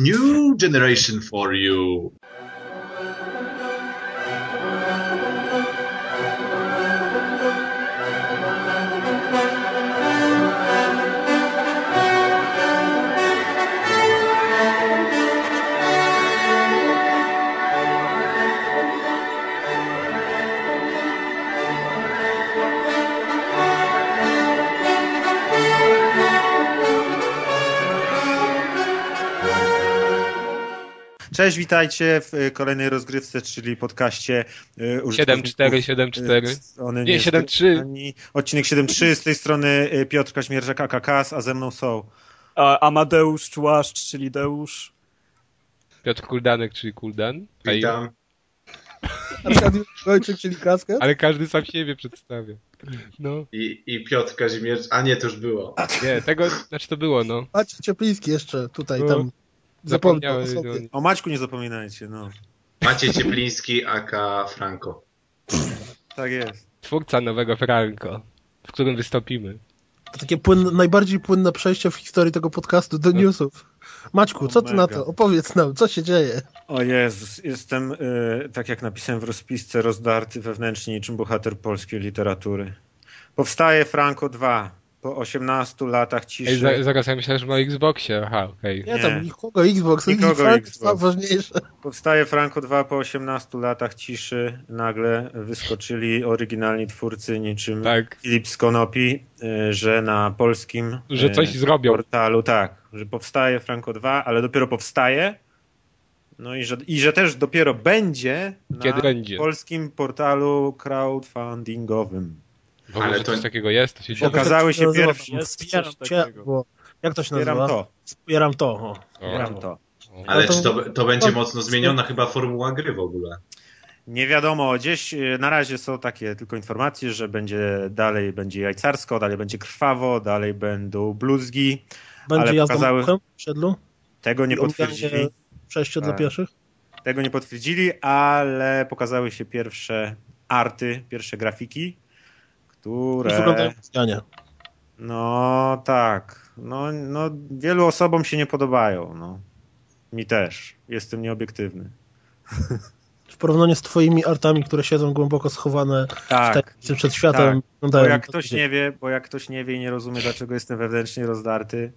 New generation for you. Cześć, witajcie w y, kolejnej rozgrywce, czyli podcaście y, 7-4, 7-4. One Nie, 7-3. ani- Odcinek 7.3, z tej strony y, Piotr Kaźmierzak, AKKS, a ze mną są A Amadeusz Człaszcz, czyli Deusz. Piotr Kuldanek, czyli Kuldan. Witam. Arkadiusz czyli Kaskę. Ale każdy sam siebie przedstawia. No, I, I Piotr Kazimierz. A nie, to już było. nie, tego, znaczy to było, no. Maciej Ciepliński jeszcze tutaj, No, tam. Zapomniał o sobie. No, O Maćku nie zapominajcie, no. Maciej Ciepliński, aka Franco. Tak jest. twórca nowego Franco, w którym wystąpimy. To takie płynne, najbardziej płynne przejście w historii tego podcastu do newsów. Maćku, co ty na Mega. to? Opowiedz nam, co się dzieje? O Jezus, jestem, y, tak jak napisałem w rozpisce, rozdarty wewnętrznie niczym bohater polskiej literatury. Powstaje Franco 2 po 18 latach ciszy. Ej, za, zaraz ja myślałem, że ma o Xboxie, aha, okej. Nie, Nie. tam nikogo Xbox, Nikogo nikogo Xbox. Ważniejsze. Powstaje Franco 2 po 18 latach ciszy. Nagle wyskoczyli oryginalni twórcy niczym Tak, Filip z Konopi, y, że na polskim że coś y, zrobią. portalu, tak, że powstaje Franco 2, ale dopiero powstaje. No i że, i że też dopiero będzie na Kiedy będzie? polskim portalu crowdfundingowym. W ogóle, Ale to- coś takiego jest, to się dzieje. Pokazały się Wspieram cię, bo... Jak to się Wspieram nazywa? to. Wspieram to. O. Wspieram to. Ale to- czy to, to będzie mocno zmieniona chyba formuła gry w ogóle? Nie wiadomo, gdzieś y, na razie są takie tylko informacje, że będzie dalej będzie jajcarsko, dalej będzie krwawo, dalej będą bluzgi. Będzie Ale jazda pokazały- w siedlu? Tego nie potwierdzili. Przejście dla Tak. pieszych? Tego nie potwierdzili, ale pokazały się pierwsze arty, pierwsze grafiki, Które... No tak. No, no, wielu osobom się nie podobają. No. Mi też. Jestem nieobiektywny. W porównaniu z twoimi artami, które siedzą głęboko schowane Tak. tak, przed światem, Bo wyglądają jak ktoś nie wie, bo jak ktoś nie wie i nie rozumie, dlaczego jestem wewnętrznie rozdarty,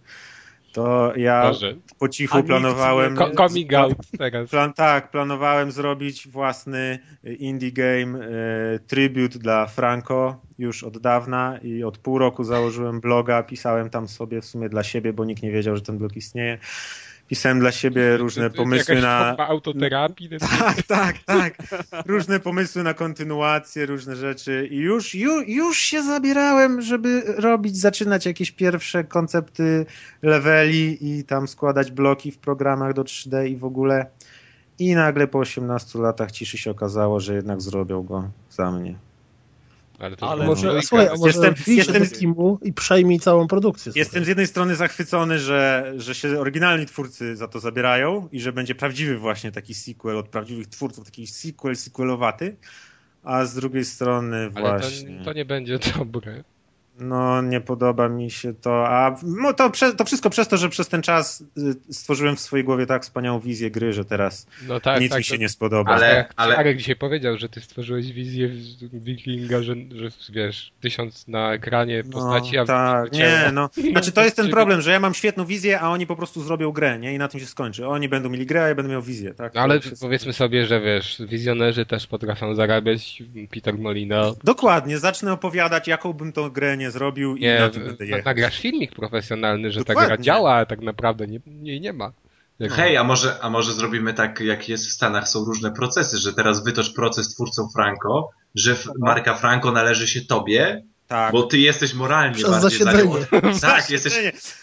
to ja Boże. po cichu planowałem. Ko- Coming out teraz. Plan, tak, planowałem zrobić własny y, indie game y, tribute dla Franco już od dawna i od pół roku założyłem bloga, pisałem tam sobie w sumie dla siebie, bo nikt nie wiedział, że ten blog istnieje. Pisałem dla siebie różne pomysły na... autoterapii. Tak, tak, tak. Różne pomysły na kontynuację, różne rzeczy. I już, już, już się zabierałem, żeby robić, zaczynać jakieś pierwsze koncepty leveli i tam składać bloki w programach do 3D i w ogóle. I nagle po 18 latach ciszy się okazało, że jednak zrobią go za mnie. Ale to Ale Może, słuchaj, a może Jestem- jestem, do Kimu i przejmij całą produkcję. Jestem z jednej strony zachwycony, że, że się oryginalni twórcy za to zabierają i że będzie prawdziwy właśnie taki sequel od prawdziwych twórców, taki sequel, sequelowaty, a z drugiej strony Ale właśnie... to, to nie będzie dobre. No, nie podoba mi się to, a no, to, prze, to wszystko przez to, że przez ten czas y, stworzyłem w swojej głowie tak wspaniałą wizję gry, że teraz No tak, nic tak. mi się to- nie spodoba. Ale- jak ale- Arek dzisiaj powiedział, że ty stworzyłeś wizję wikinga, że, że wiesz, tysiąc na ekranie postaci, a tak, nie, no. Znaczy to jest ten problem, że ja mam świetną wizję, a oni po prostu zrobią grę, nie? I na tym się skończy. Oni będą mieli grę, a ja będę miał wizję, tak? No ale powiedzmy sobie, że wiesz, wizjonerzy też potrafią zarabiać. Peter Molino. Dokładnie, zacznę opowiadać, jaką bym tą grę nie zrobił i Nie, na tym będę jechać. nagrasz filmik profesjonalny, że ta Dokładnie. gra działa, a tak naprawdę nie, jej nie ma. Jak- Hej, a może, a może zrobimy tak, jak jest w Stanach, są różne procesy, że teraz wytocz proces twórcom Franco, że f- marka Franco należy się tobie, Tak. bo ty jesteś moralnie Przez bardziej za nią. Tak, jesteś,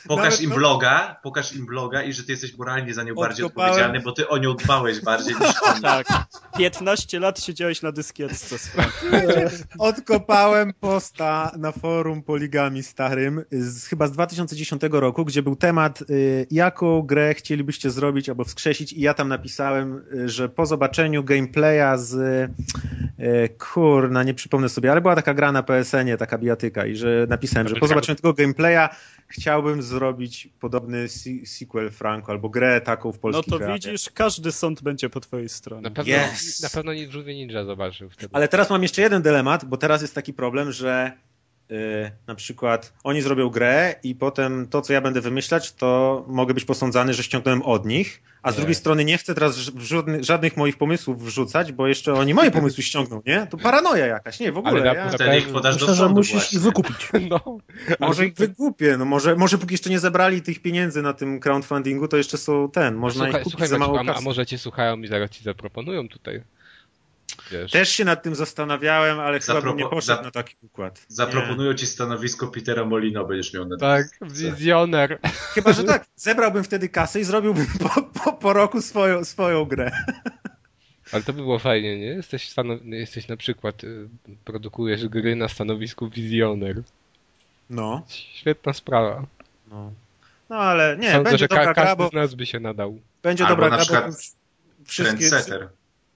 pokaż Nawet im to- bloga, pokaż im bloga i że ty jesteś moralnie za nią bardziej odpowiedzialny, bo ty o nią dbałeś bardziej niż oni. Tak. 15 lat siedziałeś na dyskietce. Odkopałem posta na forum Poligami starym, z, chyba z 2010 roku, gdzie był temat, y, jaką grę chcielibyście zrobić albo wskrzesić i ja tam napisałem, y, że po zobaczeniu gameplaya z y, kurna, nie przypomnę sobie, ale była taka gra na PSN-ie, taka Marka Bijatyka i że napisałem, że po zobaczeniu tego gameplaya chciałbym zrobić podobny se- sequel Franco albo grę taką w No polskich to realiach. widzisz, każdy sąd będzie po twojej Na stronie. pewno, Yes. na pewno nie Żółwie Ninja zobaczył wtedy. Ale teraz mam jeszcze jeden dylemat, bo teraz jest taki problem, że na przykład oni zrobią grę i potem to, co ja będę wymyślać, to mogę być posądzany, że ściągnąłem od nich, a z Nie. drugiej strony nie chcę teraz żadnych, żadnych moich pomysłów wrzucać, bo jeszcze oni moje pomysły ściągną, nie? To paranoja jakaś, nie, w ogóle. Ale ja... Wtedy ich podasz do Myślę, że sądu musisz właśnie. ich wykupić. No, Może ich wygłupię, no może, może póki jeszcze nie zebrali tych pieniędzy na tym crowdfundingu, to jeszcze są ten, można słuchaj, ich kupić słuchaj za mało a, a może cię słuchają i zaraz ci zaproponują tutaj. Wiesz. Też się nad tym zastanawiałem, ale chyba bym nie poszedł za- na taki układ. Nie. Zaproponują ci stanowisko Petera Molino, będziesz miał na Tak, wizjoner. Chyba, że tak. Zebrałbym wtedy kasę i zrobiłbym po, po, po roku swoją, swoją grę. Ale to by było fajnie, nie? Jesteś, stanow... jesteś na przykład, y, produkujesz gry na stanowisku wizjoner. No. Świetna sprawa. No, no ale nie, Sądzę, będzie że dobra ka- gra, każdy bo z nas by się nadał. będzie Albo dobra na gra, przykład bo wszystkie, Trendsetter.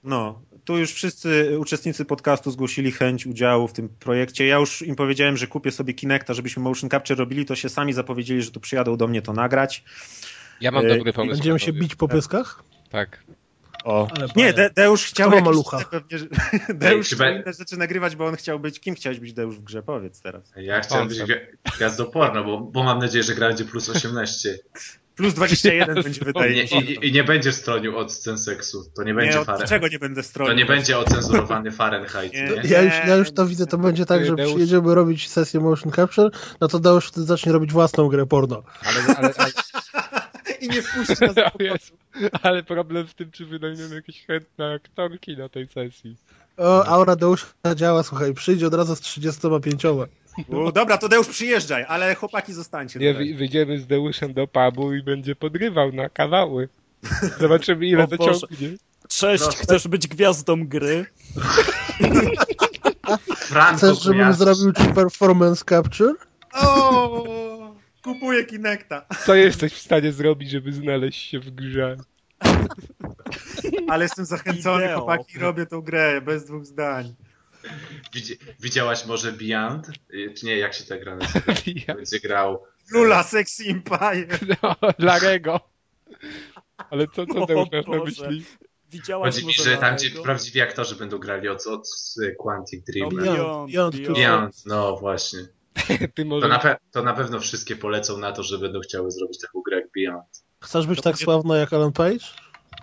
no, tu już wszyscy uczestnicy podcastu zgłosili chęć udziału w tym projekcie. Ja już im powiedziałem, że kupię sobie Kinecta, żebyśmy motion capture robili, to się sami zapowiedzieli, że tu przyjadą do mnie to nagrać. Ja mam dobry pomysł. Będziemy się bić po pyskach? Tak. O. Ale Nie, De Deusz chciał jakieś malucha? pewnie, Deusz chciał inne rzeczy nagrywać, bo on chciał być, kim chciałeś być Deusz w grze? Powiedz teraz. Ja chciałem być gwiazdoporno, bo, bo mam nadzieję, że gra będzie plus 18. Plus 21 będzie I wydaje nie, mi się. i, I nie będziesz stronił od scen seksu. To nie będzie Nie, od Fahrenheit. czego nie będę stronił? To nie będzie ocenzurowany Fahrenheit, Nie. nie? Ja już, ja już to widzę, to będzie tak, że przyjedziemy robić sesję motion capture, no to Deusz wtedy zacznie robić własną grę porno. Ale, ale, ale, I nie wpuści nas do ale problem w tym, czy wynajmiemy jakieś chętne aktorki na tej sesji. O, aura Deusza działa, słuchaj, przyjdzie od razu z 35. U, Dobra, to Deusz przyjeżdżaj, ale chłopaki zostańcie. Nie, tutaj. wy- wyjdziemy z Deuszem do pubu i będzie podrywał na kawały. Zobaczymy ile O to Boże. ciągnie. Cześć, Proszę. chcesz być gwiazdą gry? Franco Chcesz, żebym zrobił ci performance capture? O, kupuję Kinecta. Co jesteś w stanie zrobić, żeby znaleźć się w grze? Ale jestem zachęcony, Ideo. chłopaki, robię tą grę, bez dwóch zdań. Widzi, widziałaś może Beyond? Y, Czy nie, jak się ta gra nazywa? Będzie grał. Lula Sexy Empire. no, Larego. Ale co, co O Deusz masz na myśli? Widziałaś Chodzi mi, może że tam gdzie prawdziwi aktorzy będą grali od, od Quantic Dream. No, Beyond, Beyond, Beyond, Beyond, no właśnie. Ty To może... na, pe- to na pewno wszystkie polecą na to, że będą chciały zrobić taką grę jak Beyond. Chcesz być To tak będzie- sławna jak Alan Page?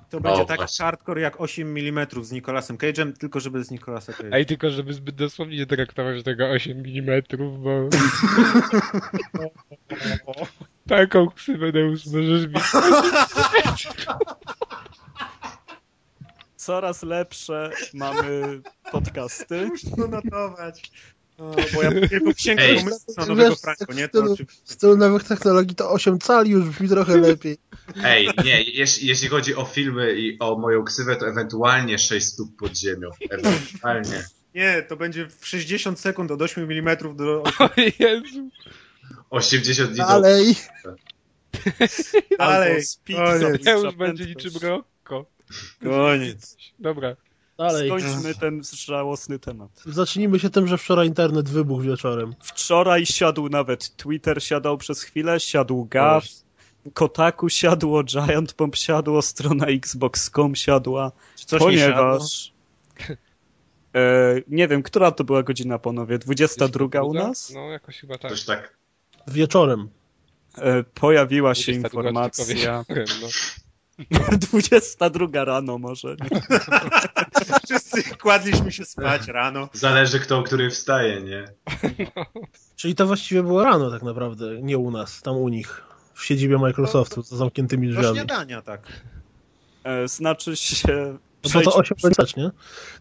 To będzie O, tak właśnie. hardcore jak 8 mm z Nicolasem Cage'em, tylko żeby z Nicolasem Cage'em. Ej, tylko żeby zbyt dosłownie nie traktować tego 8 mm, bo... Taką ksywę Deusz możesz mieć. Coraz lepsze mamy podcasty. to notować. No, bo ja tylko księgę na nowego Franco, nie? w To stylu- oczywiście. W stylu nowych technologii to 8 cali już brzmi trochę lepiej. Ej, nie, jeśli, jeśli chodzi o filmy i o moją ksywę, to ewentualnie 6 stóp pod ziemią. Ewentualnie. Nie, to będzie w 60 sekund od 8 mm do... O Jezu. 80 dni do... Dalej. Dalej, zabójcza Deusz będzie niczym Rocco. Koniec. Dobra. Dalej. Skończmy ten żałosny temat. Zacznijmy się tym, że wczoraj internet wybuchł wieczorem. Wczoraj siadł nawet Twitter, siadał przez chwilę, siadł Gav, Kotaku siadło, Giant Bomb siadło, strona Xbox.com siadła, Czy coś nie siadło? ponieważ... E, nie wiem, która to była godzina, panowie? 22 u nas? No, jakoś chyba tak. Coś tak. Wieczorem. E, pojawiła się 22 informacja. wieczorem, no. 22 rano może. Wszyscy kładliśmy się spać rano. Zależy kto o której wstaje, nie? Czyli to właściwie było rano tak naprawdę, nie u nas, tam u nich. W siedzibie Microsoftu, za zamkniętymi Do drzwiami. śniadania, tak. E, znaczy się... No to przejdź- 8 stać, nie?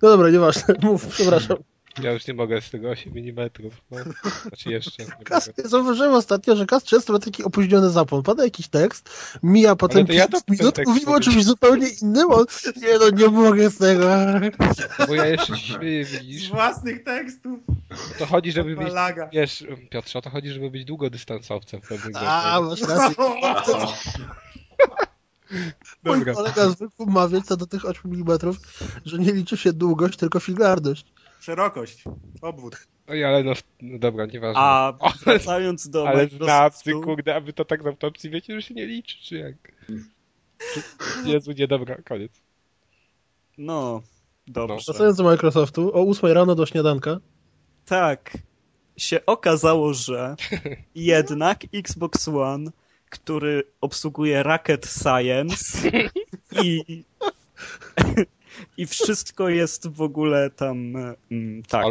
No dobra, nieważne, mów, przepraszam. Ja już nie mogę z tego 8 mm. No. Znaczy jeszcze. Nie Kas, ja zauważyłem ostatnio, że Kas często ma taki opóźniony zapłon. Pada jakiś tekst, mija potem ja 5 dopisałem minut, mówimy o czymś zupełnie innym, on, nie no, nie mogę z tego. Bo ja jeszcze się śmieję, Z widzisz. własnych tekstów. To chodzi, żeby być. Wiesz, Piotrze, o to chodzi, żeby być długodystansowcem w pewnym A, masz rację. Aha. Mój Dobra. kolega zwykł mawiać co do tych 8 mm, że nie liczy się długość, tylko filiardość. Szerokość. Obwód. Oj, ale no, no dobra, nieważne. A wracając do ale Microsoftu... znawcy, kurde, a wy to tak z autopsji wiecie, że się nie liczy, czy jak? Czy... Jezu, nie, dobra, koniec. No, dobrze. Wracając do Microsoftu, o 8 rano do śniadanka. Tak, się okazało, że jednak Xbox One, który obsługuje Rocket Science i, i wszystko jest w ogóle tam, mm, tak,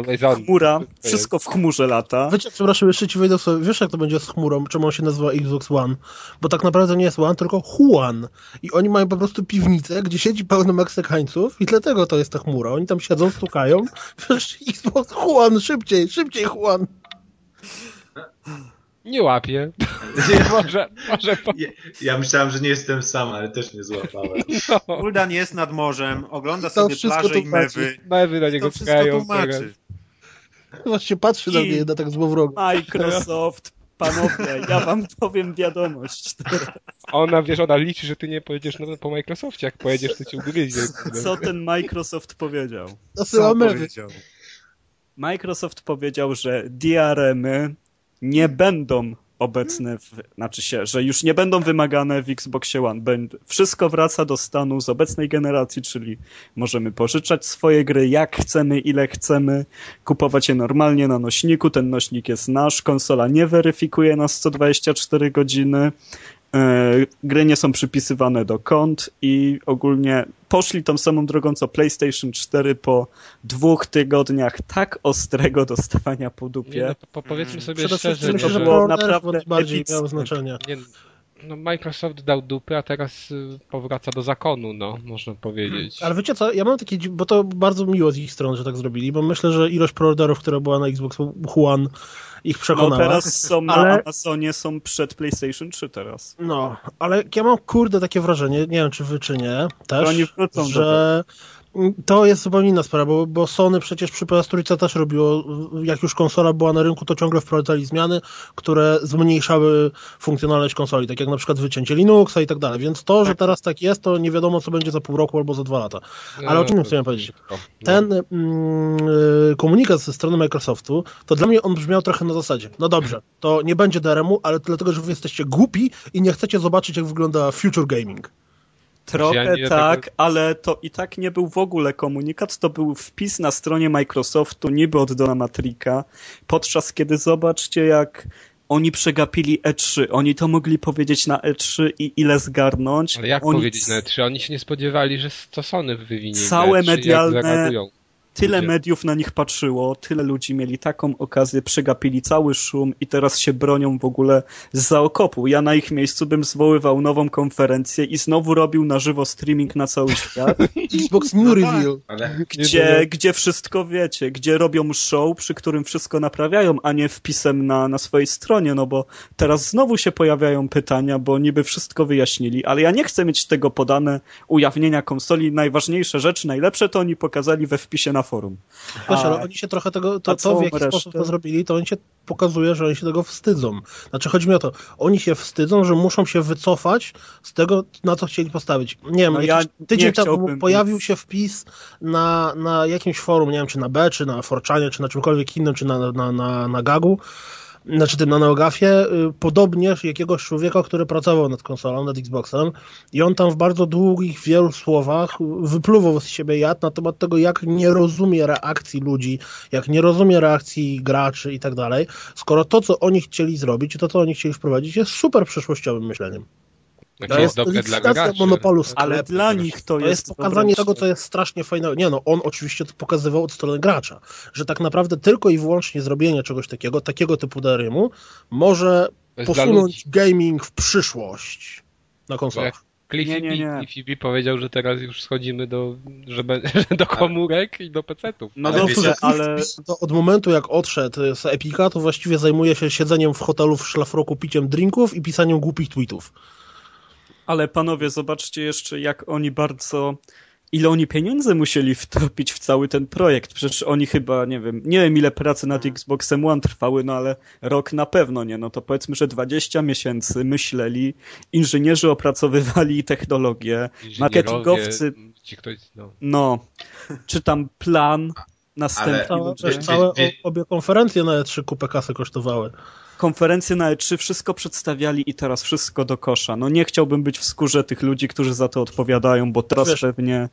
chmura, Wszystko w chmurze lata. Wiecie, przepraszam, jeszcze ci wejdę w słowo. Wiesz, jak to będzie z chmurą, czemu on się nazywa Xbox One? Bo tak naprawdę nie jest One, tylko Juan. I oni mają po prostu piwnicę, gdzie siedzi pełno Meksykańców i dlatego to jest ta chmura. Oni tam siedzą, stukają. Wiesz, Xbox Juan, szybciej, szybciej Juan. Nie łapię. może, może po... Ja, ja myślałem, że nie jestem sam, ale też nie złapałem. no, Guldan jest nad morzem, ogląda To sobie wszystko plaże i mewy. Mewy na niego tłumaczy. Właśnie patrzy na I- mnie jedna tak złowrogo. Microsoft, panowie, ja wam powiem wiadomość. Ona, wiesz, ona liczy, że ty nie pojedziesz no, po Microsoftie. Jak pojedziesz, to cię ugryzie. Co ten Microsoft powiedział? Co powiedział? Microsoft powiedział, że DRM-y nie będą obecne, w, znaczy się, że już nie będą wymagane w Xboxie One. Wszystko wraca do stanu z obecnej generacji, czyli możemy pożyczać swoje gry jak chcemy, ile chcemy, kupować je normalnie na nośniku, ten nośnik jest nasz, konsola nie weryfikuje nas co 24 godziny, gry nie są przypisywane do kont i ogólnie poszli tą samą drogą co PlayStation 4 po dwóch tygodniach tak ostrego dostawania po Nie, dupie. no, po, powiedzmy sobie Przede szczerze, myślę, no, że że- było preordery naprawdę bardziej miało znaczenie. nie, no, Microsoft dał dupy, a teraz y, powraca do zakonu, no, można powiedzieć. Ale wiecie co, ja mam takie, bo to bardzo miło z ich strony, że tak zrobili, bo myślę, że ilość preorderów, która była na Xbox One ich No przekonała. teraz są na ale- Amazonie, są przed PlayStation 3 teraz. No, ale ja mam kurde takie wrażenie, nie wiem czy wy czy nie, też, oni wrócą do że to jest zupełnie inna sprawa, bo, bo Sony przecież przy PS3 też robiło, jak już konsola była na rynku, to ciągle wprowadzali zmiany, które zmniejszały funkcjonalność konsoli, tak jak na przykład wycięcie Linuxa i tak dalej, więc to, że teraz tak jest, to nie wiadomo co będzie za pół roku albo za dwa lata. ale o czym No, chciałem powiedzieć? No. Ten mm, y, komunikat ze strony Microsoftu, to dla mnie on brzmiał trochę na zasadzie, no dobrze, to nie będzie DRM-u, ale dlatego, że wy jesteście głupi i nie chcecie zobaczyć, jak wygląda future gaming. Trochę Ja tak, tego- ale to i tak nie był w ogóle komunikat, to był wpis na stronie Microsoftu, niby od Dona Matrika, podczas kiedy zobaczcie jak oni przegapili E3, oni to mogli powiedzieć na E3 i ile zgarnąć. Ale jak oni powiedzieć na E3? Oni się nie spodziewali, że to Sony wywinie. Całe E3, jak medialne-. Tyle Ludzie. mediów na nich patrzyło, tyle ludzi mieli taką okazję, przegapili cały szum i teraz się bronią w ogóle z zaokopu. Ja na ich miejscu bym zwoływał nową konferencję i znowu robił na żywo streaming na cały świat, Xbox New No tak. Reveal. Ale gdzie, gdzie wszystko wiecie, gdzie robią show, przy którym wszystko naprawiają, a nie wpisem na, na swojej stronie, no bo teraz znowu się pojawiają pytania, bo niby wszystko wyjaśnili, ale ja nie chcę mieć tego podane ujawnienia konsoli. Najważniejsze rzeczy, najlepsze to oni pokazali we wpisie na forum. A- ale oni się trochę tego, to, to w jaki resztę? sposób to zrobili, to oni się pokazuje, że oni się tego wstydzą. Znaczy chodzi mi o to, oni się wstydzą, że muszą się wycofać z tego, na co chcieli postawić. Nie wiem, No ja tydzień temu pojawił się wpis na, na jakimś forum, nie wiem, czy na B, czy na Forczanie, czy na czymkolwiek innym, czy na, na, na, na Gagu, znaczy tym na Neogafie, y, podobnież jakiegoś człowieka, który pracował nad konsolą, nad Xboxem i on tam w bardzo długich, wielu słowach wypluwał z siebie jad na temat tego, jak nie rozumie reakcji ludzi, jak nie rozumie reakcji graczy i tak dalej, skoro to, co oni chcieli zrobić to, co oni chcieli wprowadzić jest super przyszłościowym myśleniem. To jest dobre dla graczy. monopolu Ale dla nich to, To jest pokazanie dobre- tego, co jest strasznie fajnego. Nie no, on oczywiście to pokazywał od strony gracza, że tak naprawdę tylko i wyłącznie zrobienie czegoś takiego, takiego typu DRM-u może jest posunąć gaming w przyszłość na konsolach. Cliffy Nie, nie, nie. Cliffy B powiedział, że teraz już schodzimy do, że, be- że do komórek i do pecetów. No Ale dobrze, wiecie- ale To od momentu jak odszedł z Epika, to właściwie zajmuje się siedzeniem w hotelu w szlafroku, piciem drinków i pisaniem głupich tweetów. Ale panowie, zobaczcie jeszcze, jak oni bardzo. Ile oni pieniędzy musieli wtopić w cały ten projekt? Przecież oni chyba, nie wiem, nie wiem ile pracy nad Xboxem One trwały, no ale rok na pewno nie. No to powiedzmy, że 20 miesięcy myśleli, inżynierzy opracowywali technologię, marketingowcy, Ci ktoś, no. no, czy tam plan, następni Ale- ludzie. Wiesz, Wie- całe obie konferencje na E3 kupę kasy kosztowały. Konferencje na E3 wszystko przedstawiali i teraz wszystko do kosza. No nie chciałbym być w skórze tych ludzi, którzy za to odpowiadają, bo teraz Wiesz- pewnie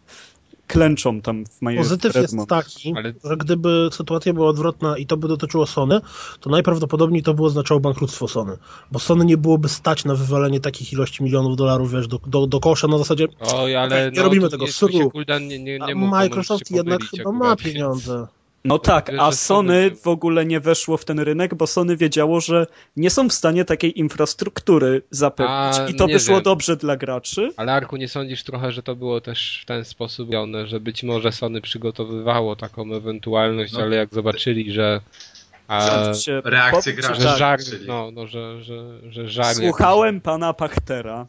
klęczą tam w Majestat Pozytyw jest taki, Ale- że gdyby sytuacja była odwrotna i to by dotyczyło Sony, to najprawdopodobniej to by oznaczało bankructwo Sony. Bo Sony nie byłoby stać na wywalenie takich ilości milionów dolarów, wiesz, do, do, do kosza na zasadzie Oj, ale nie no, robimy tego, się, suru. Nie, nie, nie Microsoft jednak chyba ma więc- pieniądze. No tak, a Sony w ogóle nie weszło w ten rynek, bo Sony wiedziało, że nie są w stanie takiej infrastruktury zapewnić. A, I to wyszło wiem. dobrze dla graczy. Ale Arku, nie sądzisz trochę, że to było też w ten sposób robione, że być może Sony przygotowywało taką ewentualność, No. ale jak zobaczyli, że a, się reakcje graczy. że żar, czyli- no, no, że, że, że żar Słuchałem pana Pachtera.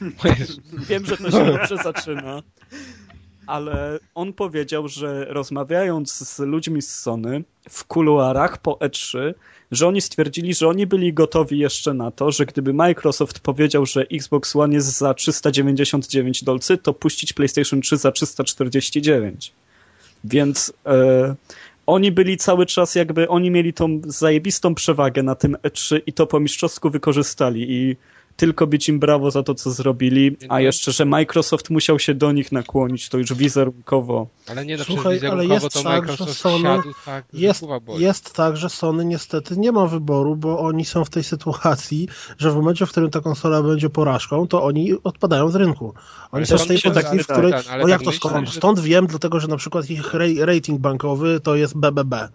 Wiem, że to się dobrze zaczyna. Ale on powiedział, że rozmawiając z ludźmi z Sony w kuluarach po E3, że oni stwierdzili, że oni byli gotowi jeszcze na to, że gdyby Microsoft powiedział, że Xbox One jest za 399 dolcy, to puścić PlayStation 3 za 349. Więc e, oni byli cały czas jakby, oni mieli tą zajebistą przewagę na tym E3 i to po mistrzowsku wykorzystali i tylko bić im brawo za to, co zrobili, a jeszcze, że Microsoft musiał się do nich nakłonić, to już wizerunkowo. Ale nie, Słuchaj, ale jest to tak, że Sony tak, Jest, jest tak, że Sony niestety nie ma wyboru, bo oni są w tej sytuacji, że w momencie, w którym ta konsola będzie porażką, to oni odpadają z rynku. Oni Ale są w tej pozycji, w której... tak, No jak tak to myślę, skąd? że- Stąd wiem, dlatego że na przykład ich ra- rating bankowy to jest BBB.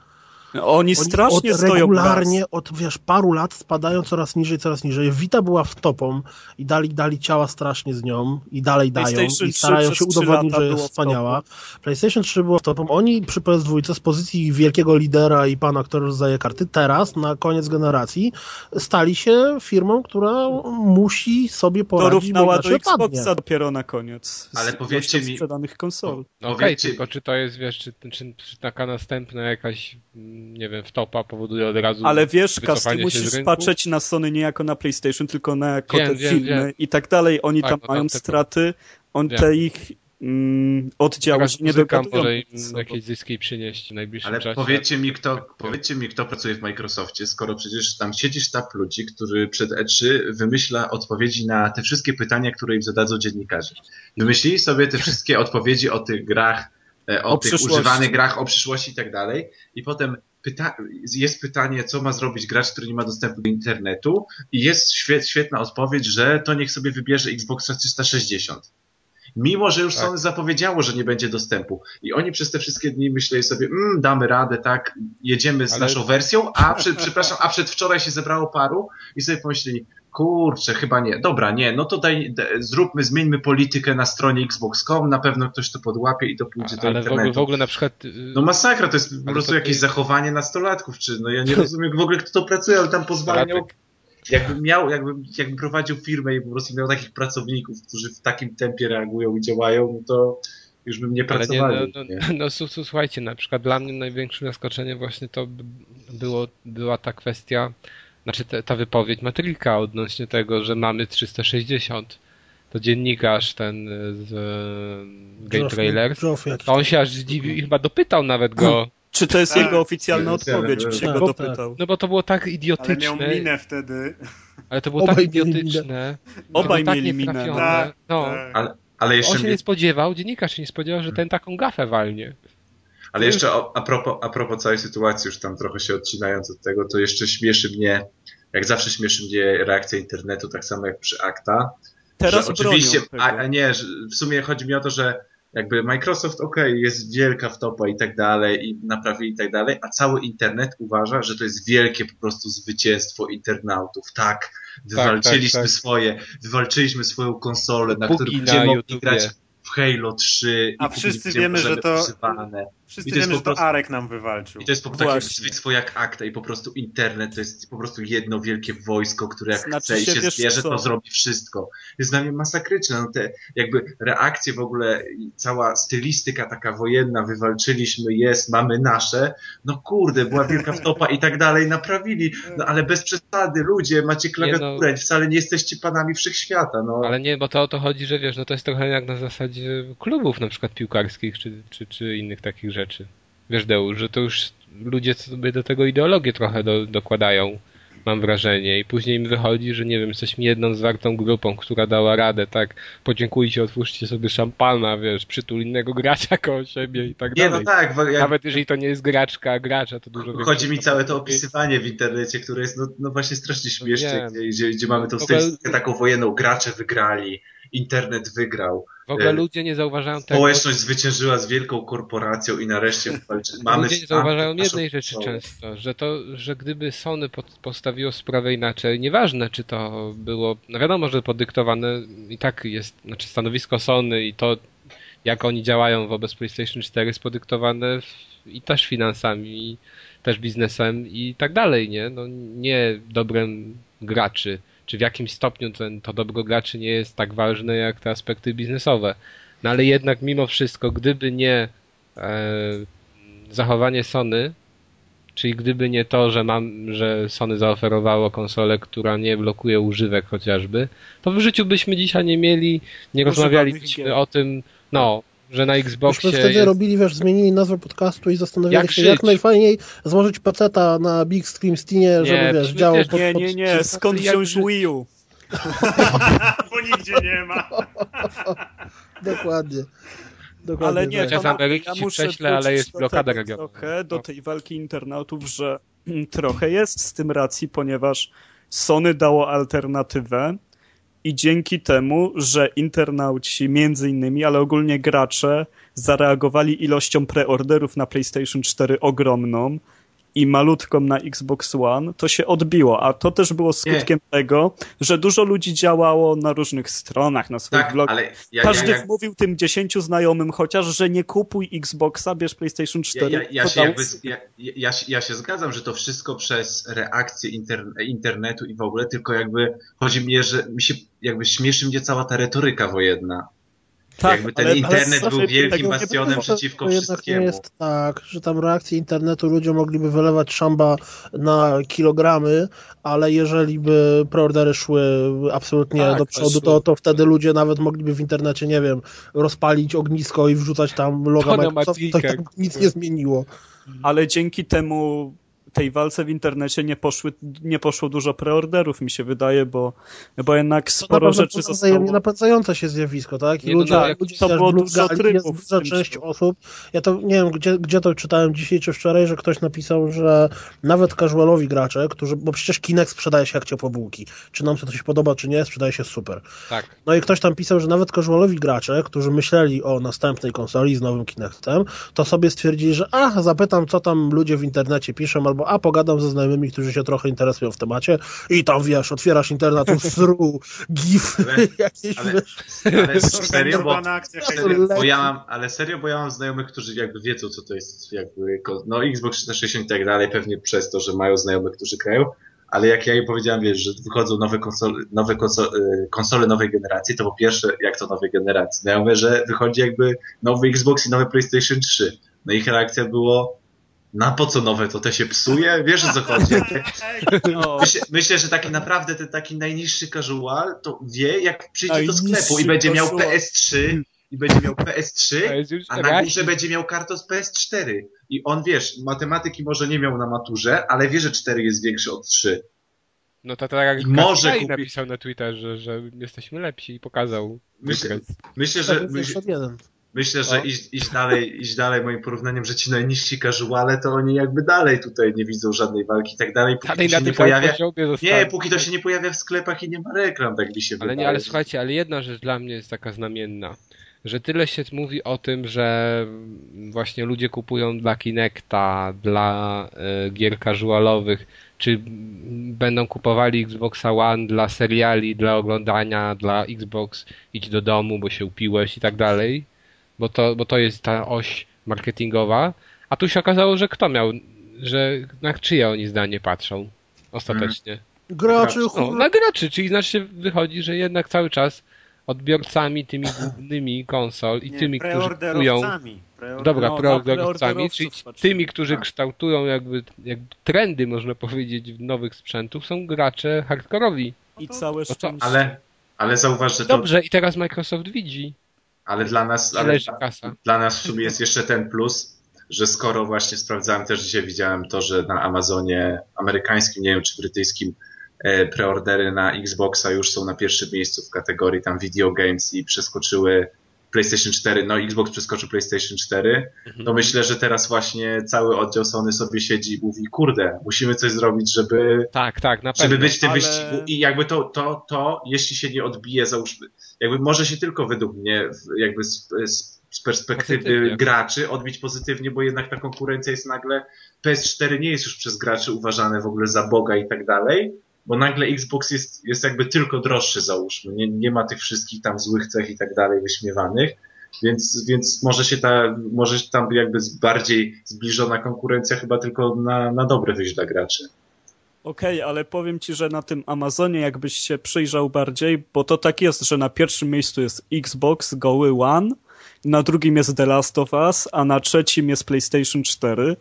Oni strasznie od, stoją regularnie raz. od wiesz, paru lat spadają coraz niżej, coraz niżej. Vita była w topą i dali, dali ciała strasznie z nią i dalej dają i starają 3 się udowodnić, że jest wspaniała. PlayStation 3 było w topą. Oni przy PS2 z pozycji wielkiego lidera i pana, który rozdaje karty, teraz na koniec generacji stali się firmą, która musi sobie poradzić, Dorównała do padnie. Xboxa dopiero na koniec. Ale powiedzcie mi- sprzedanych konsol. No okej, Powiedzcie- tylko czy to jest, wiesz, czy, czy, czy taka następna jakaś, mm, nie wiem, wtopa powoduje od razu Ale wiesz, Kas, ty wycofanie się z musisz patrzeć na Sony nie jako na PlayStation, tylko na jako Wiem, te wiem, filmy wiem. i tak dalej. Oni Tak, tam no tam mają te- straty, on Wiem. te ich mm, oddziały nie dogadują. może im jakieś zyski przynieść w najbliższym Ale czasie. powiedzcie mi, kto, powiedzcie mi, kto pracuje w Microsoftie, skoro przecież tam siedzi sztab ludzi, który przed E3 wymyśla odpowiedzi na te wszystkie pytania, które im zadadzą dziennikarze. Wymyślili sobie te wszystkie odpowiedzi o tych grach, e, o, O tych używanych grach, o przyszłości i tak dalej. I potem pyta jest pytanie, co ma zrobić gracz, który nie ma dostępu do internetu i jest świet, świetna odpowiedź, że to niech sobie wybierze Xboxa 360. Mimo, że już Tak. Sony zapowiedziało, że nie będzie dostępu. I oni przez te wszystkie dni myśleli sobie, mm, damy radę, tak, jedziemy z Ale- naszą wersją, a przed, przepraszam, a przedwczoraj się zebrało paru i sobie pomyśleli, kurczę, chyba nie, dobra, nie, no to daj, d- zróbmy, zmieńmy politykę na stronie Xbox.com, na pewno ktoś to podłapie i to pójdzie do Ale w internetu. ogóle, w ogóle na przykład... y, No masakra, to jest po Ale prostu to jakieś zachowanie nastolatków, czy no ja nie rozumiem w ogóle kto to pracuje, ale tam Nastolatek. jakbym miał, jakbym, jakbym prowadził firmę i po prostu miał takich pracowników, którzy w takim tempie reagują i działają, no to już bym nie Ale nie, no, nie? no, no su- słuchajcie, na przykład dla mnie największym zaskoczeniem właśnie to było, była ta kwestia, znaczy te, ta wypowiedź Matrika odnośnie tego, że mamy 360. To dziennikarz ten y, z e, Game jakiś. to on się aż zdziwił i chyba dopytał nawet go, Czy to jest Tak. jego oficjalna Oficjalne, odpowiedź? tak. Się Tak, go tak. dopytał. no bo to było tak Ale idiotyczne, miał minę wtedy. ale to było Obaj tak idiotyczne, Obaj tak mieli minę. Tak, no. tak. Ale, ale On jeszcze się mnie, nie spodziewał, dziennikarz się nie spodziewał, że ten taką gafę walnie. Ale jeszcze o, a, propos, a propos całej sytuacji, już tam trochę się odcinając od tego, to jeszcze śmieszy mnie, jak zawsze śmieszy mnie reakcja internetu, tak samo jak przy Akta, Teraz że oczywiście, a, a nie, że w sumie chodzi mi o to, że jakby Microsoft, okej, jest wielka wtopa i tak dalej, i naprawili i tak dalej, a cały internet uważa, że to jest wielkie po prostu zwycięstwo internautów. Tak, wywalczyliśmy tak. swoje, wywalczyliśmy swoją konsolę, na której będziemy grać w Halo 3 A i wszyscy wiemy, że to- używane. Wszyscy I to jest wiemy, po że to prostu- Arek nam wywalczył. I to jest po takie Właśnie. zwyctwo jak akta i po prostu internet to jest po prostu jedno wielkie wojsko, które jak Znaczy chce i się, się wiesz zbierze, co? to zrobi wszystko. Jest dla mnie masakryczne. No te jakby reakcje w ogóle, i cała stylistyka taka wojenna, wywalczyliśmy, jest, mamy nasze. No kurde, była wielka wtopa i tak dalej, naprawili. No ale bez przesady, ludzie, macie klawiaturę, wcale nie jesteście panami wszechświata. No. Ale nie, bo to o to chodzi, że wiesz, no to jest trochę jak na zasadzie klubów na przykład piłkarskich czy, czy, czy innych takich rzeczy. Wiesz, Deusz, że to już ludzie sobie do tego ideologię trochę do, dokładają, mam wrażenie. I później mi wychodzi, że nie wiem, jesteśmy jedną zwartą grupą, która dała radę, tak? Podziękujcie, otwórzcie sobie szampana, wiesz, przytul innego gracza koło siebie i tak Nie, no dalej. tak, bo jak Nawet jeżeli to nie jest graczka, a gracza, to dużo chodzi więcej mi całe to opisywanie w internecie, które jest no, no właśnie strasznie śmieszne, Nie. gdzie, gdzie, gdzie mamy tą ogóle- taką wojenną, gracze wygrali, internet wygrał, W ogóle e, ludzie nie zauważają tego, społeczność zwyciężyła z wielką korporacją i nareszcie mamy... Ludzie nie zauważają jednej rzeczy często, że to, że gdyby Sony postawiło sprawę inaczej, nieważne czy to było, no wiadomo, że podyktowane i tak jest, znaczy stanowisko Sony i to jak oni działają wobec PlayStation 4 jest podyktowane w, i też finansami, i też biznesem i tak dalej, nie? No nie dobrem graczy, czy w jakimś stopniu ten, to dobro graczy nie jest tak ważne jak te aspekty biznesowe. No ale jednak mimo wszystko, gdyby nie e, zachowanie Sony, czyli gdyby nie to, że mam, że Sony zaoferowało konsolę, która nie blokuje używek chociażby, to w życiu byśmy dzisiaj nie mieli, nie gier. o tym, no, że na Xboxie Myśmy wtedy jest... robili, wiesz, zmienili nazwę podcastu i zastanawiali Jak się, żyć? jak najfajniej złożyć peceta na Big Screen Steamie, Nie, żeby, wiesz, działał też- pod, Nie, pod... nie, nie, skąd wziąć Wii U? Bo nigdzie nie ma. Dokładnie. Dokładnie Ale nie, tak. Panowie, Ameryki ja prześlę, ale jest blokada regionalna. Trochę do No. tej walki internautów, że trochę jest z tym racji, ponieważ Sony dało alternatywę i dzięki temu, że internauci między innymi, ale ogólnie gracze zareagowali ilością preorderów na PlayStation 4 ogromną i malutką na Xbox One, to się odbiło, a to też było skutkiem tego, że dużo ludzi działało na różnych stronach, na swoich Tak, blogach. ja, Każdy ja, ja, wmówił tym dziesięciu znajomym chociaż, że nie kupuj Xboxa, bierz PlayStation 4. Ja, się jakby, ja się zgadzam, że to wszystko przez reakcję interne, internetu i w ogóle, tylko jakby chodzi mi, że mi się jakby śmieszy mnie cała ta retoryka wojenna. Tak, jakby ten ale- internet ale- był wielkim bastionem przeciwko to wszystkiemu. nie jest tak, że tam reakcje internetu ludzie mogliby wylewać szamba na kilogramy, ale jeżeli by preordery szły absolutnie Tak, do przodu, to, to wtedy ludzie nawet mogliby w internecie, nie wiem, rozpalić ognisko i wrzucać tam logo To na Microsoft, to i tak nic nie zmieniło. ale dzięki temu tej walce w internecie nie, poszły, nie poszło dużo preorderów, mi się wydaje, bo, bo jednak To sporo naprawdę rzeczy to zostało... wzajemnie napędzające się zwisko, tak? I Nie, no, ludzie, no, ludzie to też było dużo trybów jest duża część osób, ja to nie wiem, gdzie, gdzie to czytałem dzisiaj czy wczoraj, że ktoś napisał, że nawet casualowi gracze, którzy, bo przecież Kinect sprzedaje się jak ciepłe bułki. Czy nam się to się podoba, czy nie, sprzedaje się super. Tak. No i ktoś tam pisał, że nawet casualowi gracze, którzy myśleli o następnej konsoli z nowym Kinectem, to sobie stwierdzili, że a, zapytam, co tam ludzie w internecie piszą, albo a, pogadam ze znajomymi, którzy się trochę interesują w temacie i tam, wiesz, otwierasz internet, sru, gif, Ale- jakieś, ale- wiesz, Ale serio, bo, bo ja mam, ale serio, bo ja mam znajomych, którzy jakby wiedzą, co to jest jakby, no Xbox 360 i tak dalej, pewnie przez to, że mają znajomych, którzy grają, ale jak ja im powiedziałem, wiesz, że wychodzą nowe konsole, nowe konsole, konsole nowej generacji, to po pierwsze, jak to nowej generacji? No ja mówię, że wychodzi jakby nowy Xbox i nowy PlayStation 3. No ich reakcja było, na po co nowe, to te się psuje? Wiesz o co chodzi? No, Myślę, myślę, że taki naprawdę ten taki najniższy casual to wie, jak przyjdzie do sklepu i będzie miał casual. PS3 i będzie miał To PS3, jest już a na górze będzie miał kartę z PS4. I on, wiesz, matematyki może nie miał na maturze, ale wie, że 4 jest większy od 3. No to tak jak może kupi- napisał na Twitterze, że jesteśmy lepsi i pokazał Myślę, myślę, że myśl. Myślę, że iść, iść dalej, iść dalej moim porównaniem, że ci najniżsi casuale, to oni jakby dalej tutaj nie widzą żadnej walki i tak dalej, póki Dalej to się nie pojawia. Nie, póki to się nie pojawia w sklepach i nie ma reklam, tak mi się Ale wydaje. nie, ale słuchajcie, ale jedna rzecz dla mnie jest taka znamienna, że tyle się mówi o tym, że właśnie ludzie kupują dla Kinecta, dla e, gier casualowych, czy będą kupowali Xboxa One dla seriali, dla oglądania, dla Xbox idź do domu, bo się upiłeś i tak dalej, bo to, bo to jest ta oś marketingowa, a tu się okazało, że kto miał, że na czyje oni zdanie patrzą ostatecznie. Graczy, No, No, na graczy, czyli znaczy wychodzi, że jednak cały czas odbiorcami tymi głównymi konsol i Nie, tymi, którzy kupują. Dobra, No, preorderowcami, preorderowców czyli tymi, którzy Tak. kształtują jakby, jakby trendy, można powiedzieć, w nowych sprzętów, są gracze hardkorowi. I całe to- szczęście. Ale, ale zauważ, że to, Dobrze, i teraz Microsoft widzi. Ale dla nas, Ale dla nas w sumie jest jeszcze ten plus, że skoro właśnie sprawdzałem, też dzisiaj widziałem to, że na Amazonie amerykańskim, nie wiem czy brytyjskim, e, preordery na Xboxa już są na pierwszym miejscu w kategorii tam video games i przeskoczyły PlayStation 4, no Xbox przeskoczył PlayStation 4, Mhm. to myślę, że teraz właśnie cały oddział Sony sobie siedzi i mówi, kurde, musimy coś zrobić, żeby, Tak, tak, na pewno. żeby być w tym ale- wyścigu i jakby to, to, to, jeśli się nie odbije, załóżmy, jakby może się tylko według mnie, jakby z, z, z perspektywy Pozytywnie. graczy odbić pozytywnie, bo jednak ta konkurencja jest nagle, PS4 nie jest już przez graczy uważane w ogóle za Boga i tak dalej, bo nagle Xbox jest, jest jakby tylko droższy, załóżmy, nie, nie ma tych wszystkich tam złych cech i tak dalej wyśmiewanych, więc, więc może się ta, może tam jakby bardziej zbliżona konkurencja chyba tylko na, na dobre wyjść dla graczy. Okej, ale powiem ci, że na tym Amazonie jakbyś się przyjrzał bardziej, bo to tak jest, że na pierwszym miejscu jest Xbox goły One, na drugim jest The Last of Us, a na trzecim jest PlayStation 4,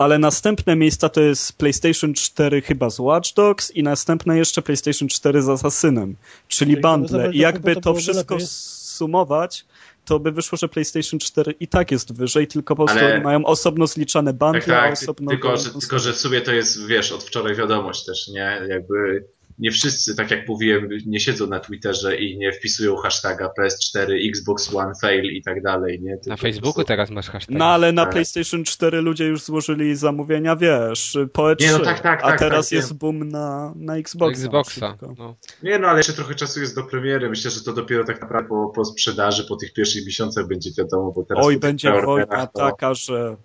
ale następne miejsca to jest PlayStation 4 chyba z Watch Dogs i następne jeszcze PlayStation 4 z Assassinem, czyli Czyli bundle. I jakby to to wszystko lepiej. sumować, to by wyszło, że PlayStation 4 i tak jest wyżej, tylko po prostu Ale- mają osobno zliczane bundle, Tak, a tak, osobno... tylko, że, tylko, że w sumie to jest, wiesz, od wczoraj wiadomość też, nie? Jakby nie wszyscy, tak jak mówiłem, nie siedzą na Twitterze i nie wpisują hashtaga PS4, Xbox One fail i tak dalej, nie? Tylko Na Facebooku prostu- teraz masz hashtag. No ale na. PlayStation 4 ludzie już złożyli zamówienia, wiesz, po E3, Nie, no tak, tak, a tak, teraz tak, jest boom na, na Xboxa. Xboxa. No. Nie, no ale jeszcze trochę czasu jest do premiery. Myślę, że to dopiero tak naprawdę po, po sprzedaży, po tych pierwszych miesiącach będzie wiadomo, bo teraz Oj, będzie wojna to- taka, że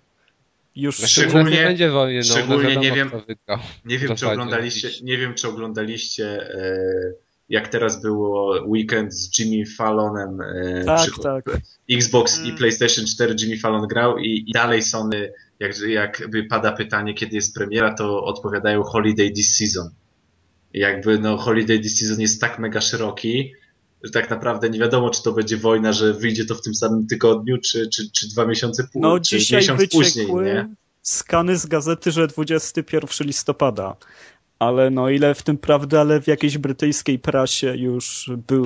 już Znaczy, Szczególnie- nie będzie wojny, no, szczególnie no wiadomo, nie wiem- wygrał. Nie wiem, czy oglądaliście, nie wiem, czy oglądaliście, e, jak teraz było weekend z Jimmy Fallonem. E, tak, przy- tak. Xbox i Mm. PlayStation 4 Jimmy Fallon grał i, i dalej Sony, jak, jakby pada pytanie, kiedy jest premiera, to odpowiadają Holiday This Season. I jakby no Holiday This Season jest tak mega szeroki, że tak naprawdę nie wiadomo, czy to będzie wojna, że wyjdzie to w tym samym tygodniu, czy, czy, czy dwa miesiące później, No czy dzisiaj miesiąc później, nie? skany z gazety, że 21 listopada. Ale no ile w tym prawdy, ale w jakiejś brytyjskiej prasie już był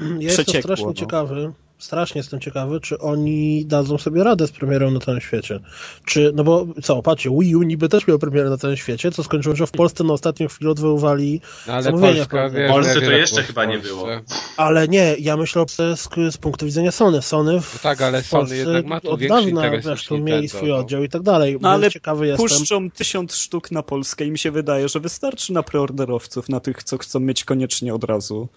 Ja jestem Przeciekło, strasznie no. ciekawy, strasznie jestem ciekawy, czy oni dadzą sobie radę z premierą na całym świecie. Czy, no bo co, patrzcie, Wii U niby też miał premierę na całym świecie, co skończyło, że w Polsce na ostatnią chwilę odwoływali, No ale Zamówienia Polska, W Polsce to jeszcze chyba nie było. ale nie, ja myślę z, z punktu widzenia Sony. Sony w, No tak, ale w Sony Polsce jednak ma tu od dawna, tu mieli Nintendo, swój no. oddział i tak dalej. No ale ciekawy jestem. puszczą tysiąc sztuk na Polskę i mi się wydaje, że wystarczy na preorderowców, na tych, co chcą mieć koniecznie od razu.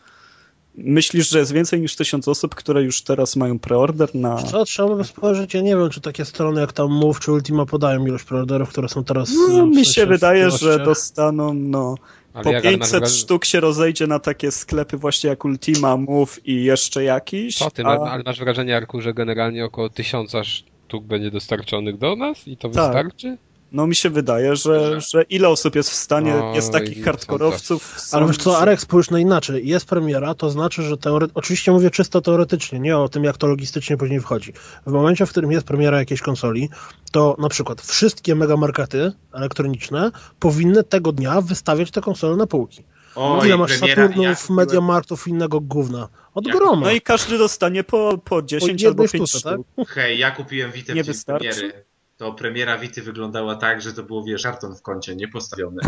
Myślisz, że jest więcej niż tysiąc osób, które już teraz mają preorder na... Co, trzeba by spojrzeć, ja nie wiem, czy takie strony jak tam Move czy Ultima podają ilość preorderów, które są teraz... No, w mi się wydaje, że dostaną, no, Ale po jak, ale masz 500 wraż- sztuk się rozejdzie na takie sklepy właśnie jak Ultima, Move i jeszcze jakiś. Co ty, a... ale masz wrażenie, Arku, że generalnie około tysiąca sztuk będzie dostarczonych do nas i to Tak. wystarczy? No mi się wydaje, że, że ile osób jest w stanie, No, jest takich hardkorowców. są- Ale wiesz co, Arek, spójrz no inaczej. Jest premiera, to znaczy, że teore... oczywiście mówię czysto teoretycznie, nie o tym, jak to logistycznie później wchodzi. W momencie, w którym jest premiera jakiejś konsoli, to na przykład wszystkie megamarkety elektroniczne powinny tego dnia wystawiać te konsole na półki. O, Ile masz Saturnów, ja kupiłem- Mediamarktów i innego gówna? Od Ja- groma. No i każdy dostanie po, po 10 jednej albo 5 sztuce, tak? Hej, ja kupiłem Witę Nie w wystarczy? premiery. To premiera Wity wyglądała tak, że to było, wiesz, karton w kącie, nie postawiony.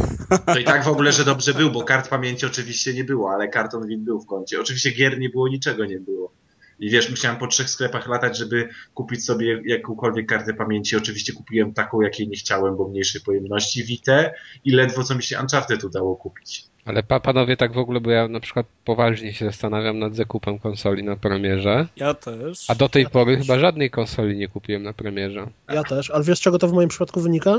To i tak w ogóle, że dobrze był, bo kart pamięci oczywiście nie było, ale karton Wit był w kącie. Oczywiście gier nie było, niczego nie było. I wiesz, musiałem po trzech sklepach latać, żeby kupić sobie jakąkolwiek kartę pamięci. Oczywiście kupiłem taką, jakiej nie chciałem, bo mniejszej pojemności Witę i ledwo co mi się Uncharted udało kupić. Ale pa, panowie, tak w ogóle, bo ja na przykład poważnie się zastanawiam nad zakupem konsoli na premierze, Ja też. a do tej Ja pory też. chyba żadnej konsoli nie kupiłem na premierze. Ja też, ale wiesz czego to w moim przypadku wynika?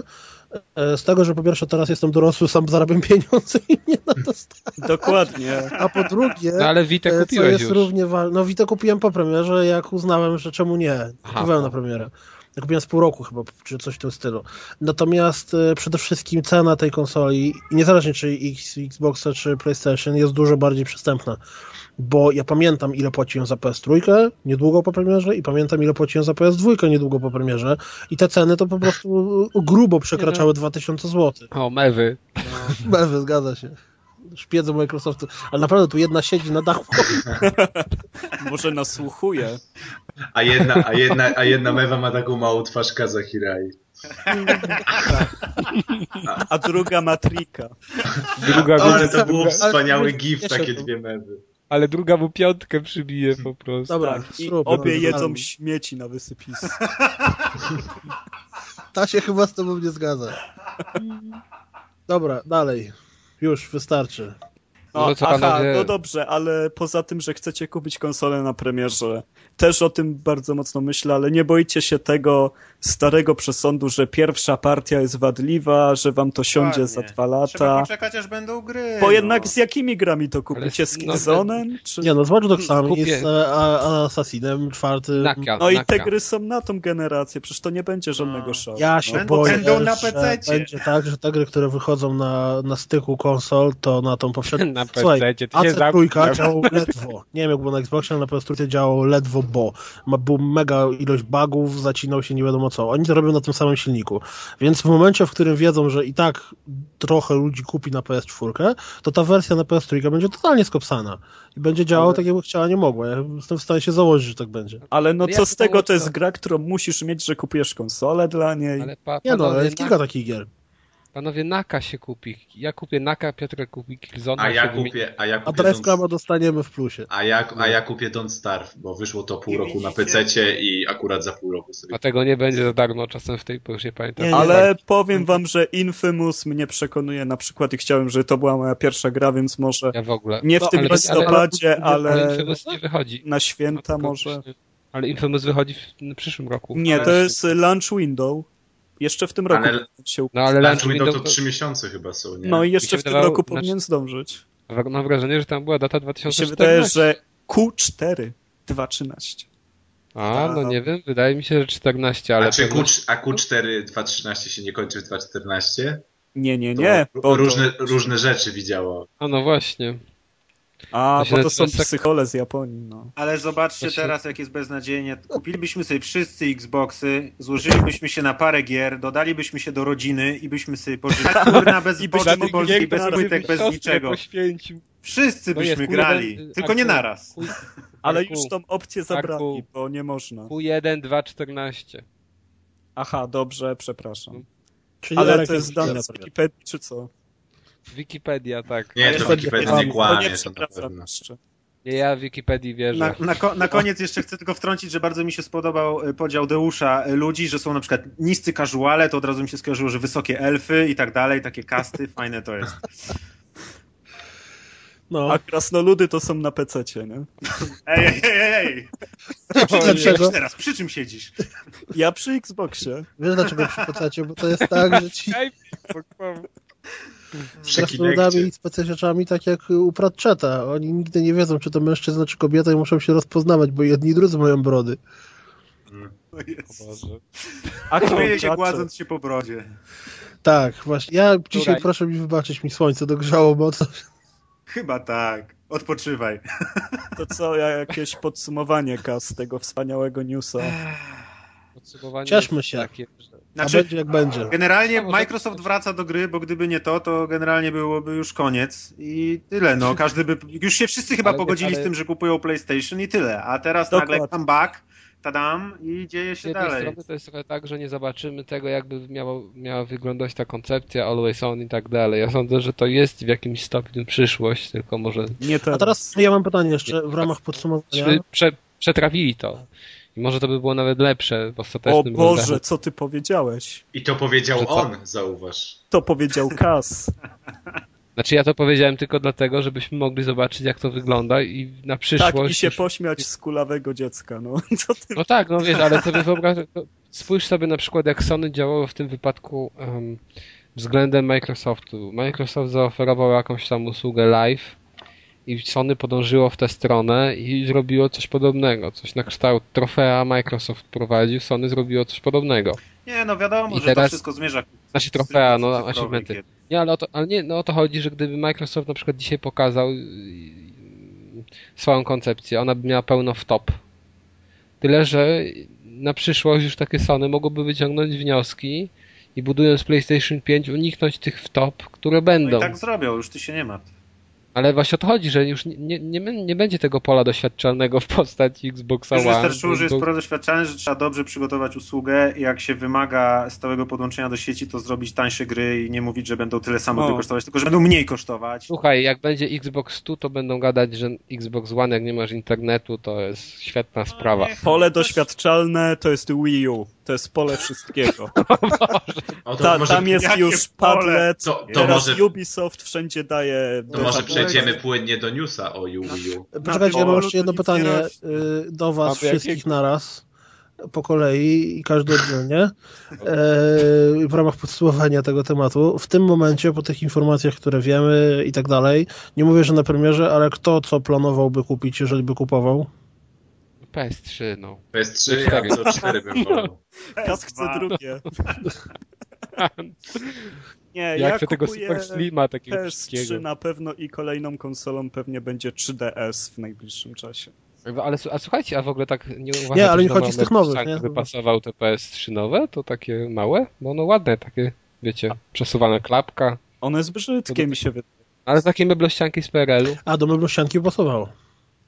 E, Z tego, że po pierwsze teraz jestem dorosły, sam zarabiam pieniądze i nie na to stać. Dokładnie. A po drugie, No ale Witę e, co kupiłeś jest już. równie ważne, no Witę kupiłem po premierze, jak uznałem, że czemu nie. Aha. Kupiłem na premierę. Ja kupiłem z pół roku chyba, czy coś w tym stylu. Natomiast e, przede wszystkim cena tej konsoli, niezależnie czy X, Xboxa, czy PlayStation, jest dużo bardziej przystępna. Bo ja pamiętam, ile płaciłem za PS3 niedługo po premierze i pamiętam, ile płaciłem za PS2 niedługo po premierze i te ceny to po prostu grubo przekraczały 2000 zł. O, mewy. Bewy, zgadza się. Szpiedzy Microsoftu, ale naprawdę tu jedna siedzi na dachu. Może nasłuchuje. A jedna, a jedna, a jedna mewa ma taką małą twarz Kazahirai. A druga matrika. Druga Ale to było wspaniały ale- gif, takie dwie mewy. ale druga mu piątkę przybije po prostu. Dobra, Tak, i obie no, jedzą ale- śmieci na wysypisku. Ta się chyba z tobą nie zgadza. Dobra, dalej. Już, wystarczy. No, No co, aha, panowie- no dobrze, ale poza tym, że chcecie kupić konsolę na premierze, też o tym bardzo mocno myślę, ale nie boicie się tego starego przesądu, że pierwsza partia jest wadliwa, że wam to siądzie za dwa Trzeba lata. poczekać, aż będą gry. Bo no. jednak z jakimi grami to kupicie? Z no, Killzone'em? Czy... Nie no, z Watch Dogsami, Kupię. z e, a- Assassinem czwartym. Naka, No i naka. te gry są na tą generację, przecież to nie będzie żadnego No. szału. Ja się Będą- boję, będą na że PC-cie. będzie tak, że te gry, które wychodzą na, na styku konsol, to na tą poprzednią... Na Słuchaj, PC-cie, ty się AC3 zamknął. działał ledwo. Nie wiem jak było na Xboxie, ale na PS3 działał ledwo, bo ma, był mega ilość bugów, zacinał się nie wiadomo co. Oni to robią na tym samym silniku. Więc w momencie, w którym wiedzą, że i tak trochę ludzi kupi na PS4, to ta wersja na PS3 będzie totalnie skopsana. I będzie działało tak, jakby chciała, nie mogła. Ja jestem w stanie się założyć, że tak będzie. Ale no co z tego, to jest gra, którą musisz mieć, że kupujesz konsolę dla niej. Ale pa, Nie no, jest kilka takich gier. Panowie Naka się kupi. Ja kupię Naka, Piotrek kupi Killzone. A ja kupię, a ja A kupię Drive Don't, Cluba dostaniemy w plusie. a ja, a ja kupię Don't Starve, bo wyszło to pół I roku na widzicie? PC i akurat za pół roku sobie A tego nie będzie za darmo czasem w tej porze, pamiętam. Nie, nie. Ale powiem wam, że Infamous mnie przekonuje na przykład i chciałem, żeby to była moja pierwsza gra, więc może Ja w ogóle. nie w No, tym ale- listopadzie, Ale ale Infamous nie wychodzi. na święta No, może. Ale Infamous wychodzi w, przyszłym roku. Nie, to jest launch window. Jeszcze w tym roku Ale- się No ale Launch Window to trzy miesiące chyba są, nie? No i jeszcze w tym wydawało- roku znaczy- powinien zdążyć. Mam wrażenie, że tam była data Mi się 2014. wydaje, że Q4 2.13. A, no nie wiem, wydaje mi się, że 14, ale... a, czy Q, a Q4 2.13 się nie kończy w 2.14? Nie, nie, nie. Bo to... różne, różne rzeczy widziało. A no właśnie. A, to bo to są psychole z Japonii, no. Ale zobaczcie się- teraz, jak jest beznadziejnie. Kupilibyśmy sobie wszyscy Xboxy, złożylibyśmy się na parę gier, dodalibyśmy się do rodziny i byśmy sobie pożyli kurna bez I byśmy poczty mogli polskiej, bez płytek, bez niczego. poświęcił. Wszyscy jest byśmy Q1, grali, y, tylko nie Arku. naraz. Q- Ale już tą opcję zabrali, bo nie można. Q1, 2, 14. Aha, dobrze, przepraszam. Czyli Ale to jest dane z. Wikipedii, czy co? Wikipedia, tak. Nie, to Wikipedia nie kłamie, nie to. Nie, ja w Wikipedii wierzę. Na, na, ko- na koniec jeszcze chcę tylko wtrącić, że bardzo mi się spodobał y, podział Deusza y, ludzi, że są na przykład niscy casuale, to od razu mi się skojarzyło, że wysokie elfy i tak dalej, takie kasty, fajne to jest. No, A krasnoludy to są na PC-cie, nie? Ej, ej, ej, ej! Przy czym siedzisz teraz? Przy czym siedzisz? Ja przy Xboxie. wiesz dlaczego przypocacie? Bo to jest tak, że ci z krasnoludami i specjaliczami tak jak u Pratchetta. Oni nigdy nie wiedzą, czy to mężczyzna, czy kobieta i muszą się rozpoznawać, bo jedni i drudzy mają brody. Boże. A Śmieje się gładząc się po brodzie. Tak, właśnie. Ja dzisiaj, proszę mi wybaczyć, mi słońce dogrzało mocno. Chyba tak. Odpoczywaj. To co, ja jakieś podsumowanie kas tego wspaniałego newsa. Podsumowanie Cieszmy się. Takie, że... A Znaczy, będzie jak będzie. generalnie Microsoft wraca do gry, bo gdyby nie to, to generalnie byłoby już koniec i tyle, no. Każdy by, już się wszyscy chyba Ale- pogodzili ale- z tym, że kupują PlayStation i tyle. A teraz Dokładnie. nagle comeback, tadam i dzieje Z się jednej dalej. strony to jest trochę tak, że nie zobaczymy tego, jakby miało, miała wyglądać ta koncepcja Always On i tak dalej. Ja sądzę, że to jest w jakimś stopniu przyszłość, tylko może Nie teraz. A teraz ja mam pytanie jeszcze w ramach podsumowania. prze, prze, przetrawili to. I może to by było nawet lepsze w O ostatecznym Boże, rozdachu. co ty powiedziałeś? I to powiedział Że co? on, zauważ. To powiedział Kas. Znaczy ja to powiedziałem tylko dlatego, żebyśmy mogli zobaczyć, jak to wygląda i na przyszłość... Tak, i się już- pośmiać z kulawego dziecka, no. Co ty... No tak, no wiesz, ale sobie wyobraź, spójrz sobie na przykład jak Sony działało w tym wypadku em, względem Microsoftu. Microsoft zaoferował jakąś tam usługę live i Sony podążyło w tę stronę i zrobiło coś podobnego, coś na kształt trofea Microsoft prowadził, Sony zrobiło coś podobnego. Nie, no wiadomo, I że teraz- to wszystko zmierza Znaczy trofea, no achievementy. Nie, ale o to, ale nie, no o to chodzi, że gdyby Microsoft na przykład dzisiaj pokazał yy, swoją koncepcję, ona by miała pełno w top. Tyle, że na przyszłość już takie Sony mogłyby wyciągnąć wnioski i budując PlayStation 5 uniknąć tych w top, które No będą. i tak zrobią, już ty się nie martw. Ale właśnie o to chodzi, że już nie, nie, nie, będzie tego pola doświadczalnego w postaci Xboxa Już One. wystarczyło, że jest pole doświadczalne, że trzeba dobrze przygotować usługę i jak się wymaga stałego podłączenia do sieci, to zrobić tańsze gry i nie mówić, że będą tyle samo No. kosztować, tylko że będą mniej kosztować. Słuchaj, jak będzie Xbox 100, to będą gadać, że Xbox One, jak nie masz internetu, to jest świetna sprawa. Też- Pole doświadczalne to jest Wii U. To jest pole wszystkiego. O, Ta, może, tam jest już pole? Padlet. To- to teraz może- Ubisoft wszędzie daje. to może przejdziemy płynnie do newsa o Wii U. Poczekajcie, ja mam jeszcze jedno pytanie y, do was wszystkich naraz, po kolei i każdy oddzielnie, e, w ramach podsumowania tego tematu. W tym momencie, po tych informacjach, które wiemy i tak dalej, nie mówię, że na premierze, ale kto co planowałby kupić, jeżeli by kupował? PS3, no. PS3, ja co 4 bym wolał. Kas chce drugie. Nie, Jak ja tego Super Slima takiego PS3 wszystkiego. na pewno i kolejną konsolą pewnie będzie 3DS w najbliższym czasie. Ale a słuchajcie, a w ogóle tak nie uważacie, Nie, ale nie że chodzi z tych nowych, nie? wypasował te PS3 nowe, to takie małe? Bo one ładne, takie, wiecie, przesuwana klapka. One jest brzydkie, mi się wydaje. Ale takie meblościanki z PRL-u. A do meblościanki pasowało.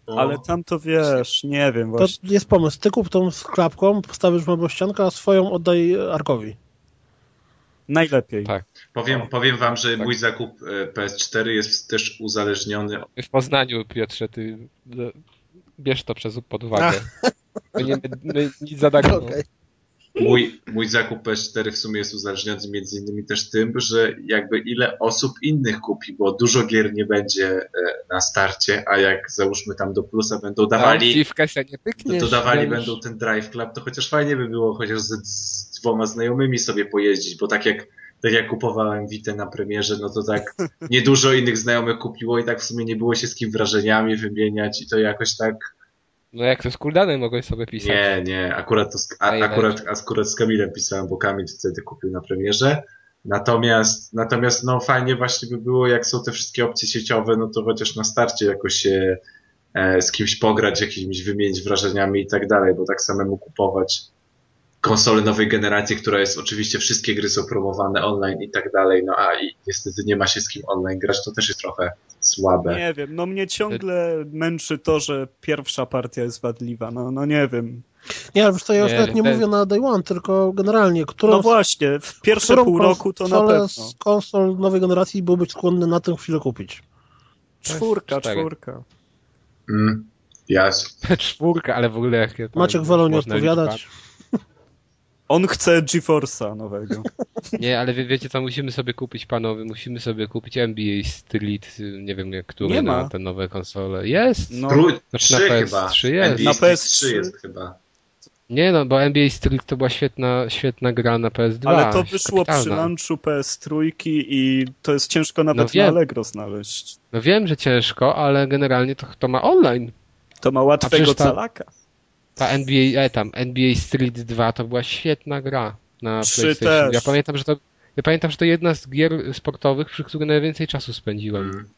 O, Ale tam to wiesz, nie wiem To właśnie. jest pomysł. Ty kup tą z klapką, postawisz meblościankę, a swoją oddaj Arkowi. Najlepiej. Tak. Powiem, powiem wam, że Tak. mój zakup e, PS4 jest też uzależniony W Poznaniu, Piotrze, ty e, bierz to przez pod uwagę. My, nie, my nic za darmo. Okej. Mój, mój zakup PS4 w sumie jest uzależniony między innymi też tym, że jakby ile osób innych kupi, bo dużo gier nie będzie e, na starcie, a jak załóżmy tam do plusa będą dawali, w kesę nie to, dawali wiesz. będą ten Drive Club, to chociaż fajnie by było chociaż z, z dwoma znajomymi sobie pojeździć, bo tak jak tak jak kupowałem Witę na premierze, no to tak niedużo innych znajomych kupiło i tak w sumie nie było się z kim wrażeniami wymieniać i to jakoś tak No jak to z Kuldanem mogłeś sobie pisać. Nie, nie, akurat, to z, a, akurat, akurat z Kamilem pisałem, bo Kamil wtedy kupił na premierze. Natomiast, natomiast no fajnie właśnie by było, jak są te wszystkie opcje sieciowe, no to chociaż na starcie jakoś się e, z kimś pograć, jakimiś wymienić wrażeniami i tak dalej, bo tak samemu kupować konsolę nowej generacji, która jest oczywiście, wszystkie gry są promowane online i tak dalej, no a i niestety nie ma się z kim online grać, to też jest trochę słabe. Nie wiem, no mnie ciągle męczy to, że pierwsza partia jest wadliwa. No, no nie wiem. Nie, ale wiesz co, ja już Nie, nawet nie ten- mówię na day one, tylko generalnie, którą, No właśnie, w pierwsze pół roku to na pewno. z konsol nowej generacji byłbyś skłonny na tę chwilę kupić. Czwórka, czwórka. Mm, jasne. Czwórka, ale w ogóle jakie to Maciek wolał nie odpowiadać. On chce GeForce'a nowego. Nie, ale wie, wiecie co, musimy sobie kupić, panowie, musimy sobie kupić NBA Street, nie wiem jak który Nie na ma. te nowe konsole. Jest! No, Trój, Znaczy na trzy PS3 chyba. jest. NBA Na Street PS3 3 jest chyba. Nie no, bo NBA Street to była świetna, świetna gra na PS2. ale to wyszło przy kapitalna. launchu PS3 i to jest ciężko nawet No wiem. na Allegro znaleźć. No wiem, że ciężko, ale generalnie to, to ma online. To ma łatwego ta- calaka. Ta NBA, e, tam, NBA Street 2 to była świetna gra na Trzy PlayStation. też. Ja pamiętam, że to ja pamiętam, że to jedna z gier sportowych, przy której najwięcej czasu spędziłem. Mm.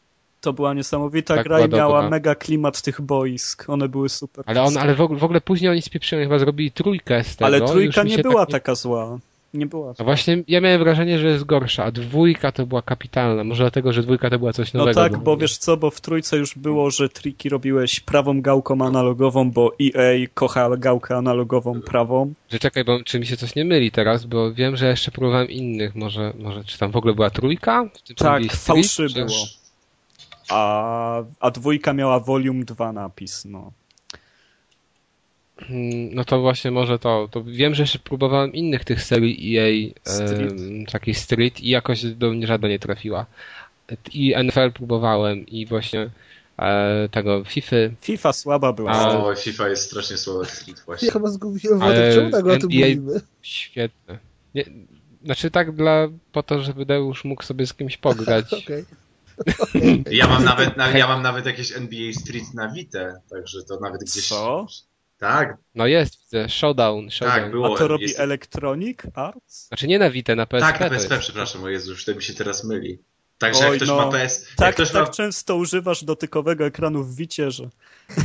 To była niesamowita Tak gra i była miała dobra. mega klimat tych boisk. One były super. Ale on, ale w ogóle, w ogóle później oni spieprzyli, chyba zrobili trójkę z tego. Ale trójka nie była tak nie- taka zła. Nie była. No właśnie, ja miałem wrażenie, że jest gorsza, a dwójka to była kapitalna. Może dlatego, że dwójka to była coś No nowego. tak, dla bo mnie. wiesz co, bo w trójce już było, że triki robiłeś prawą gałką analogową, bo EA kocha gałkę analogową prawą. Że czekaj, bo czy mi się coś nie myli teraz, bo wiem, że jeszcze próbowałem innych. Może, może czy tam w ogóle była trójka? Tak, fałszy było. A, a dwójka miała Volume 2 napis, no. Hmm, No to właśnie może to. to wiem, że jeszcze próbowałem innych tych serii EA Street. takich Street i jakoś do mnie żadna nie trafiła. I NFL próbowałem i właśnie e, tego FIFA, FIFA słaba była. A- O, FIFA jest strasznie słowa Street właśnie. Ja chyba zgubiłem Ale wątek, czemu tak o tym NBA mówimy? świetne. Nie, znaczy tak dla, po to, żeby Deusz mógł sobie z kimś pograć. Okej. Ja mam nawet, na, ja mam nawet jakieś NBA Street na Vita, także to nawet gdzieś... Co? Tak, No jest, widzę, Showdown, Showdown. tak, było. A to robi jest- Electronic Arts? Znaczy nie na Vita, na PSP. Tak, na PSP, jest. przepraszam, o Jezu, już to mi się teraz myli. Także jak ktoś no. ma PS... Tak, ktoś tak ma... często używasz dotykowego ekranu w Wicie, że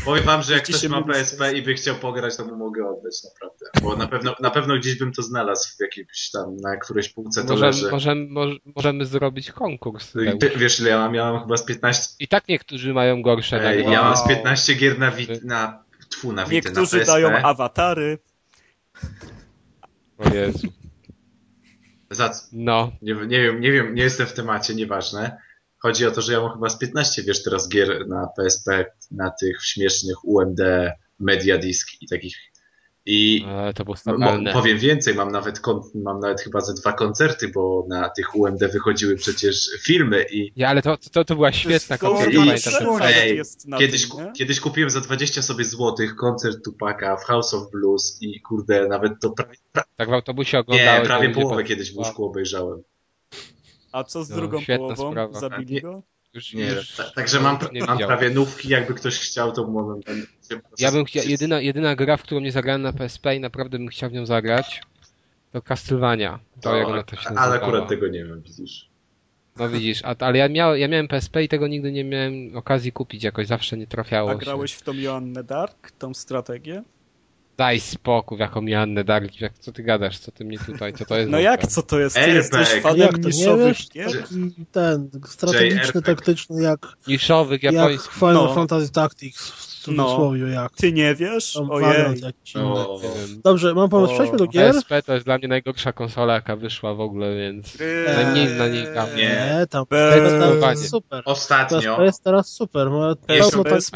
Powiem wam, że jak ktoś ma PSP i by chciał pograć, to mu mogę oddać, naprawdę. Bo na pewno, na pewno gdzieś bym to znalazł w jakimś tam, na którejś półce to Możemy, leży. możemy, moż- możemy zrobić konkurs. I. Ty, wiesz ile ja mam? Ja mam chyba z 15... I tak niektórzy mają gorsze Ej, ja mam z Wow. 15 gier na wit... na... Tfu, na wity, na niektórzy PSP. dają awatary. O Jezu. Za co? No, Nie, nie wiem, nie wiem, nie jestem w temacie, nieważne. Chodzi o to, że ja mam chyba z 15, wiesz, teraz gier na PSP, na tych śmiesznych UMD, Media Disk i takich. I to było stabilne. powiem więcej, mam nawet, kon, mam nawet chyba ze dwa koncerty, bo na tych UMD wychodziły przecież filmy i Ja, ale to, to, to była świetna Ej, na kiedyś, tym, nie? kiedyś kupiłem za 20 sobie złotych koncert Tupaka w House of Blues i kurde, nawet to prawie, pra, Tak w autobusie nie, oglądałem. prawie to połowę kiedyś w łóżku obejrzałem. A co z No, drugą połową? sprawa. Zabili go? Już, Nie, już, ta- także mam, nie mam widziałem. prawie nówki, jakby ktoś chciał, to moment. Ja bym chciał, jedyna, jedyna gra, w którą nie zagrałem na PSP i naprawdę bym chciał w nią zagrać, to Castlevania. To jak ona to się ale akurat tego nie wiem, widzisz. No widzisz, a, ale ja, miał, ja miałem PSP i tego nigdy nie miałem okazji kupić, jakoś zawsze nie trafiało A się. grałeś w tą Joannę Dark, tą strategię? Daj spokój, jaką Joannę Dark, jak, co ty gadasz, co ty mnie tutaj, co to jest? No jak, co to jest? Ty Airbag. jesteś Jak fanem nie niszowych wiesz? gier? Taki ten strategiczny, taktyczny, jak, Niszowych, jak japońskich. Final No. Fantasy Tactics w cudzysłowie, jak Ty nie wiesz? tam Ojej. Vagrant jakiś inny. O, nie wiem. Dobrze, mam pomysł, O, przejdźmy do gier. PSP to jest dla mnie najgorsza konsola, jaka wyszła w ogóle, więc Eee, najmniej na niej grałem. Nie. Nie, tam PSP Panie. jest super. ostatnio, PSP jest teraz super,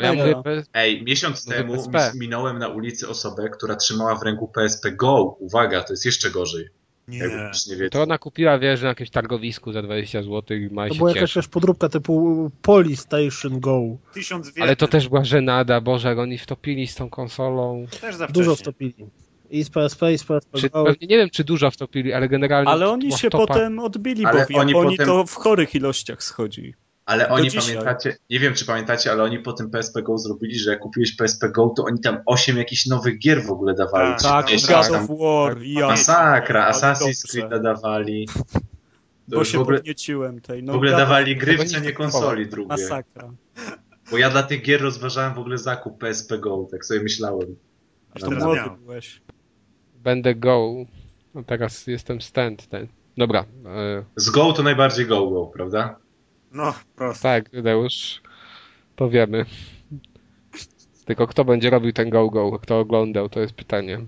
ja mówię, PS... ej, miesiąc No temu PSP. minąłem na ulicy osobę, która trzymała w ręku PSP Go. Uwaga, to jest jeszcze gorzej. Nie. Nie to ona kupiła, wiesz, na jakimś targowisku za 20 zł i ma To była jakaś też podróbka typu Polystation Go. Ale to też była żenada, Boże, jak oni wtopili z tą konsolą. też za Dużo wtopili. I z PSP, i z PSP Czy, pewnie nie wiem, czy dużo wtopili, ale generalnie... Ale oni się topa. potem odbili, Ale bo Japonii oni potem- to w chorych ilościach schodzi. Ale do oni dzisiaj. pamiętacie, nie wiem czy pamiętacie, ale oni po tym PSP Go zrobili, że jak kupiłeś PSP Go, to oni tam 8 jakichś nowych gier w ogóle dawali. Tak, Tak, gdzieś God tam. of War, tak, Masakra, Assassin's. Creed dawali. To bo się w ogóle, podnieciłem tej. No, w ogóle dawali gry w cenie konsoli drugie. Masakra. Bo ja dla tych gier rozważałem w ogóle zakup PSP Go, tak sobie myślałem. To Teraz młody byłeś. Będę go. No teraz jestem stand ten. Dobra. E, Z Go to najbardziej Go Go, prawda? No, prosto. tak, Deusz. To wiemy. Tylko kto będzie robił ten go go? Kto oglądał? To jest pytanie.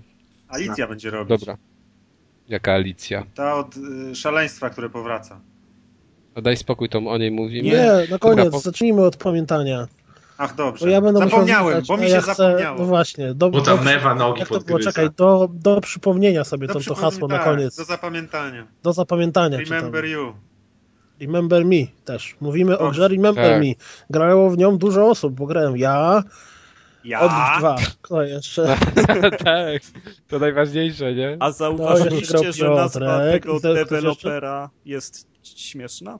Alicja będzie robić. Dobra. Jaka Alicja? Ta od y, szaleństwa, które powraca. No daj spokój, to o niej mówimy. Nie, na koniec, po- zacznijmy od pamiętania. Ach, dobrze. Bo ja będę Zapomniałem, bo mi się ja chcę, zapomniało. No właśnie. Do, Bo tam do- mewa nogi Jak to było? Czekaj, do, do przypomnienia sobie Do to, to hasło na tak, koniec. Do zapamiętania. Do zapamiętania. Remember you. Remember Me też. Mówimy o grze Remember Tak. Me. Grało w nią dużo osób, bo grałem ja, Ja. od dwa. Kto jeszcze? tak, to najważniejsze, nie? A zauważyliście, że nazwa Piotrek. tego dewelopera jest śmieszna?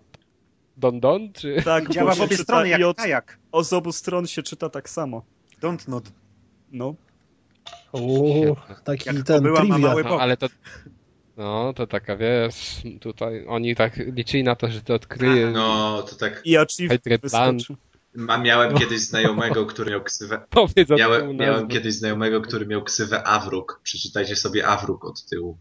Don Don, czy... Tak, Działa w obie strony, jak i od, kajak. o z obu stron się czyta tak samo. Don't not. No. Uuu, taki Jak ten ma trivia. mały No, bok. ale to... No, to taka, wiesz, tutaj oni tak liczyli na to, że to odkryje. No, to tak. I wyskoczy. Ma, miałem kiedyś znajomego, który miał ksywę. Powiedz o Miałem, tym miałem kiedyś znajomego, który miał ksywę Awruk. Przeczytajcie sobie Awruk od tyłu.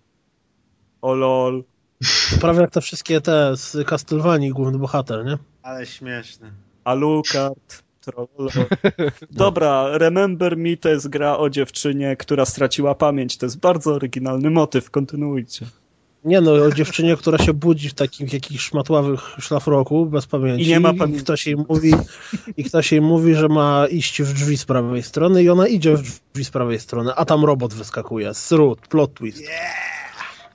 O lol. Prawie jak te wszystkie te z Castlevanii główny bohater, nie? Ale śmieszne. Alucard. Troll. Dobra, Remember Me to jest gra o dziewczynie, która straciła pamięć. To jest bardzo oryginalny motyw. Kontynuujcie. Nie no, o dziewczynie, która się budzi w takim jakichś szmatławych szlafroku, bez pamięci. I nie ma I pamięci. ktoś jej mówi, i ktoś jej mówi, że ma iść w drzwi z prawej strony i ona idzie w drzwi z prawej strony, a tam robot wyskakuje. Srut, plot twist.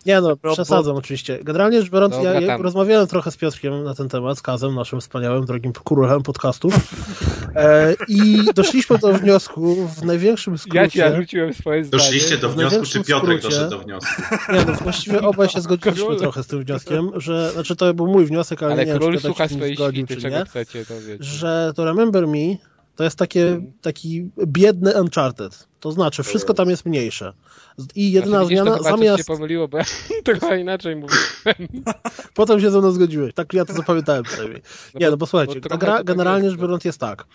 Nie no, Robot. przesadzam oczywiście. Generalnie rzecz biorąc, Dobra, ja, ja rozmawiałem trochę z Piotrkiem na ten temat, z Kazem, naszym wspaniałym, drogim królem podcastów e, i doszliśmy do wniosku w największym Ja skrócie. ci narzuciłem swoje zdanie. Doszliście do wniosku, czy Piotrek skrócie- doszedł do wniosku? Nie, no właściwie obaj się zgodziliśmy Król. trochę z tym wnioskiem, że, znaczy to był mój wniosek, ale, Ale nie wiem, król czy ktoś słucha swojej zgodził, świty, czy czego nie, chcecie, to wiecie. że to Remember Me To jest takie, taki biedny Uncharted. To znaczy, wszystko tam jest mniejsze. I jedyna Znaczy, widzisz, to zmiana, chyba coś zamiast... się pomyliło, bo ja trochę inaczej mówię. Potem się ze mną zgodziłeś. Tak ja to zapamiętałem przynajmniej. No Nie, no bo słuchajcie, bo gra to tak generalnie rzecz no. biorąc jest tak.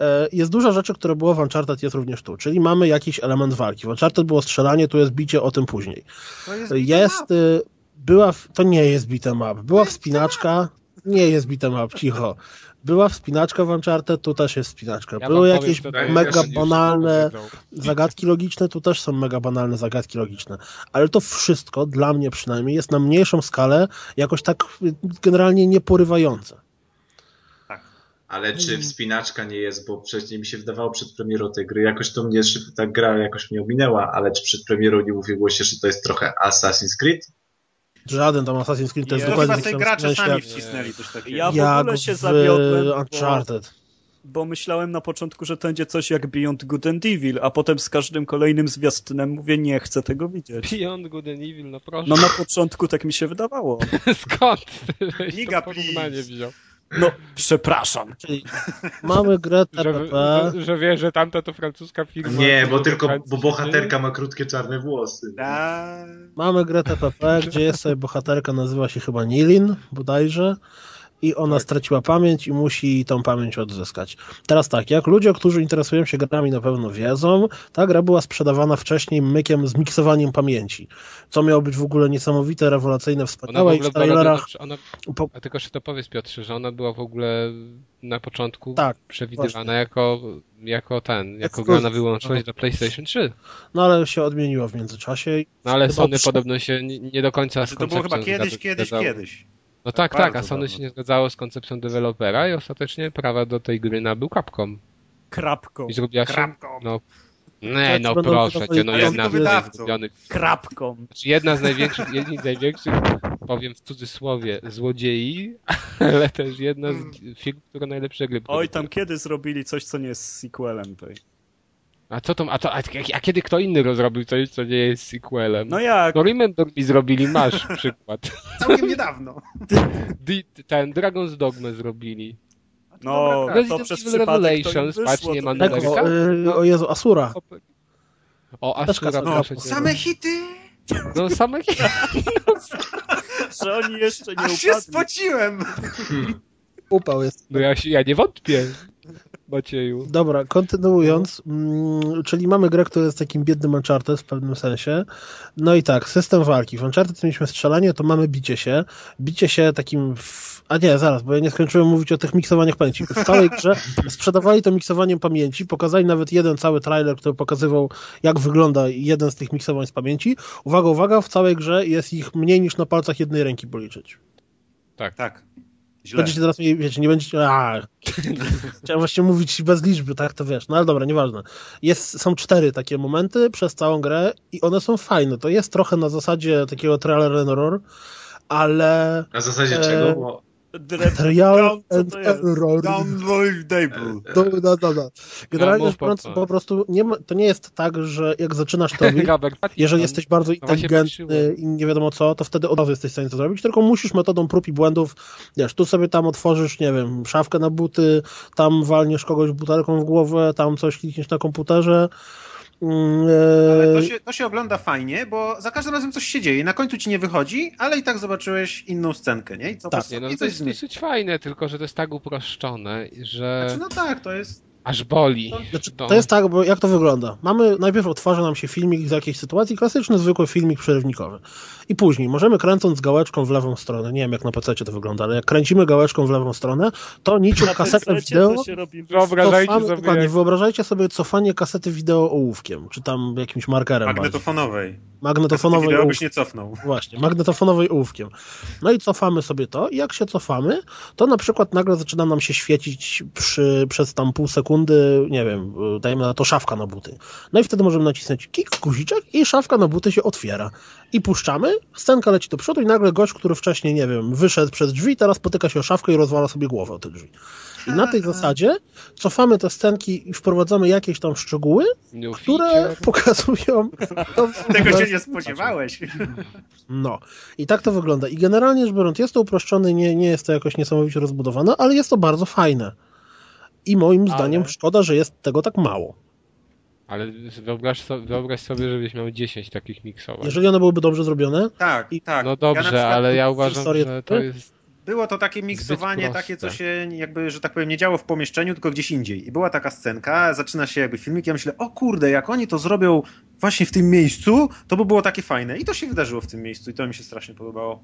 E, Jest dużo rzeczy, które było w Uncharted, jest również tu. Czyli mamy jakiś element walki. W Uncharted było strzelanie, tu jest bicie, o tym później. To jest, Jest, y, była, w- to nie jest beat'em up. Była wspinaczka, nie jest beat'em up, cicho. Była wspinaczka w Uncharted, tu też jest wspinaczka. Ja Były powiem, jakieś jest, mega banalne zagadki logiczne, tu też są mega banalne zagadki logiczne. Ale to wszystko, dla mnie przynajmniej, jest na mniejszą skalę jakoś tak generalnie nieporywające. Ale czy Mm. wspinaczka nie jest, bo wcześniej mi się wydawało przed premierą tej gry, jakoś to mnie szybko, ta gra jakoś mnie ominęła, ale czy przed premierą nie mówiło się, że to jest trochę Assassin's Creed? Żaden tam Assassin's Creed to jest to dokładnie chyba taki tej sam gracze sami wcisnęli coś takiego. Ja w jak ogóle się w zawiodłem, bo- Uncharted. Bo myślałem na początku, że to będzie coś jak Beyond Good and Evil, a potem z każdym kolejnym zwiastunem mówię, nie chcę tego widzieć. Beyond Good and Evil, no proszę. No na początku tak mi się wydawało. Skąd? Giga, to porównanie wziął. No, przepraszam. Czyli mamy grę Że, TPP, że, że wiesz, że tamta to francuska firma. Nie, bo tylko, bo bohaterka ma krótkie czarne włosy. Da... mamy grę TPP, gdzie jest sobie bohaterka, nazywa się chyba Nilin, bodajże. I ona Tak. straciła pamięć i musi tą pamięć odzyskać. Teraz tak, jak ludzie, którzy interesują się grami na pewno wiedzą, ta gra była sprzedawana wcześniej mykiem z miksowaniem pamięci. Co miało być w ogóle niesamowite, rewelacyjne, Ona w wspaniałe i w trailerach... ona, a tylko że to powiedz Piotrze, że ona była w ogóle na początku Tak, przewidywana jako, jako ten, jako gra na wyłączność dla PlayStation 3. No ale się odmieniła w międzyczasie. No ale Sony przy- podobno się nie, nie do końca Znaczy, to było chyba kiedyś, kiedyś, kiedyś. No tak, tak, a Sony dawno. się nie zgadzało z koncepcją dewelopera i ostatecznie prawa do tej gry nabył Capcom. Krapką. I zrobiła się... Krapką. No, nie, no proszę cię, no jedna z zrobionych Krapką. Znaczy jedna z największych, jedni z największych, powiem w cudzysłowie, złodziei, ale też jedna z firm, która najlepsze gry Oj, tam kiedy zrobili coś, co nie jest sequelem tej. A co to, a, to, a, a kiedy kto inny rozrobił coś, co nie jest sequelem? No jak? No Remember mi zrobili, masz przykład. Całkiem niedawno. Ten Dragon's Dogma zrobili. No, Dobra, to przez Revelations, wyszło. patrz, nie ma Tak, o, y, o Jezu, Asura. O, Asura, No, proszę same hity! No same Że oni jeszcze nie Aż się upadli. spociłem! Upał jest. No ja, się, ja nie wątpię, Macieju. Dobra, kontynuując, mm, czyli mamy grę, która jest takim biednym Uncharted w pewnym sensie. No i tak, system walki. W Uncharted mieliśmy strzelanie, to mamy bicie się. Bicie się takim... W... A nie, zaraz, bo ja nie skończyłem mówić o tych miksowaniach pamięci. W całej grze sprzedawali to miksowaniem pamięci, pokazali nawet jeden cały trailer, który pokazywał, jak wygląda jeden z tych miksowań z pamięci. Uwaga, uwaga, w całej grze jest ich mniej niż na palcach jednej ręki policzyć. Tak. Źle. Będziecie teraz mieli, wiecie, nie będziecie. A, chciałem właśnie mówić bez liczby, tak to wiesz. No ale dobra, nieważne. Jest, są cztery takie momenty przez całą grę i one są fajne. To jest trochę na zasadzie takiego trailer and error, ale Na zasadzie E, czego? Bo trial and error. Downloadable. No, no, no, no. Generalnie rzecz biorąc, po prostu nie ma, to nie jest tak, że jak zaczynasz to robić, Pattinson. jeżeli jesteś bardzo No inteligentny i nie wiadomo co, to wtedy od razu jesteś w stanie to zrobić, tylko musisz metodą prób i błędów, wiesz, tu sobie tam otworzysz, nie wiem, szafkę na buty, tam walniesz kogoś butelką w głowę, tam coś klikniesz na komputerze. Mm, Ale to e, się, to się ogląda fajnie, bo za każdym razem coś się dzieje. Na końcu ci nie wychodzi, ale i tak zobaczyłeś inną scenkę, nie? I co Tak. Nie, no i to coś jest zmieni. dosyć fajne, tylko że to jest tak uproszczone, że Znaczy, no tak, to jest... aż boli. Znaczy, to jest tak, bo jak to wygląda? Mamy, najpierw otwarza nam się filmik z jakiejś sytuacji, klasyczny, zwykły filmik przerywnikowy. I później możemy kręcąc gałeczką w lewą stronę, nie wiem jak na PC to wygląda, ale jak kręcimy gałeczką w lewą stronę, to niczym Na kasetę wideo to się robi Wyobrażajcie cofamy, sobie, dokładnie, jak... wyobrażajcie sobie cofanie kasety wideo ołówkiem, czy tam jakimś markerem bardziej. Magnetofonowej. magnetofonowej Wideo byś ołówkiem. nie cofnął. Właśnie, magnetofonowej ołówkiem. No i cofamy sobie to i jak się cofamy, to na przykład nagle zaczyna nam się świecić przy, przez tam pół sekundy, nie wiem, dajmy na to szafka na buty. No i wtedy możemy nacisnąć kik, guziczek i szafka na buty się otwiera. I puszczamy, scenka leci do przodu i nagle gość, który wcześniej, nie wiem, wyszedł przez drzwi, teraz potyka się o szafkę i rozwala sobie głowę o te drzwi. I na tej zasadzie cofamy te scenki i wprowadzamy jakieś tam szczegóły, New które feature. pokazują... to- Tego się nie spodziewałeś. no. I tak to wygląda. I generalnie rzecz biorąc, jest to uproszczone, nie, nie jest to jakoś niesamowicie rozbudowane, ale jest to bardzo fajne. I moim Ale- zdaniem szkoda, że jest tego tak mało. Ale wyobraź, so, wyobraź sobie, żebyś miał 10 takich miksowań. Jeżeli one byłyby dobrze zrobione, Tak, I- tak. No Ja dobrze, przykład ale ja uważam, historię- że to jest... Było to takie miksowanie, takie co się jakby, że tak powiem, nie działo w pomieszczeniu, tylko gdzieś indziej. I była taka scenka, zaczyna się jakby filmik, ja myślę, o kurde, jak oni to zrobią właśnie w tym miejscu, to by było takie fajne. I to się wydarzyło w tym miejscu i to mi się strasznie podobało.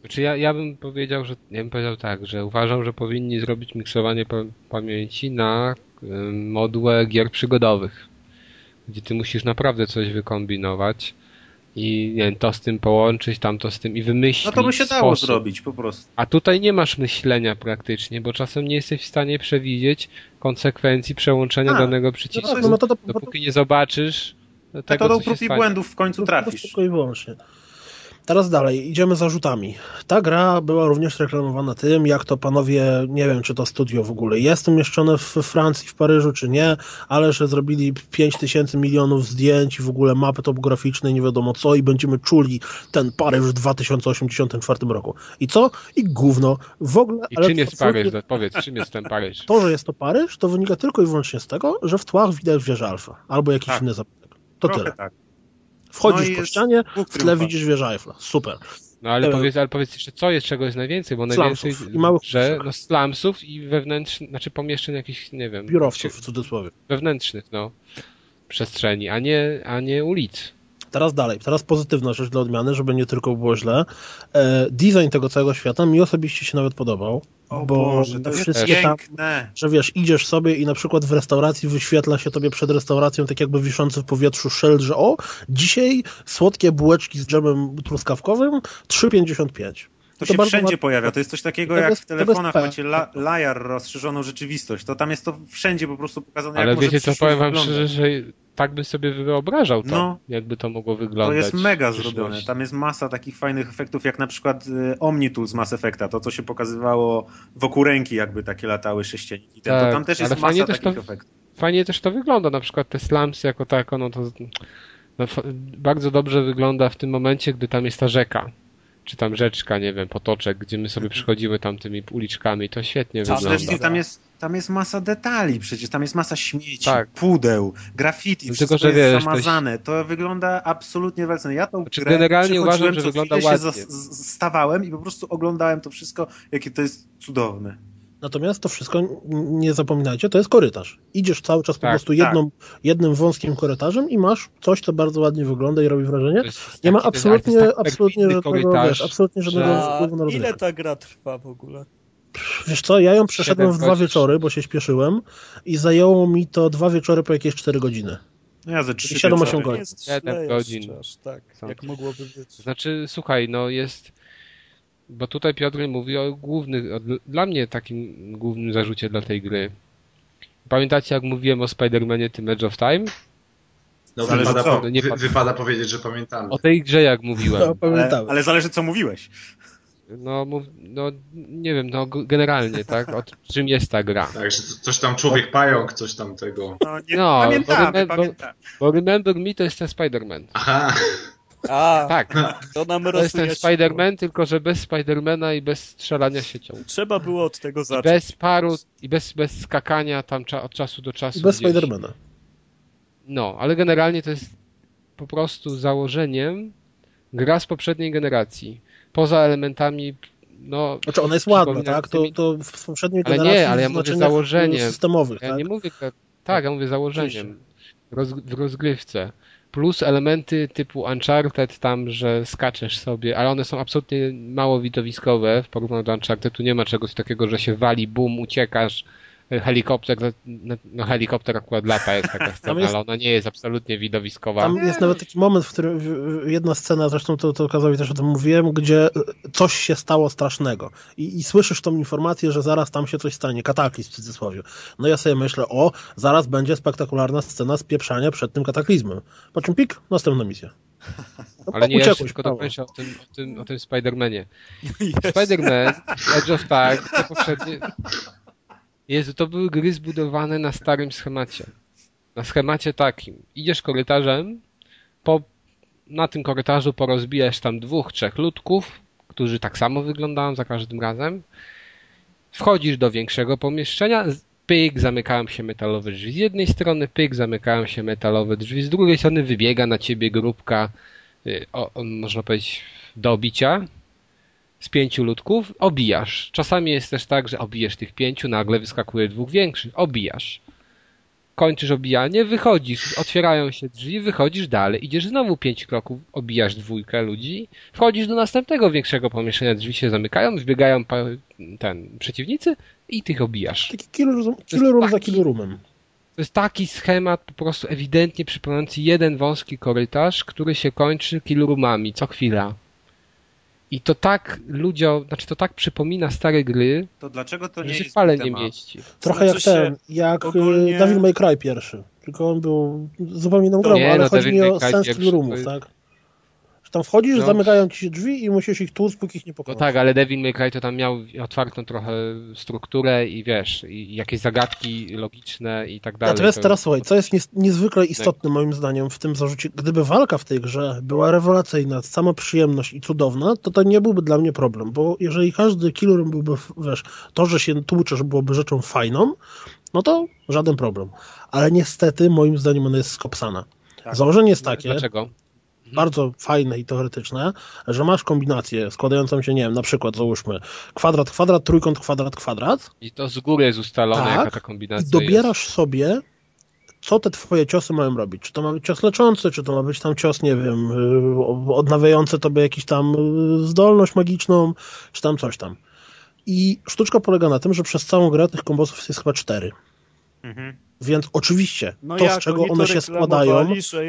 Znaczy ja, ja bym powiedział, że ja bym powiedział tak, że uważam, że powinni zrobić miksowanie pa pamięci na y, modułę gier przygodowych, gdzie ty musisz naprawdę coś wykombinować i nie wiem, to z tym połączyć, tamto z tym i wymyślić No to by się dało sposób. zrobić po prostu. A tutaj nie masz myślenia praktycznie, bo czasem nie jesteś w stanie przewidzieć konsekwencji przełączenia A, danego no przycisku. tak, no to, to, to, Dopóki nie zobaczysz tego, co się prób i błędów w końcu to trafisz. tylko i wyłącznie. Teraz dalej, idziemy zarzutami. Ta gra była również reklamowana tym, jak to panowie, nie wiem czy to studio w ogóle jest umieszczone w Francji, w Paryżu czy nie, ale że zrobili 5 tysięcy milionów zdjęć i w ogóle mapy topograficzne nie wiadomo co i będziemy czuli ten Paryż w 2084 roku. I co? I gówno. W ogóle... I ale czym jest Paryż? Powiedz, czym jest ten Paryż? To, że jest to Paryż, to wynika tylko i wyłącznie z tego, że w tłach widać wieżę Alfa albo jakiś Tak. inny zabytek. To Trochę tyle. tak. Wchodzisz No po ścianie, w tle widzisz wieżę Eiffla. Super. No ale E, powiedz, ale powiedz jeszcze, co jest, czego jest najwięcej, bo Slumsów najwięcej, i małych że no slumsów i wewnętrznych, znaczy pomieszczeń jakichś, nie wiem, Biurowców w cudzysłowie. wewnętrznych, no, przestrzeni, a nie, a nie ulic. Teraz dalej, teraz pozytywna rzecz dla odmiany, żeby nie tylko było źle. E, design tego całego świata mi osobiście się nawet podobał, O bo Boże, to jest wszystkie tam, piękne. że wiesz, idziesz sobie i na przykład w restauracji wyświetla się tobie przed restauracją tak jakby wiszący w powietrzu szyld, że o, dzisiaj słodkie bułeczki z dżemem truskawkowym 3,55. To, To się wszędzie ładnie- pojawia. To jest coś takiego, To jak jest- w to telefonach tak. macie la, lajar, rozszerzoną rzeczywistość. To tam jest to wszędzie po prostu pokazane, Ale jak wiecie co, powiem wam szczerze, że tak bym sobie wyobrażał to, No. jakby to mogło To wyglądać. jest mega zrobione. Tam jest masa takich fajnych efektów, jak na przykład y, Omnitool z Mass Effecta, to co się pokazywało wokół ręki, jakby takie latały sześcieniki. Ten, to Tak, tam też jest masa też takich to- efektów. Fajnie też to wygląda, na przykład te slumsy jako tako, no to no, bardzo dobrze wygląda w tym momencie, gdy tam jest ta rzeka. Czy tam rzeczka, nie wiem, potoczek, gdzie my sobie przychodzimy tam tymi uliczkami, to świetnie Przede wygląda. tam jest, tam jest masa detali, przecież tam jest masa śmieci, Tak. pudeł, graffiti, No wszystko tylko, że jest wiesz, to zamazane. To wygląda absolutnie rewelacyjnie. Ja tą Znaczy, grę generalnie uważam, że co wygląda się ładnie. z- stawałem i po prostu oglądałem to wszystko, jakie to jest cudowne. Natomiast to wszystko, nie zapominajcie, to jest korytarz. Idziesz cały czas po Tak, prostu jedną, jednym wąskim korytarzem i masz coś, co bardzo ładnie wygląda i robi wrażenie. Nie ma absolutnie, taki absolutnie żadnego, wiesz, absolutnie żadnego że- wpływu na rozgrywkę. ile ta gra trwa w ogóle? Wiesz co, ja ją przeszedłem w dwa wieczory, bo się śpieszyłem i zajęło mi to dwa wieczory po jakieś 4 godziny. No ja ze trzy Siedem, wieczory. osiem godzin. Nie jest Siedem źle godzin. jeszcze aż tak, Są. jak mogłoby być. Znaczy, słuchaj, no jest. Bo tutaj Piotr mówi o głównych, o, dla mnie takim głównym zarzucie dla tej gry. Pamiętacie, jak mówiłem o Spider-Manie tym Edge of Time? No, Zależy wypada, co. po, Nie wy, pa- wypada powiedzieć, że pamiętamy. O tej grze, jak mówiłem. No, Ale, ale zależy, co mówiłeś. No, mów, no nie wiem, no generalnie, tak? O czym jest ta gra? Tak, że coś tam człowiek pająk, coś tam tego. No, nie, No, pamiętamy, bo- bo- pamiętamy. Bo Remember Me to jest ten Spider-Man. Aha, A, Tak, to nam to jest ten. Spider-Man, tylko że bez Spidermana i bez strzelania siecią. Trzeba było od tego I zacząć. bez paru, i bez, bez skakania tam cza, od czasu do czasu. I bez gdzieś. Spidermana. No, ale generalnie to jest po prostu założeniem gra z poprzedniej generacji. Poza elementami, no, Znaczy ona jest ładna, tak? To, to w poprzedniej Ale nie, generacji ale ja mówię założeniem. systemowych, ja tak? nie mówię, tak, tak, ja mówię założeniem roz, w rozgrywce. Plus elementy typu Uncharted tam, że skaczesz sobie, ale one są absolutnie mało widowiskowe w porównaniu do Uncharted. Tu nie ma czegoś takiego, że się wali, bum, uciekasz, helikopter, no, no helikopter akurat lata jest taka scena, jest- ale ona nie jest absolutnie widowiskowa. Tam jest nawet taki moment, w którym jedna scena, zresztą to, to Kazowi też o tym mówiłem, gdzie e, coś się stało strasznego. I, I słyszysz tą informację, że zaraz tam się coś stanie, kataklizm w cudzysłowie. No ja sobie myślę, o, zaraz będzie spektakularna scena spieprzania przed tym kataklizmem. Po czym pik, następna misja. No, Ale nie, ja uciekłeś, jeszcze tylko dokończę o tym, o tym, o tym Spider-Manie. Jest. Spider-Man, Edge of Time, te poprzednie... Jezu, to były gry zbudowane na starym schemacie. Na schemacie takim. Idziesz korytarzem, po, na tym korytarzu porozbijasz tam dwóch, trzech ludków, którzy tak samo wyglądają za każdym razem. Wchodzisz do większego pomieszczenia, pyk, zamykają się metalowe drzwi z jednej strony, pyk, zamykają się metalowe drzwi z drugiej strony, wybiega na ciebie grupka, y, o, można powiedzieć, do obicia z pięciu ludków, obijasz. Czasami jest też tak, że obijesz tych pięciu, nagle wyskakuje dwóch większych, obijasz. Kończysz obijanie, wychodzisz, otwierają się drzwi, wychodzisz dalej, idziesz znowu pięć kroków, obijasz dwójkę ludzi, wchodzisz do następnego większego pomieszczenia, drzwi się zamykają, wbiegają ten przeciwnicy i tych obijasz. Taki killer, killer room za killer roomem. To jest taki schemat po prostu ewidentnie przypominający jeden wąski korytarz, który się kończy kilurumami co chwila. I to tak ludziom, znaczy to tak przypomina stare gry, To dlaczego to nie że się jest wcale nie temat? mieści. Trochę Znaczy jak ten, jak ogólnie-. Devil May Cry pierwszy. Tylko on był zupełnie inną grą, Nie, ale no, chodzi mi o sens to roomów, tak? Że tam wchodzisz, No. zamykają ci się drzwi i musisz ich tłuc, póki ich nie No pokonasz. tak, ale Devil May Cry to tam miał otwartą trochę strukturę i wiesz, i jakieś zagadki logiczne i tak dalej. Natomiast To- teraz słuchaj, co jest niezwykle istotne moim zdaniem w tym zarzucie, gdyby walka w tej grze była rewelacyjna, sama przyjemność i cudowna, to to nie byłby dla mnie problem, bo jeżeli każdy killer byłby, wiesz, to, że się tłuczesz byłoby rzeczą fajną, no to żaden problem. Ale niestety moim zdaniem ona jest skopsana. Tak. Założenie jest takie, Dlaczego? Bardzo fajne i teoretyczne, że masz kombinację składającą się, nie wiem, na przykład załóżmy kwadrat, kwadrat, trójkąt, kwadrat, kwadrat I to z góry jest ustalone, Tak, jaka ta i kombinacja dobierasz sobie, co te twoje ciosy mają robić. Czy to ma być cios leczący, czy to ma być tam cios, nie wiem, y, odnawiający tobie jakiś tam y, zdolność magiczną, czy tam coś tam. I sztuczka polega na tym, że przez całą grę tych kombosów jest chyba cztery. Mhm. Więc oczywiście No to, jak z czego oni to one się składają,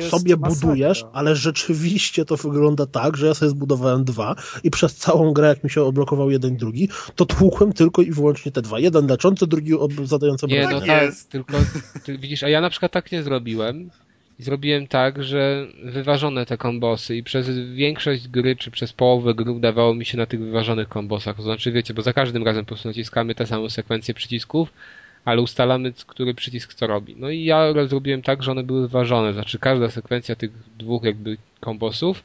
sobie masakra. budujesz, ale rzeczywiście to wygląda tak, że ja sobie zbudowałem dwa i przez całą grę, jak mi się odblokował jeden i drugi, to tłukłem tylko i wyłącznie te dwa. Jeden leczący, drugi zadający Nie, no obrażenia. tak, jest. tylko ty, widzisz, a ja na przykład tak nie zrobiłem. Zrobiłem tak, że wyważone te kombosy i przez większość gry, czy przez połowę gry udawało mi się na tych wyważonych kombosach. To znaczy, wiecie, bo za każdym razem po prostu naciskamy tę samą sekwencję przycisków, ale ustalamy, który przycisk co robi. No i ja zrobiłem tak, że one były wyważone. Znaczy, każda sekwencja tych dwóch jakby kombosów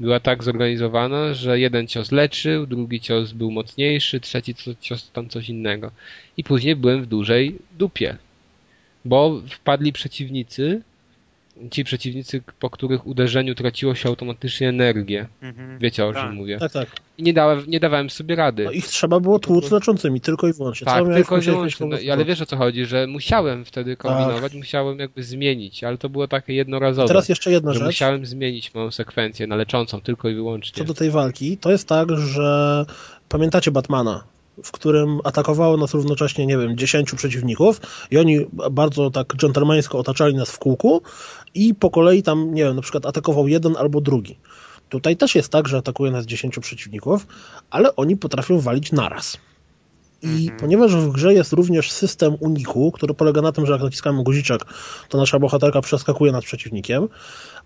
była tak zorganizowana, że jeden cios leczył, drugi cios był mocniejszy, trzeci cios tam coś innego. I później byłem w dużej dupie. Bo wpadli przeciwnicy, ci przeciwnicy, po których uderzeniu traciło się automatycznie energię. Mhm. Wiecie o Tak. czym mówię. Tak, tak. I nie, dałem, nie dawałem sobie rady. No ich trzeba było tłuc leczącymi, tylko i wyłącznie. tak, tylko i wyłącznie. No, i ale wiesz o co chodzi, że musiałem wtedy kombinować, musiałem jakby zmienić, ale to było takie jednorazowe. Teraz jeszcze jedna rzecz. musiałem zmienić moją sekwencję na leczącą tylko i wyłącznie. Co do tej walki, to jest tak, że pamiętacie Batmana, w którym atakowało nas równocześnie, nie wiem, 10 przeciwników i oni bardzo tak dżentelmeńsko otaczali nas w kółku i po kolei tam, nie wiem, na przykład atakował jeden albo drugi. Tutaj też jest tak, że atakuje nas 10 przeciwników, ale oni potrafią walić naraz. I Mhm. ponieważ w grze jest również system uniku, który polega na tym, że jak naciskamy guziczek, to nasza bohaterka przeskakuje nad przeciwnikiem,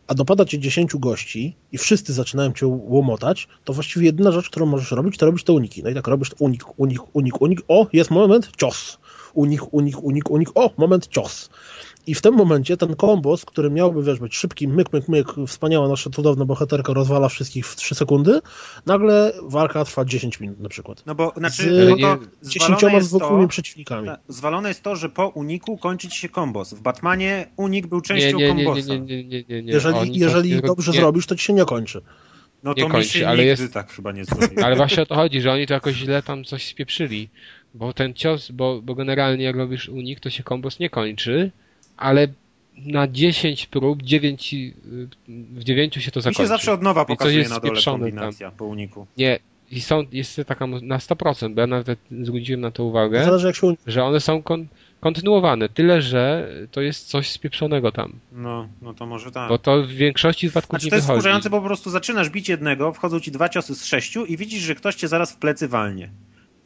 a dopada cię 10 gości i wszyscy zaczynają cię łomotać, to właściwie jedyna rzecz, którą możesz robić, to robić te uniki. No i tak robisz unik, unik, unik, unik. O, jest moment, cios. Unik, unik, unik, unik. O, moment, cios. I w tym momencie ten kombos, który miałby, wiesz, być szybki, myk, myk, myk, wspaniała nasza cudowna bohaterka rozwala wszystkich w 3 sekundy, nagle walka trwa 10 minut na przykład. No bo, znaczy, Z zwalone Dziesięcioma jest zwykłymi to, przeciwnikami. zwalone jest to, że po uniku kończy ci się kombos. W Batmanie unik był nie, częścią nie, nie, nie, kombosa. nie, nie, nie, nie, nie. Jeżeli, Oni jeżeli tak nie- dobrze nie, zrobisz, to ci się nie kończy. No nie to mi kończy, się ale nigdy jest- tak chyba nie zrobi. Ale właśnie o to chodzi, że oni to jakoś źle tam coś spieprzyli. Bo ten cios, bo, bo generalnie jak robisz unik, to się kombos nie kończy, ale na 10 prób, 9, y, w 9 się to Mi zakończy. się zawsze od nowa pokazuje jest na dole kombinacja po uniku. Nie, i są, jest taka na 100%, bo ja nawet zwróciłem na to uwagę, Zależy jak się że one są kon, kontynuowane, tyle że to jest coś spieprzonego tam. No, no to może tak. Bo to w większości wypadków Znaczy nie to jest wychodzi. wkurzające, bo po prostu zaczynasz bić jednego, wchodzą ci dwa ciosy z sześciu i widzisz, że ktoś cię zaraz w plecy walnie.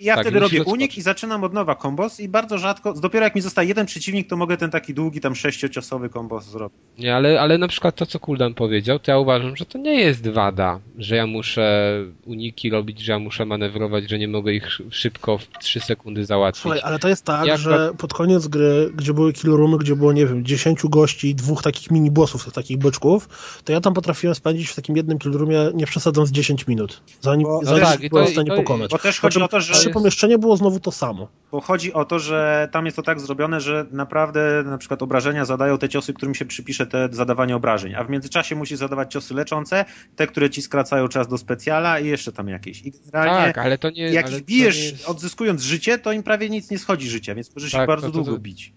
I ja Tak, wtedy robię unik i zaczynam od nowa kombos i bardzo rzadko, dopiero jak mi zostaje jeden przeciwnik, to mogę ten taki długi tam sześciociosowy kombos zrobić. Nie, ale, ale na przykład to, co Kuldan powiedział, to ja uważam, że to nie jest wada, że ja muszę uniki robić, że ja muszę manewrować, że nie mogę ich sz- szybko w 3 sekundy załatwić. Słuchaj, ale to jest tak, Ja że pod koniec gry, gdzie były killroomy, gdzie było, nie wiem, 10 gości i dwóch takich mini bossów, tych takich byczków, to ja tam potrafiłem spędzić w takim jednym killroomie, nie przesadzam, z 10 minut. Zanim, Bo- zanim tak, i byłem w stanie i to- pokonać. Bo też chodzi Znaczy, o to, że... pomieszczenie było znowu to samo. Bo chodzi o to, że tam jest to tak zrobione, że naprawdę na przykład obrażenia zadają te ciosy, którym się przypisze te zadawanie obrażeń, a w międzyczasie musisz zadawać ciosy leczące, te, które ci skracają czas do specjala i jeszcze tam jakieś. I generalnie Tak, ale to nie... jak ale bijesz jest... odzyskując życie, to im prawie nic nie schodzi życia, więc możesz Tak, ich bardzo to- to- długo bić.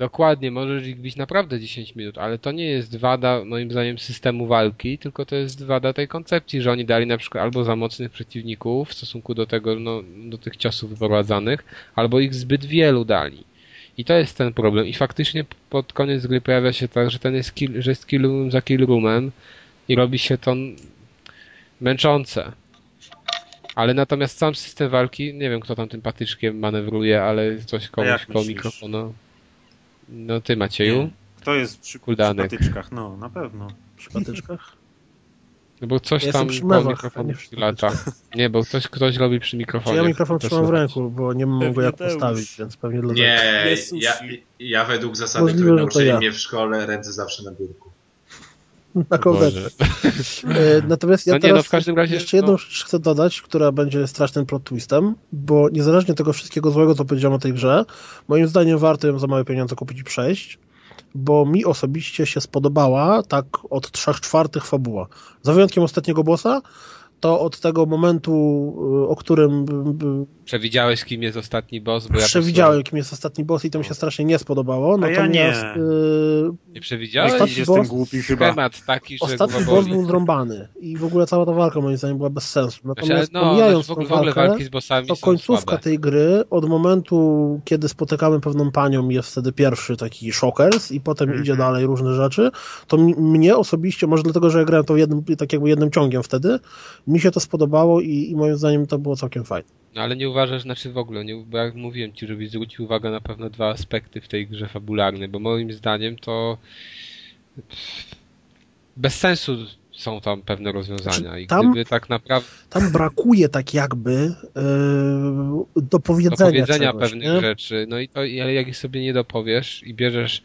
Dokładnie, możesz ich bić naprawdę 10 minut, ale to nie jest wada, moim zdaniem, systemu walki, tylko to jest wada tej koncepcji, że oni dali na przykład albo za mocnych przeciwników w stosunku do tego, no, do tych ciosów wyprowadzanych, albo ich zbyt wielu dali. I to jest ten problem. I faktycznie pod koniec gry pojawia się tak, że ten jest kill, że jest kill room za kill roomem i robi się to męczące. Ale natomiast sam system walki, nie wiem kto tam tym patyczkiem manewruje, ale coś komuś jak koło mikrofonu. No ty Macieju? Kto jest przy, przy Kuldanek. patyczkach? No, na pewno. Przy patyczkach. No bo coś Ja tam jestem przy mewach, nie przy lata. Nie, bo ktoś, ktoś robi przy Czy mikrofonie. ja mikrofon trzymam w ręku, bo nie mogę Pewnie jak postawić, więc pewnie dlatego. Nie, ja, ja według zasady, Możliwe, której nauczyli ja. mnie w szkole, ręce zawsze na biurku. Na kołderze. E, Natomiast ja No nie, teraz no w każdym razie, jeszcze jedną no. rzecz chcę dodać, która będzie strasznym plot twistem, bo niezależnie tego wszystkiego złego, co powiedziałem o tej grze, moim zdaniem warto ją za małe pieniądze kupić i przejść, bo mi osobiście się spodobała tak od trzech czwartych fabuła. Za wyjątkiem ostatniego bossa, to od tego momentu, y, o którym y, Przewidziałeś, kim jest ostatni boss, bo ja przewidziałem, kim jest ostatni boss i to mi się strasznie nie spodobało. A ja Natomiast nie. y, prostu Nie przewidziałeś? Ostatni Jestem boss- głupi chyba. Schemat taki, że ostatni boss był zrąbany i w ogóle cała ta walka moim zdaniem była bez sensu. Znaczy, ale Natomiast no, pomijając znaczy w, ogóle, tą w ogóle walkę, walki z bossami to końcówka słabe. tej gry, od momentu, kiedy spotykamy pewną panią, jest wtedy pierwszy taki shockers i potem Mhm. idzie dalej różne rzeczy, to mnie osobiście, może dlatego, że ja grałem to jednym, tak jakby jednym ciągiem wtedy, mi się to spodobało i, i moim zdaniem to było całkiem fajne. No ale nie uważasz, znaczy w ogóle, nie, bo jak mówiłem ci, żebyś zwrócił uwagę na pewno dwa aspekty w tej grze fabularnej, bo moim zdaniem to bez sensu są tam pewne rozwiązania i Tam- gdyby tak naprawdę Tam brakuje tak jakby yy, do powiedzenia, do powiedzenia czegoś, pewnych nie? rzeczy, no i to, ale jak sobie nie dopowiesz i bierzesz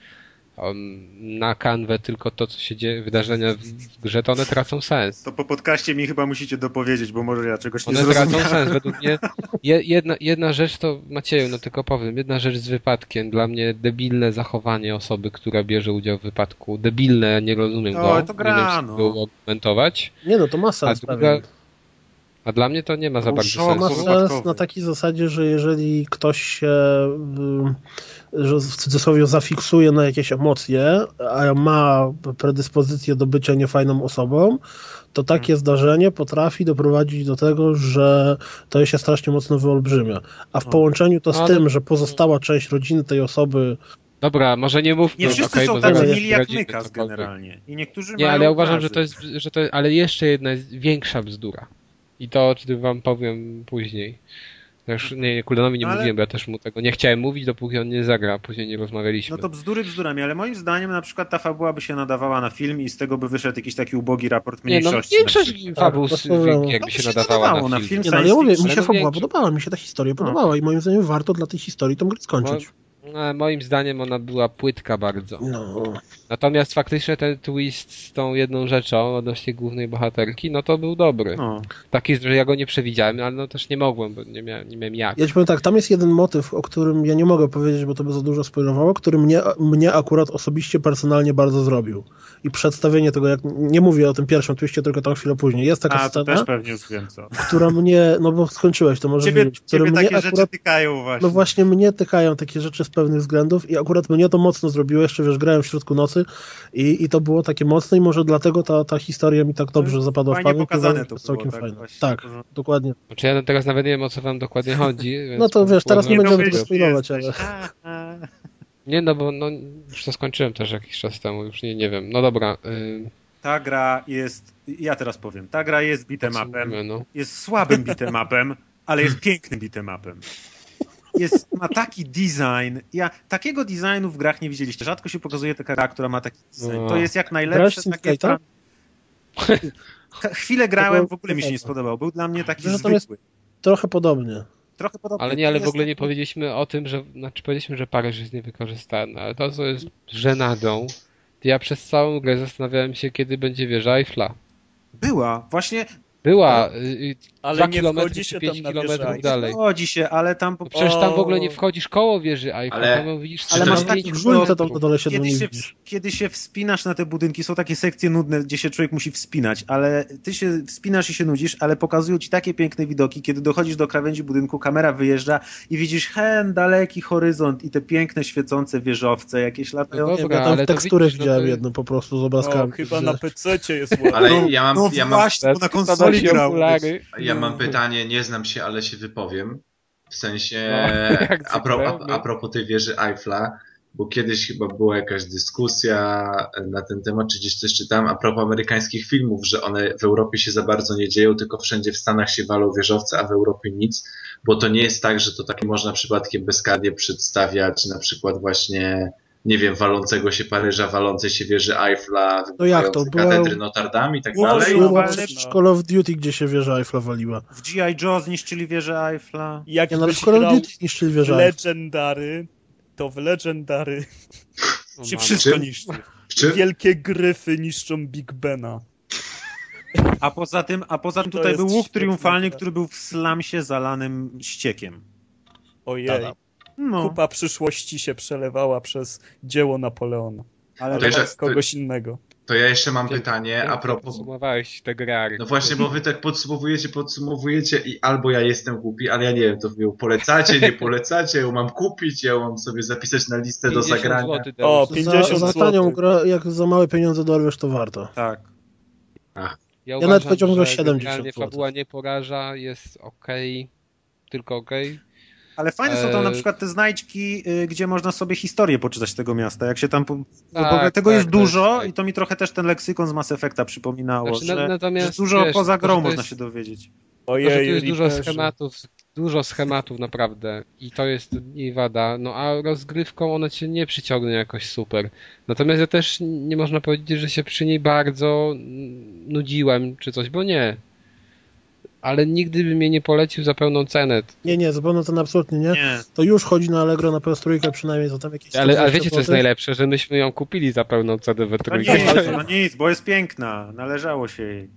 na kanwę tylko to, co się dzieje, wydarzenia w, grze, to one tracą sens. To po podcaście mi chyba musicie dopowiedzieć, bo może ja czegoś nie One tracą zrozumiałem. sens. Według mnie je, jedna, jedna rzecz to, Macieju, no tylko powiem, jedna rzecz z wypadkiem. Dla mnie debilne zachowanie osoby, która bierze udział w wypadku. Debilne, ja nie rozumiem O, go. to gra, nie wiem, no. go argumentować. Nie no, to ma A sens druga. A dla mnie to nie ma za To bardzo ma sensu. wypadkowy. sens na takiej zasadzie, że jeżeli ktoś się y, że w cudzysłowie zafiksuje na jakieś emocje, a ma predyspozycję do bycia niefajną osobą, to takie Hmm. zdarzenie potrafi doprowadzić do tego, że to się strasznie mocno wyolbrzymia. A w No. połączeniu to z Ale- tym, że pozostała część rodziny tej osoby Dobra, może nie mówmy. Nie wszyscy okej, są zaraz mili jak Mykas generalnie. I niektórzy Nie, mają ale ja uważam, że to jest, że to ale jeszcze jedna jest większa bzdura. I to, o czym wam powiem później. Już, nie, nie, Kuldanowi nie No ale- mówiłem, bo ja też mu tego nie chciałem mówić, dopóki on nie zagra, a później nie rozmawialiśmy. No to bzdury bzdurami, ale moim zdaniem na przykład ta fabuła by się nadawała na film i z tego by wyszedł jakiś taki ubogi raport nie, no mniejszości. większość fabuł Tak, jakby To się by się nadawała nadawało na na film. film. Nie, no, ale ja mówię, mi się no fabuła podobała, mi się ta historia No. podobała i moim zdaniem warto dla tej historii tą grę skończyć. No, moim zdaniem ona była płytka bardzo. No. Natomiast faktycznie ten twist z tą jedną rzeczą odnośnie głównej bohaterki, no to był dobry. No. Taki, że ja go nie przewidziałem, ale no też nie mogłem, bo nie miałem, nie miałem jak. Ja ci powiem tak, tam jest jeden motyw, o którym ja nie mogę powiedzieć, bo to by za dużo spoilowało, który mnie, mnie akurat osobiście, personalnie bardzo zrobił. I przedstawienie tego, jak nie mówię o tym pierwszym twiście, tylko tam chwilę później. Jest taka A, scena, też pewnie już wiem co. która mnie, no bo skończyłeś, to może Ciebie, wiedzieć, ciebie mnie takie akurat, rzeczy tykają właśnie. no właśnie mnie tykają takie rzeczy z pewnych względów i akurat mnie to mocno zrobiło, jeszcze wiesz, grałem w środku nocy i, i to było takie mocne i może dlatego ta, ta historia mi tak dobrze zapadła w Fajnie pamięć. pokazane to całkiem tak fajne. Tak, dokładnie. Znaczy ja teraz nawet nie wiem o co wam dokładnie chodzi. No to wiesz, teraz nie będziemy tego spoilować, ale... Nie, no bo no, już to skończyłem też jakiś czas temu, już nie, nie wiem. No dobra. Yy, Ta gra jest, ja teraz powiem, ta gra jest beatemapem, no. jest słabym beatemapem, ale jest pięknym beatemapem. Jest, ma taki design. Ja takiego designu w grach nie widzieliście. Rzadko się pokazuje taka gra, która ma taki design. No. To jest jak najlepsze takie. Ch- Chwilę grałem, w ogóle mi się nie spodobał. Był dla mnie taki jest- zwykły. Trochę podobnie. Trochę podobny. Ale nie, ale w ogóle nie powiedzieliśmy o tym, że, znaczy powiedzieliśmy, że Paryż jest niewykorzystany, ale to, co jest żenadą, ja przez całą grę zastanawiałem się, kiedy będzie wieża Eiffla. Była. Właśnie Była, y, y, Ale nie wchodzi się pięć tam na wieżę. dalej. Chodzi się, ale tam po No przecież tam w ogóle nie wchodzisz koło wieży Eiffla, Ale- tam widzisz Ale to masz taki żółte Żółte tam na dole się kiedy się, kiedy się wspinasz na te budynki, są takie sekcje nudne, gdzie się człowiek musi wspinać, ale ty się wspinasz i się nudzisz, ale pokazują ci takie piękne widoki, kiedy dochodzisz do krawędzi budynku, kamera wyjeżdża i widzisz hen, daleki horyzont i te piękne, świecące wieżowce, jakieś latające. Wiem, Dobra, ja tam ale w to teksturę widzisz, no widziałem to- jedną po prostu z O, obrazkami. chyba że- na PC jest ładnie. Ale No, ja mam, no ja mam, właśnie, bo na konsoli grał. okulary. Ja mam No. pytanie, nie znam się, ale się wypowiem. W sensie, No, a, pro, a, a propos tej wieży Eiffla, bo kiedyś chyba była jakaś dyskusja na ten temat, czy gdzieś coś czytałem, a propos amerykańskich filmów, że one w Europie się za bardzo nie dzieją, tylko wszędzie w Stanach się walą wieżowce, a w Europie nic, bo to nie jest tak, że to tak można przypadkiem bezkarnie przedstawiać na przykład właśnie nie wiem, walącego się Paryża, walącej się wieży Eiffla, No jak to? Była- katedry Notre Dame i tak Było- dalej. było- ale- przecież w Call of Duty, gdzie się wieża Eiffla waliła. W G.I. Joe zniszczyli wieżę Eiffla. Jak no byś w Call of Duty niszczyli w wieżę Eiffla. Legendary, to w Legendary O, Się wszystko Czym? niszczy. Czym? wielkie gryfy niszczą Big Bena. A poza tym, a poza tym tutaj był łuk triumfalny, który był w slamsie zalanym ściekiem. Ojej, Tada. No, kupa przyszłości się przelewała przez dzieło Napoleona. ale To z kogoś innego. To ja jeszcze mam Pięknie, pytanie a propos. Podsumowałeś te grary. No właśnie, bo wy tak podsumowujecie, podsumowujecie i albo ja jestem głupi, ale ja nie wiem, to wy ją polecacie, nie polecacie, ją mam kupić, ją mam sobie zapisać na listę do 50 zagrania. złotych O, Deusz. 50 Za, za tanią grę, jak za małe pieniądze dorwiesz, to warto. tak. Ja, nawet uważam, powiedziałbym, że że 70 generalnie złotych. fabuła nie poraża, jest okej, tylko okej. Ale fajne są tam na Eee. przykład te znajdźki, y, gdzie można sobie historię poczytać tego miasta. Jak się tam. Po... Tak, bo tego tak, jest to dużo tak. i to mi trochę też ten leksykon z Mass Effecta przypominało, Znaczy, na- że, natomiast, że dużo wiesz, poza to, grą to można jest- się dowiedzieć. To, że tu Ojej, jest dużo schematów, dużo schematów naprawdę i to jest jej wada, no a rozgrywką ona cię nie przyciągnie jakoś super. Natomiast ja też nie można powiedzieć, że się przy niej bardzo nudziłem czy coś, bo nie. Ale nigdy bym mnie nie polecił za pełną cenę. Nie, nie, zupełnie to absolutnie nie. Nie. To już chodzi na Allegro na PS3 przynajmniej za tam jakieś Ale, ale 120 wiecie co jest najlepsze, że myśmy ją kupili za pełną cenę we No trójkę. nic, no nic, bo jest piękna. Należało się jej.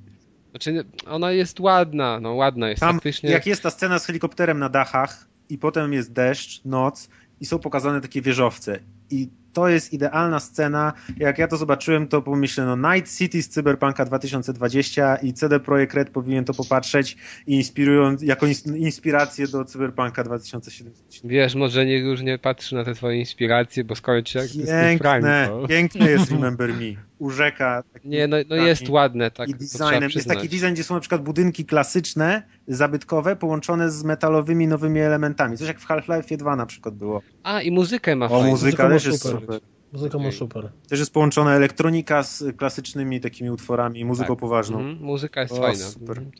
Znaczy, ona jest ładna, no ładna jest Tam, faktycznie. jak jest ta scena z helikopterem na dachach i potem jest deszcz, noc i są pokazane takie wieżowce. I to jest idealna scena. Jak ja to zobaczyłem, to pomyślałem, no Night City z Cyberpunka 2020 i CD Projekt Red powinien to popatrzeć i inspirują, jako ins- inspirację do Cyberpunka 2070. Wiesz, może niech już nie patrzy na te twoje inspiracje, bo skończy jak Steve Piękne, Franco. piękne jest Remember Me. Urzeka. taki- Nie, no, no taki- jest ładne, tak. i designem. Jest taki design, gdzie są na przykład budynki klasyczne, zabytkowe, połączone z metalowymi nowymi elementami. Coś jak w Half-Life 2 na przykład było. A, i muzykę ma O, fajną. muzyka też jest super. super. Muzyka ma super. Też jest połączona elektronika z klasycznymi takimi utworami, muzyką Tak. poważną. Mhm, muzyka jest O, fajna. super. Mhm,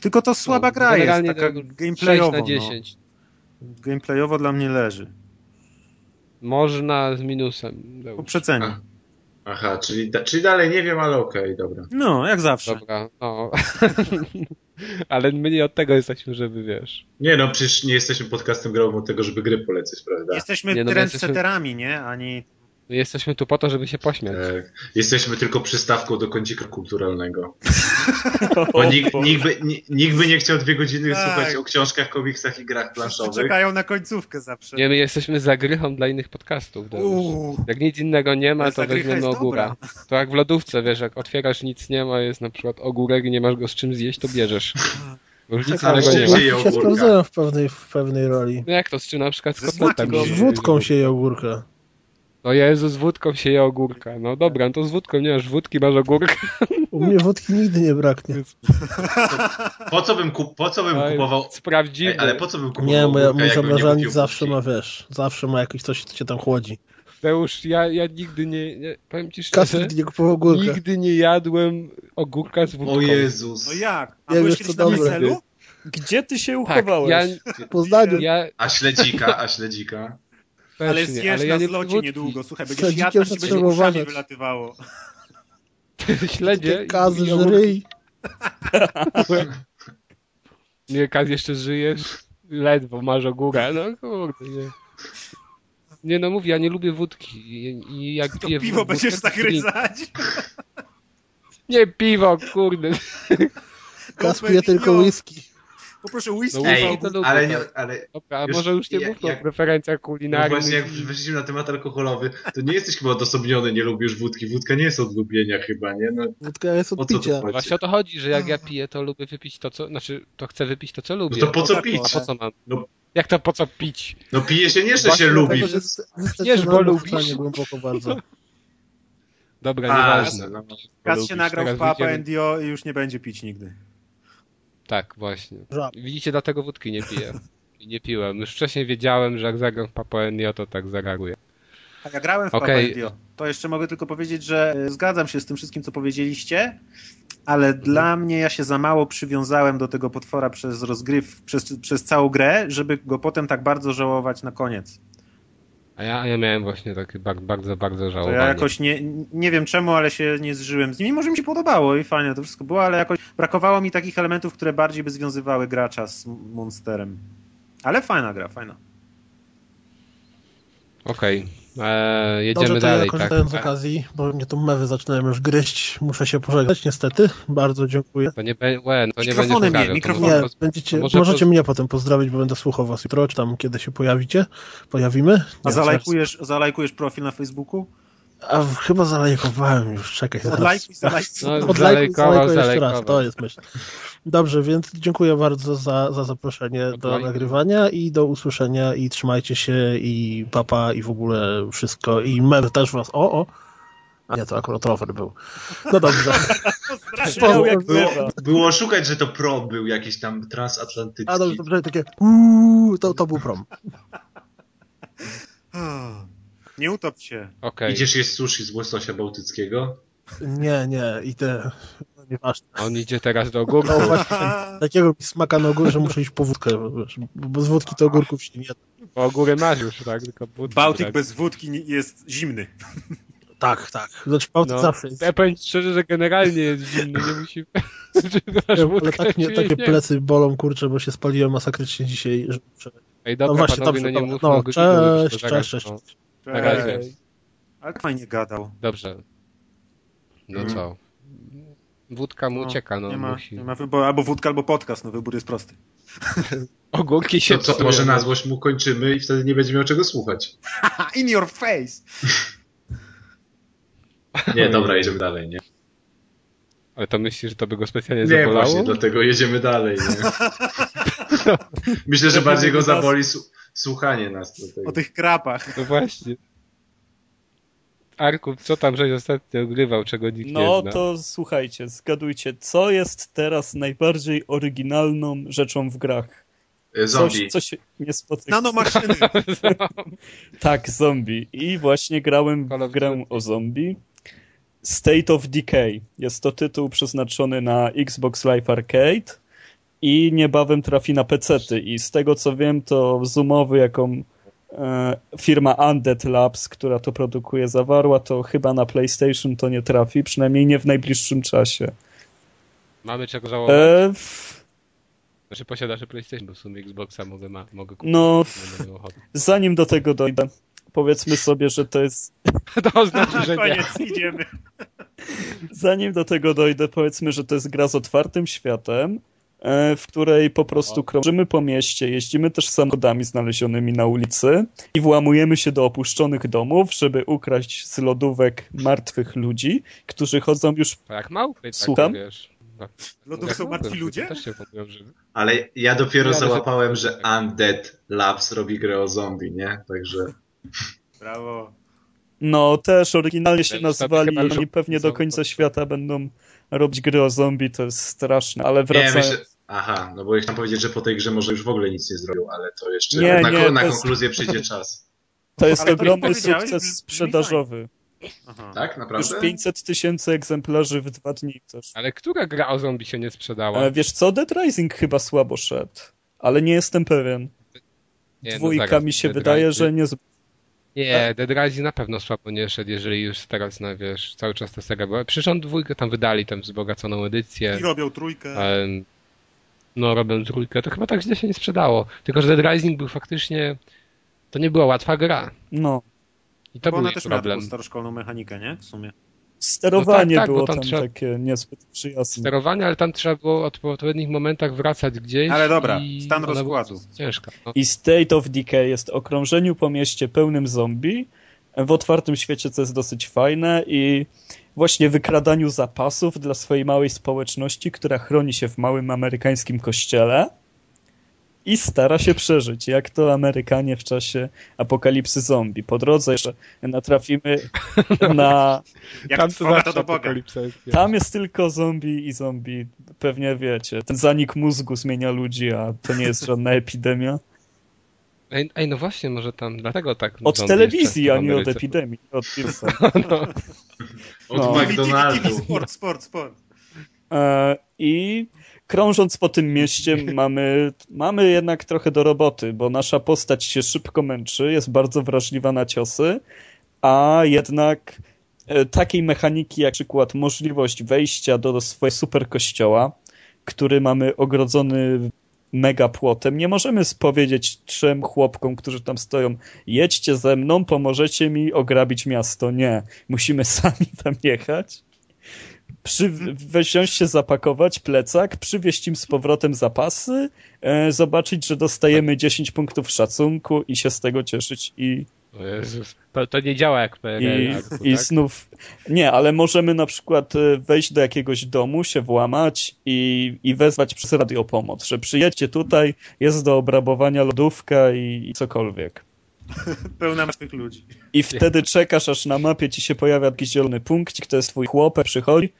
Tylko to słaba no, gra jest, taka to 6 gameplayowo. na No. 10. Gameplayowo dla mnie leży. Można z minusem. Po przecenie. Aha, czyli, da, czyli dalej nie wiem, ale okej, dobra. No, jak zawsze. Dobra, no. Ale my nie od tego jesteśmy, żeby wiesz. Nie no, przecież nie jesteśmy podcastem growym od tego, żeby gry polecać, prawda? Jesteśmy Nie, no, my trendsetterami, nie? Ani... My jesteśmy tu po to, żeby się pośmiać. Tak. Jesteśmy tylko przystawką do kącika kulturalnego. Bo nikt, nikt, by, ni- nikt by nie chciał dwie godziny Tak. słuchać o książkach, komiksach i grach Wszyscy planszowych. czekają na końcówkę zawsze. Nie, my jesteśmy zagrychą dla innych podcastów. Jak nic innego nie ma, to weźmiemy ogóra. To jak w lodówce, wiesz, jak otwierasz nic nie ma, jest na przykład ogórek i nie masz go z czym zjeść, to bierzesz. Gdzie ma. się się ogórka? sprawdzają w pewnej, w pewnej roli. No jak to, z czym na przykład z Z je, wódką się je ogórkę. No Jezu, z wódką się je ogórka. No dobra, no to z wódką nie masz wódki, masz ogórka. U mnie wódki nigdy nie braknie. Po co bym, kup, po co bym kupował... Sprawdziwy. Ej, ale po co bym kupował Nie, moja, mój zamrażalnik zawsze ma, wiesz, zawsze ma jakieś coś, co cię tam chłodzi. Deusz, ja, ja nigdy nie, nie, powiem ci szczerze, Kasper nie kupował ogórka. nigdy nie jadłem ogórka z wódką. O Jezus. No jak? A Nie byłeś kiedyś na dobre. Gdzie ty się Tak, uchowałeś? ja, W Poznaniu. ja A śledzika, a śledzika. Ale zjesz ale ja na nie zlocie wódki. niedługo. Słuchaj, jadł, sadzikiem aż będzie uszami wylatywało. Śledzie i, ogórki. żryj. Nie, Kaz, jeszcze żyjesz? Ledwo masz ogórę. No kurde, nie. Nie no mówię, ja nie lubię wódki i, i jak To piję piwo wódkę, będziesz zagryzać. Nie piwo, kurde. Kas pije tylko whisky. Poproszę whisky. No, Ej, to lubię, ale, nie, ale Dobra, a Już może już nie jak- mówmy jak- o preferencjach no kulinarnych. właśnie jak weszliśmy na temat alkoholowy, to nie jesteś chyba odosobniony, nie lubisz wódki. Wódka nie jest od lubienia chyba, nie? No, Wódka jest od picia. Właśnie o to chodzi, że jak ja piję, to lubię wypić to, co... Znaczy, to chcę wypić to, co lubię. No to po co pić? A po co mam? No. Jak to po co pić? No pije się nie, że Właśnie się lubi. Wiesz, bo lubisz. głęboko bardzo. Dobra, A, nieważne. No, Kas lubisz. się nagrał w Papa NDO i już nie będzie pić nigdy. Tak, właśnie. Żab. Widzicie, dlatego wódki nie piję. I nie piłem. Już wcześniej wiedziałem, że jak zagram w Papoenio, to tak zareaguję. A ja grałem w NDO. To jeszcze mogę tylko powiedzieć, że e, zgadzam się z tym wszystkim, co powiedzieliście, ale dla mnie ja się za mało przywiązałem do tego potwora przez rozgryw, przez, przez całą grę, żeby go potem tak bardzo żałować na koniec. A ja, ja miałem właśnie takie bar- bardzo, bardzo To żałowanie. ja jakoś nie, nie wiem czemu, ale się nie zżyłem z nim. Może mi się podobało i fajnie to wszystko było, ale jakoś brakowało mi takich elementów, które bardziej by związywały gracza z Monsterem. Ale fajna gra, fajna. Okej, eee, jedziemy Dobrze, to dalej, ja tak? korzystając z okazji, bo mnie tu mewy zaczynają już gryźć, muszę się pożegnać niestety. Bardzo dziękuję. To nie, be, łe, to nie Mikrofonem będziesz nie, może Nie, będziecie, może możecie poz- mnie potem pozdrowić, bo będę słuchał was jutro, czy tam kiedy się pojawicie. Pojawimy. A Nie, zalajkujesz, zalajkujesz profil na Facebooku? A chyba zalajkowałem już, czekaj. Odlajkuj, zalajkuj. No, zalajkował, jeszcze raz, to jest myśl. Dobrze, więc dziękuję bardzo za, za zaproszenie do Odlajkuj. nagrywania i do usłyszenia i trzymajcie się i papa i w ogóle wszystko i mewy też was, o, o. A nie, to akurat rower był. No dobrze. Brzmiał jak Było, było szukać, że to pro był jakiś tam transatlantycki. A dobrze, dobrze, takie uuu, to, to był prom. Nie utop się. Okej, Idziesz jeść sushi z łososia bałtyckiego? Nie, nie, i te, no nieważne. on idzie teraz do ogórku. No właśnie, takiego mi smaka na ogórze, że muszę iść po wódkę, wiesz, bo bez wódki to ogórków się nie da. Bo ogórę masz już, tak? Tylko wódki Bałtyk brak. bez wódki jest zimny. Tak, tak. Znaczy Bałtyk No, zawsze jest. ja powiem szczerze, że generalnie jest zimny, nie musi... Masz Ale tak nie, czy takie nie? plecy bolą, kurczę, bo się spaliłem masakrycznie dzisiaj. Że... Ej, No dobra, właśnie, panowie, dobrze, no nie dobra. No, bo cześć, zaraz, cześć, no. Cześć. Razie. Ej, Ale fajnie gadał. Dobrze. No Mm. co? Wódka mu No, ucieka, no nie, ma, musi. nie ma wyboru. Albo wódka, albo podcast. No wybór jest prosty. Ogórki się To co, może na złość mu kończymy i wtedy nie będzie miał czego słuchać. In your face! Nie, dobra, jedziemy dalej, nie? Ale to myślisz, że to by go specjalnie Nie, zabolało? właśnie, dlatego jedziemy dalej, nie? Myślę, że bardziej go zaboli su- słuchanie nas. tego. O tych krapach. No właśnie. Arku, co tam żeś ostatnio ogrywał, czego nikt No nie zna? to słuchajcie, zgadujcie, co jest teraz najbardziej oryginalną rzeczą w grach? E, Zombie. Coś, co się nie spotyka. Nanomaszyny. Tak, zombie. I właśnie grałem w grę o zombie. State of Decay. Jest to tytuł przeznaczony na Xbox Live Arcade i niebawem trafi na PC-ty. I z tego co wiem, to z umowy, jaką e, firma Undead Labs, która to produkuje, zawarła, to chyba na PlayStation to nie trafi, przynajmniej nie w najbliższym czasie. Mamy czego żałować? E, w- Znaczy posiadasz PlayStation, bo w sumie Xboxa mogę, ma, mogę kupić. no, nie zanim do tego dojdę, powiedzmy sobie, że to jest To znaczy, że nie. Koniec, idziemy. Zanim do tego dojdę, powiedzmy, że to jest gra z otwartym światem, e, w której po prostu krążymy po mieście, jeździmy też samochodami znalezionymi na ulicy i włamujemy się do opuszczonych domów, żeby ukraść z lodówek martwych ludzi, którzy chodzą już... Jak małpy, tak Słucham? wiesz. Tak. Lodów są martwi ludzie? Ale ja dopiero Ja, załapałem, że Undead Labs robi grę o zombie, nie? Także Brawo. No, też oryginalnie się nazywali i pewnie do końca świata będą robić gry o zombie, to jest straszne, ale nie, wracając... Aha, no bo chciałem powiedzieć, że po tej grze może już w ogóle nic nie zrobił, ale to jeszcze Nie, na, nie, na to jest- konkluzję przyjdzie czas. To jest Ale ogromny sukces sprzedażowy. Aha. Tak? Już Naprawdę? 500 tysięcy egzemplarzy w dwa dni też. Ale która gra o zombie się nie sprzedała? E, Wiesz co, Dead Rising chyba słabo szedł, ale nie jestem pewien. Nie, no Dwójka zaraz, mi się Dead wydaje, Rising- że nie... Nie, Dead Rising na pewno słabo nie szedł, jeżeli już teraz, no wiesz, cały czas ta seria była. Przecież on dwójkę tam wydali, tam wzbogaconą edycję. I robią trójkę. Em, No, robią trójkę. To chyba tak źle się nie sprzedało. Tylko, że Dead Rising był faktycznie... To nie była łatwa gra. No, I to Bo był ona też miała problem. taką staroszkolną mechanikę, nie? W sumie. Sterowanie No tak, tak, było tam tam trzeba- takie niezbyt przyjazne. Sterowanie, ale tam trzeba było od- w odpowiednich momentach wracać gdzieś. Ale dobra, i stan rozkładu. Ciężka. No. I State of Decay jest okrążeniu po mieście pełnym zombie, w otwartym świecie, co jest dosyć fajne i właśnie wykradaniu zapasów dla swojej małej społeczności, która chroni się w małym amerykańskim kościele i stara się przeżyć, jak to Amerykanie w czasie apokalipsy zombie. Po drodze jeszcze natrafimy na... Jak Tam to to do Boga. Tam jest tylko zombie i zombie. Pewnie wiecie, ten zanik mózgu zmienia ludzi, a to nie jest żadna epidemia. Ej, ej, no właśnie, może tam dlatego tak. Od telewizji, a nie od epidemii. Od wirusa. No. Od No. McDonaldu. Sport, sport, sport. E, I krążąc po tym mieście mamy, mamy jednak trochę do roboty, bo nasza postać się szybko męczy, jest bardzo wrażliwa na ciosy, a jednak e, takiej mechaniki jak przykład możliwość wejścia do, do swojego super kościoła, który mamy ogrodzony mega płotem. Nie możemy powiedzieć trzem chłopkom, którzy tam stoją, jedźcie ze mną, pomożecie mi ograbić miasto. Nie. Musimy sami tam jechać przy, wziąć się, zapakować plecak, przywieźć im z powrotem zapasy, e, zobaczyć, że dostajemy 10 punktów szacunku i się z tego cieszyć i. To, to nie działa jak i, PRL. i tak? znów... Nie, ale możemy na przykład e, wejść do jakiegoś domu, się włamać i, i wezwać przez radio pomoc, że przyjedźcie tutaj, jest do obrabowania lodówka i, i cokolwiek. Pełna martwych ludzi. I wtedy czekasz, aż na mapie ci się pojawia jakiś zielony punkcik, to jest twój chłopek, przychodzi,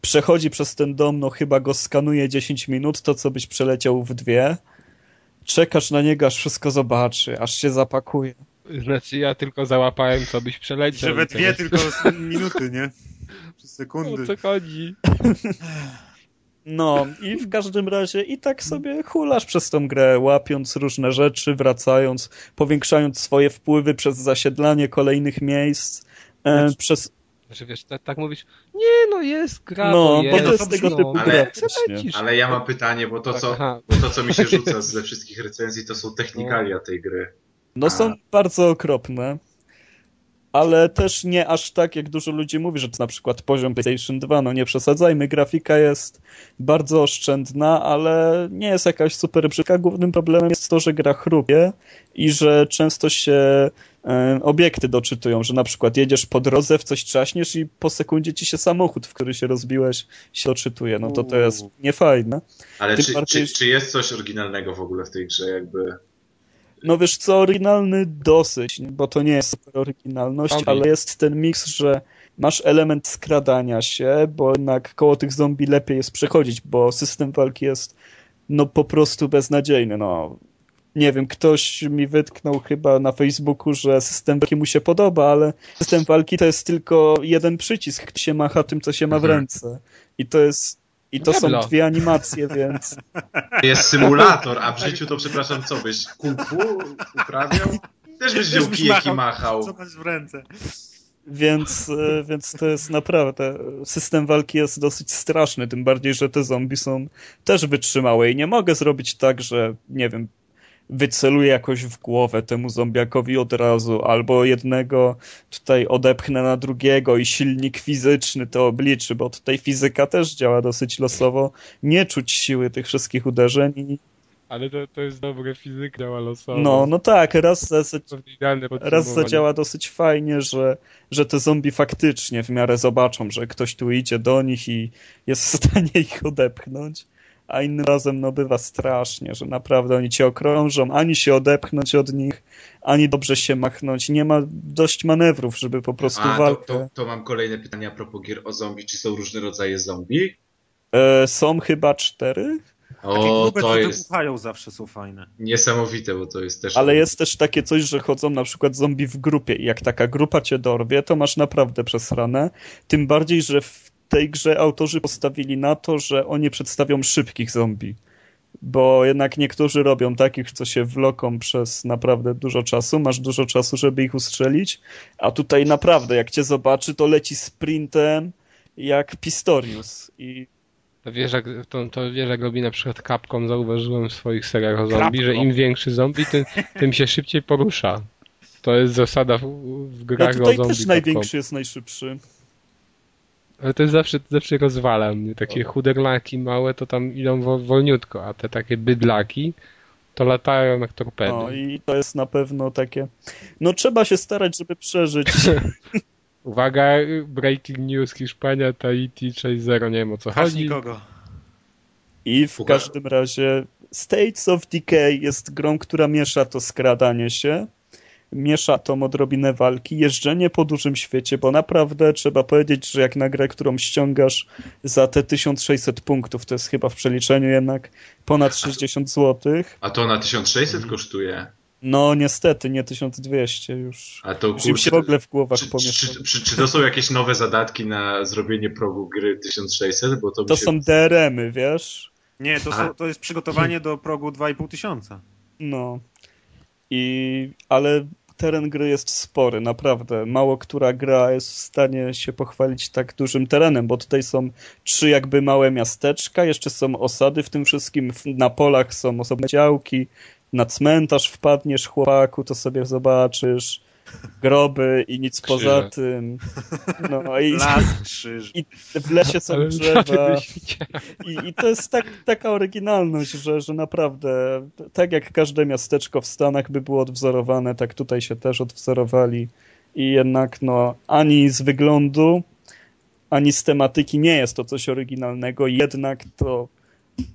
przechodzi przez ten dom, no chyba go skanuje 10 minut, to co byś przeleciał w dwie. Czekasz na niego, aż wszystko zobaczy, aż się zapakuje. Znaczy ja tylko załapałem, co byś przeleciał. Że we dwie teraz- tylko minuty, nie? Przez O sekundy. co chodzi? No i w każdym razie i tak sobie hulasz przez tą grę, łapiąc różne rzeczy, wracając, powiększając swoje wpływy przez zasiedlanie kolejnych miejsc, e, przez... Znaczy wiesz, tak, tak mówisz, nie no jest gra, No, bo bo jest, to jest no, tego no, typu ale- gra. przelecisz. właśnie. Ale ja mam pytanie, bo to, co, bo to, co mi się rzuca ze wszystkich recenzji, to są technikalia tej gry. No są bardzo okropne, ale też nie aż tak, jak dużo ludzi mówi, że to na przykład poziom PlayStation 2, no nie przesadzajmy, grafika jest bardzo oszczędna, ale nie jest jakaś super brzydka. Głównym problemem jest to, że gra chrupie i że często się e, obiekty doczytują, że na przykład jedziesz po drodze, w coś trzaśniesz i po sekundzie ci się samochód, w który się rozbiłeś, się doczytuje. No to to jest niefajne. Ale czy, bardziej- czy, czy jest coś oryginalnego w ogóle w tej grze? Jakby... No wiesz co, oryginalny dosyć, bo to nie jest super oryginalność, Zombie. ale jest ten miks, że masz element skradania się, bo jednak koło tych zombie lepiej jest przechodzić, bo system walki jest no po prostu beznadziejny, no. Nie wiem, ktoś mi wytknął chyba na Facebooku, że system walki mu się podoba, ale system walki to jest tylko jeden przycisk, który się macha tym, co się ma w Mhm. ręce. I to jest... I to są Diablo. dwie animacje, więc... Jest symulator, a w życiu to przepraszam, co byś kung fu uprawiał? Też byś wziął kijek i machał. machał. Co masz w ręce? Więc, e, więc to jest naprawdę. System walki jest dosyć straszny, tym bardziej, że te zombie są też wytrzymałe i nie mogę zrobić tak, że nie wiem, wyceluję jakoś w głowę temu zombiakowi od razu, albo jednego tutaj odepchnę na drugiego i silnik fizyczny to obliczy, bo tutaj fizyka też działa dosyć losowo. Nie czuć siły tych wszystkich uderzeń. Ale to, to jest dobre, fizyka działa losowo. no, no tak, raz raz zadziała dosyć fajnie, że, że te zombie faktycznie w miarę zobaczą, że ktoś tu idzie do nich i jest w stanie ich odepchnąć, a innym razem no bywa strasznie, że naprawdę oni cię okrążą, ani się odepchnąć od nich, ani dobrze się machnąć. Nie ma dość manewrów, żeby po prostu A, to, walkę... to, to mam kolejne pytanie a propos gier o zombie. Czy są różne rodzaje zombie? E, są chyba cztery, Takie O, grube, to jest wybuchają zawsze są fajne. niesamowite, bo to jest też... ale jest też takie coś, że chodzą na przykład zombie w grupie i jak taka grupa cię dorwie, to masz naprawdę przesrane. Tym bardziej, że w tej grze autorzy postawili na to, że oni przedstawią szybkich zombie. Bo jednak niektórzy robią takich, co się wloką przez naprawdę dużo czasu, masz dużo czasu, żeby ich ustrzelić, a tutaj naprawdę, jak cię zobaczy, to leci sprintem jak Pistorius. I To wiesz, jak, to, to wiesz, jak robi na przykład Capcom, zauważyłem w swoich seriach o zombie, że im większy zombie, tym, tym się szybciej porusza. To jest zasada w, w no grach o tutaj zombie. też największy jest najszybszy. Ale to jest zawsze, zawsze rozwala mnie. Takie chuderlaki małe to tam idą wo- wolniutko, a te takie bydlaki to latają jak torpedy. No i to jest na pewno takie. No trzeba się starać, żeby przeżyć. Uwaga, breaking news, Hiszpania, Tahiti 6-0, nie wiem o co Aż chodzi. nikogo. I w Uga- każdym razie States of Decay jest grą, która miesza to skradanie się, miesza tą odrobinę walki, jeżdżenie po dużym świecie, bo naprawdę trzeba powiedzieć, że jak na grę, którą ściągasz za te 1600 punktów, to jest chyba w przeliczeniu jednak ponad 60 zł. A to na 1600 kosztuje. No niestety, nie 1200 już. A to Już im się w ogóle w głowach czy, pomieszało. czy, czy, czy to są jakieś nowe zadatki na zrobienie progu gry 1600? Bo to, To się... są DRM-y, wiesz? Nie, to, są, to jest przygotowanie do progu 2,5 tysiąca. No. I, ale teren gry jest spory, naprawdę. Mało która gra jest w stanie się pochwalić tak dużym terenem, bo tutaj są trzy jakby małe miasteczka, jeszcze są osady w tym wszystkim, na polach są osobne działki, na cmentarz wpadniesz chłopaku, to sobie zobaczysz, groby i nic Krzyże. poza tym. No i, Las, krzyż. i w lesie są drzewa. I, I to jest tak, taka oryginalność, że, że naprawdę tak jak każde miasteczko w Stanach by było odwzorowane, tak tutaj się też odwzorowali. I jednak no, ani z wyglądu, ani z tematyki nie jest to coś oryginalnego, jednak to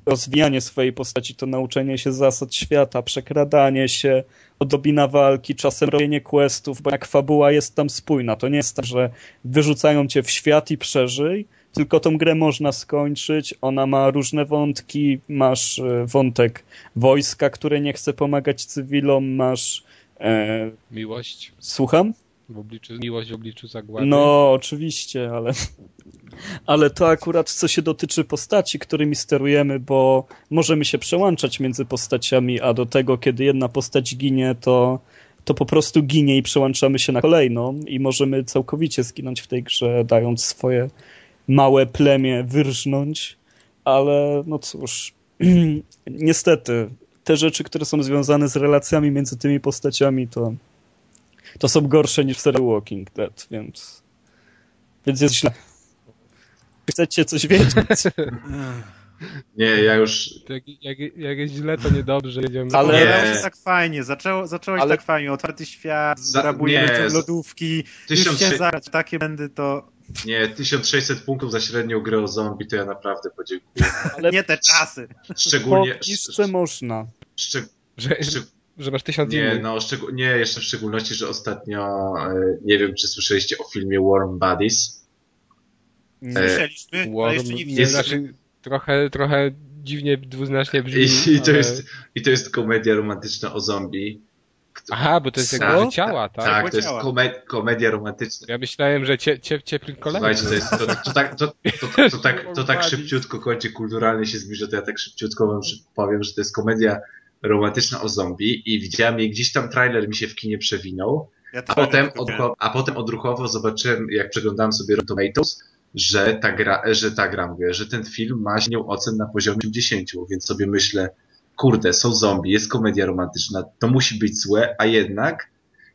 rozwijanie swojej postaci, to nauczenie się zasad świata, przekradanie się, odrobina walki, czasem robienie questów, bo jak fabuła jest tam spójna, to nie jest tak, że wyrzucają cię w świat i przeżyj, tylko tą grę można skończyć. Ona ma różne wątki. Masz e, wątek wojska, które nie chce pomagać cywilom. Masz. E, Miłość słucham? W obliczu, miłość w obliczu zagłady. No, oczywiście, ale. Ale to akurat co się dotyczy postaci, którymi sterujemy, bo możemy się przełączać między postaciami, a do tego, kiedy jedna postać ginie, to, to po prostu ginie i przełączamy się na kolejną i możemy całkowicie zginąć w tej grze, dając swoje małe plemię wyrżnąć, ale no cóż, niestety te rzeczy, które są związane z relacjami między tymi postaciami, to, to są gorsze niż w serialu Walking Dead, więc, więc jest źle. Chcecie coś wiedzieć? Nie, ja już... Jak, jak, jak jest źle, to niedobrze. Jedziemy Ale- Nie. się tak fajnie, zaczęło, zacząłeś Ale- tak fajnie, otwarty świat, zrabujemy lodówki, już Tysiąc, się takie będę to... nie, 1600 punktów za średnią grę o zombie, to ja naprawdę podziękuję. Ale Nie te czasy. Szczególnie... jeszcze można. szczeg- Że, szczeg- że masz tysiąc Nie, innych. no szczeg- nie, jeszcze w szczególności, że ostatnio, e, nie wiem, czy słyszeliście o filmie Warm Bodies. E, Słyszeliśmy, ale Warm, jeszcze nie nie, widzieliśmy. znaczy, trochę, trochę dziwnie, dwuznacznie brzmi. I, i, to ale... jest, I to jest komedia romantyczna o zombie. Kto- Aha, bo to jest jakby ciała, tak? Tak, to jest Ciała. kome- komedia romantyczna. Ja myślałem, że cie, cie, ciepły kolega. Słuchajcie, to, jest, to, to, tak, to, to, to, tak, to tak szybciutko kończy, kulturalnie się zbliża, to ja tak szybciutko wam powiem, że to jest komedia romantyczna o zombie i widziałem jej gdzieś tam trailer mi się w kinie przewinął, Ja a potem, odruchowo, a potem odruchowo zobaczyłem, jak przeglądałem sobie Rotten Tomatoes, że ta gra, że ta gra, mówię, że ten film ma średnią ocen na poziomie 10, więc sobie myślę, kurde, są zombie, jest komedia romantyczna, to musi być złe, a jednak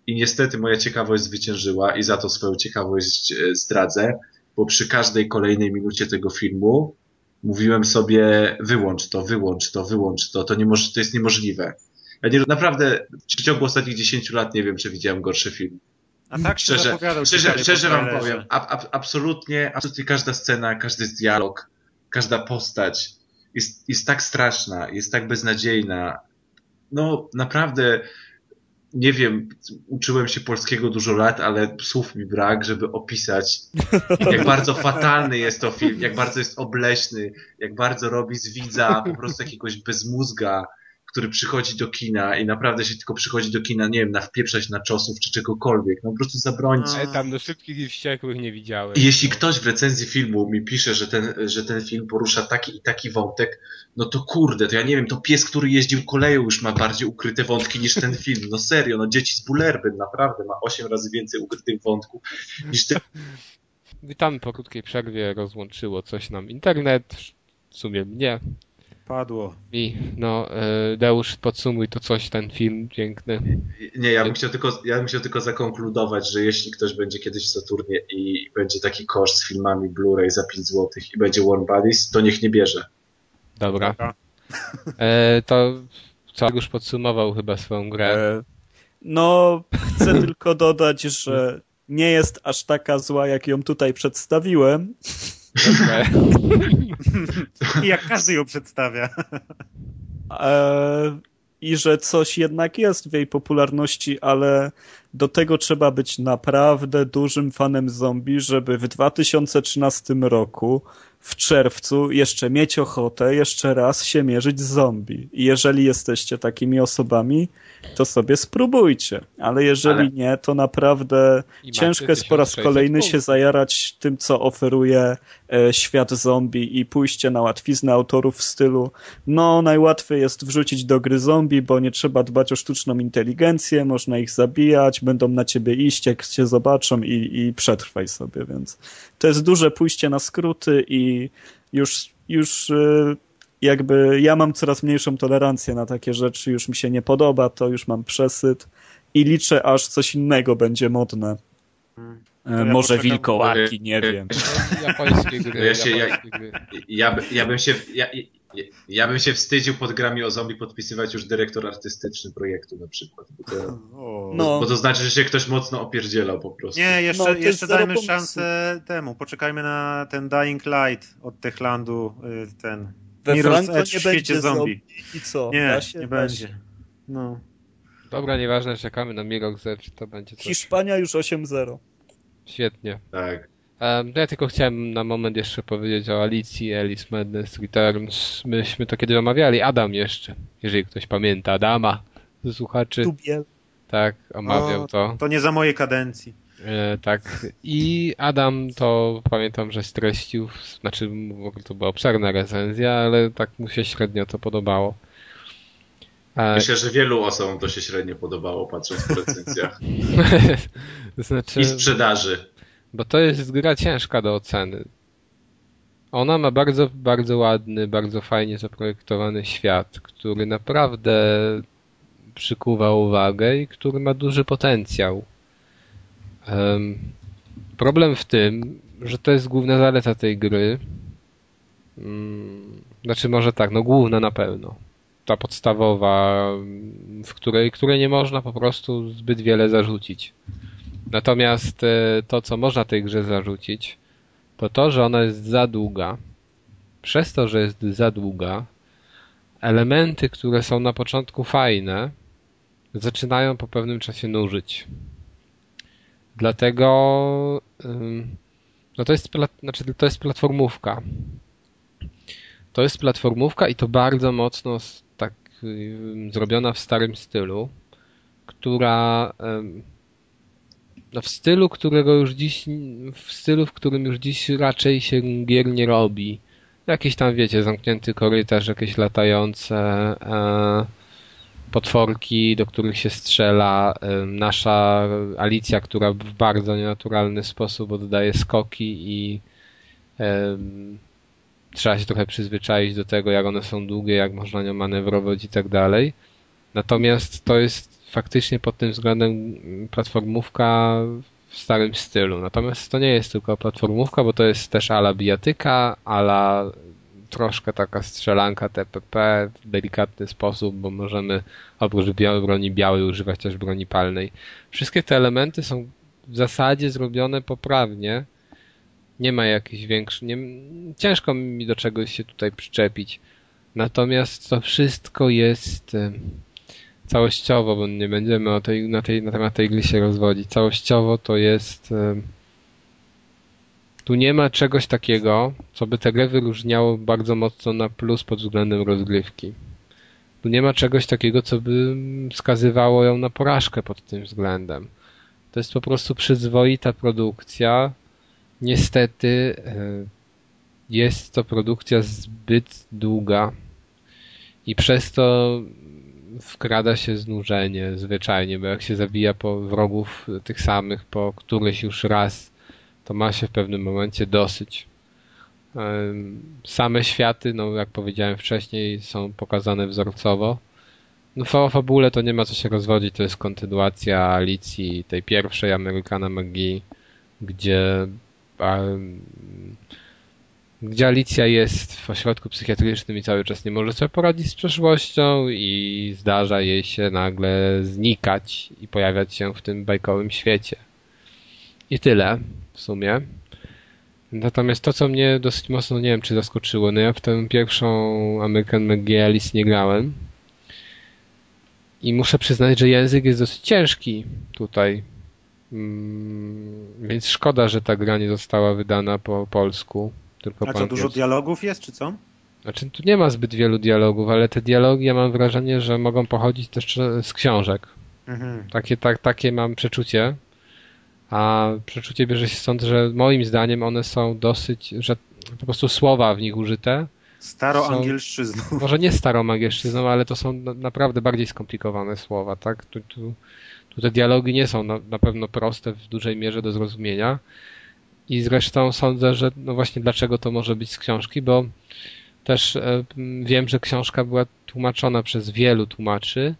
i niestety moja ciekawość zwyciężyła i za to swoją ciekawość e, zdradzę, bo przy każdej kolejnej minucie tego filmu mówiłem sobie wyłącz to, wyłącz to, wyłącz to, to, nie moż, to jest niemożliwe. Ja nie, naprawdę w ciągu ostatnich 10 lat nie wiem, czy widziałem gorszy film. A tak Szczerze, szczerze, szczerze wam powiem, ab, ab, absolutnie, absolutnie każda scena, każdy dialog, każda postać jest, jest tak straszna, jest tak beznadziejna. No, naprawdę, nie wiem, uczyłem się polskiego dużo lat, ale słów mi brak, żeby opisać, jak bardzo fatalny jest to film, jak bardzo jest obleśny, jak bardzo robi z widza po prostu jakiegoś bezmózga, który przychodzi do kina i naprawdę się tylko przychodzi do kina, nie wiem, na wpieprzać na czosów czy czegokolwiek. No po prostu zabrońcie. Ale tam do szybkich i wściekłych nie widziałem. I jeśli ktoś w recenzji filmu mi pisze, że ten, że ten film porusza taki i taki wątek, no to kurde, to ja nie wiem, to pies, który jeździł koleją już ma bardziej ukryte wątki niż ten film. No serio, no dzieci z Bullerbyn naprawdę ma 8 razy więcej ukrytych wątków niż ten Witamy po krótkiej przerwie, rozłączyło coś nam internet, w sumie mnie. Padło. I no, e, Deusz, podsumuj to coś, ten film piękny. Nie, ja bym, chciał tylko, ja bym chciał tylko zakonkludować, że jeśli ktoś będzie kiedyś w Saturnie i będzie taki kosz z filmami Blu-ray za 5 zł i będzie Warm Bodies, to niech nie bierze. Dobra. Dobra. E, to co już podsumował chyba swoją grę. E, No, chcę tylko dodać, że nie jest aż taka zła, jak ją tutaj przedstawiłem. I jak każdy ją przedstawia. E, I że coś jednak jest w jej popularności, ale do tego trzeba być naprawdę dużym fanem zombie, żeby w 2013 roku w czerwcu jeszcze mieć ochotę jeszcze raz się mierzyć z zombie. I jeżeli jesteście takimi osobami, to sobie spróbujcie. Ale jeżeli Ale- nie, to naprawdę ciężko jest po raz 1600 kolejny się punktów. zajarać tym, co oferuje e, świat zombie i pójście na łatwiznę autorów w stylu no, najłatwiej jest wrzucić do gry zombie, bo nie trzeba dbać o sztuczną inteligencję, można ich zabijać, będą na ciebie iść, jak cię zobaczą i, i przetrwaj sobie, więc to jest duże pójście na skróty i już, już y, jakby ja mam coraz mniejszą tolerancję na takie rzeczy, już mi się nie podoba, to już mam przesyt i liczę, aż coś innego będzie modne. E, ja Może wilkołaki, nie wiem. Japońskie gry. No ja się- ja- japońskie gry. Ja, by- ja bym się, ja, ja, bym się wstydził pod grami o zombie podpisywać już dyrektor artystyczny projektu na przykład. Bo to. No. bo to znaczy, że się ktoś mocno opierdzielał po prostu. Nie, jeszcze, No, jeszcze dajmy pomysłu. szansę temu. Poczekajmy na ten Dying Light od Techlandu, y, ten. We Mirror's Franco Edge nie w będzie zombie. zombie. I co? Nie, Da się? nie Da się. będzie. No. Dobra, nieważne, czekamy na Mirror's Edge, to będzie coś. Hiszpania już 8-0. Świetnie. Tak. Um, ja tylko chciałem na moment jeszcze powiedzieć o Alicji, Alice Madness Returns. Myśmy to kiedyś omawiali. Adam jeszcze, jeżeli ktoś pamięta Adama słuchaczy, Tubiel. tak, omawiał O, to. To nie za mojej kadencji. E, tak. I Adam to pamiętam, że streścił, znaczy w ogóle to była obszerna recenzja, ale tak mu się średnio to podobało. Myślę, że wielu osobom to się średnio podobało, patrząc po recenzjach. znaczy, I sprzedaży. bo to jest gra ciężka do oceny. Ona ma bardzo, bardzo ładny, bardzo fajnie zaprojektowany świat, który naprawdę przykuwa uwagę i który ma duży potencjał. Em, problem w tym, że to jest główna zaleta tej gry. Mm, Znaczy może tak, no główna na pewno. Ta podstawowa, w której, której nie można po prostu zbyt wiele zarzucić. Natomiast e, to, co można tej grze zarzucić, to to, że ona jest za długa. Przez to, że jest za długa, elementy, które są na początku fajne, zaczynają po pewnym czasie nużyć. Dlatego no to jest, znaczy, to jest platformówka. To jest platformówka i to bardzo mocno tak zrobiona w starym stylu, która no w stylu, którego już dziś, w stylu, w którym już dziś raczej się gier nie robi. Jakiś tam, wiecie, zamknięty korytarz, jakieś latające e, potworki, do których się strzela. Nasza Alicja, która w bardzo nienaturalny sposób oddaje skoki i trzeba się trochę przyzwyczaić do tego, jak one są długie, jak można nią manewrować i tak dalej. Natomiast to jest faktycznie pod tym względem platformówka w starym stylu. Natomiast to nie jest tylko platformówka, bo to jest też ala bijatyka, ala troszkę taka strzelanka TPP w delikatny sposób, bo możemy oprócz broni białej używać też broni palnej. Wszystkie te elementy są w zasadzie zrobione poprawnie. Nie ma jakichś większych, nie, ciężko mi do czegoś się tutaj przyczepić. Natomiast to wszystko jest całościowo, bo nie będziemy o tej, na, tej, na temat tej gry się rozwodzić. Całościowo to jest. Tu nie ma czegoś takiego, co by tę grę wyróżniało bardzo mocno na plus pod względem rozgrywki. Tu nie ma czegoś takiego, co by wskazywało ją na porażkę pod tym względem. To jest po prostu przyzwoita produkcja. Niestety e, jest to produkcja zbyt długa i przez to wkrada się znużenie zwyczajnie, bo jak się zabija po wrogów tych samych po któryś już raz, to ma się w pewnym momencie dosyć. Same światy, no jak powiedziałem wcześniej, są pokazane wzorcowo. No o fabule to nie ma co się rozwodzić, to jest kontynuacja Alicji, tej pierwszej Amerykana Magii, gdzie gdzie Alicja jest w ośrodku psychiatrycznym i cały czas nie może sobie poradzić z przeszłością i zdarza jej się nagle znikać i pojawiać się w tym bajkowym świecie. I tyle w sumie. Natomiast to, co mnie dosyć mocno, nie wiem, czy zaskoczyło, no ja w tę pierwszą American Magic Alice nie grałem. I muszę przyznać, że język jest dosyć ciężki tutaj. Mm, Więc szkoda, że ta gra nie została wydana po polsku. Tylko A co, dużo dialogów jest, czy co? Znaczy, tu nie ma zbyt wielu dialogów, ale te dialogi ja mam wrażenie, że mogą pochodzić też z książek. Mhm. Takie, tak, takie mam przeczucie. A przeczucie bierze się stąd, że moim zdaniem one są dosyć, że po prostu słowa w nich użyte. Staroangielszczyzną. Może nie staromagieszczyzną, ale to są na- naprawdę bardziej skomplikowane słowa, tak? Tu, tu, tu te dialogi nie są na, na pewno proste w dużej mierze do zrozumienia. I zresztą sądzę, że no właśnie dlaczego to może być z książki, bo też e, wiem, że książka była tłumaczona przez wielu tłumaczy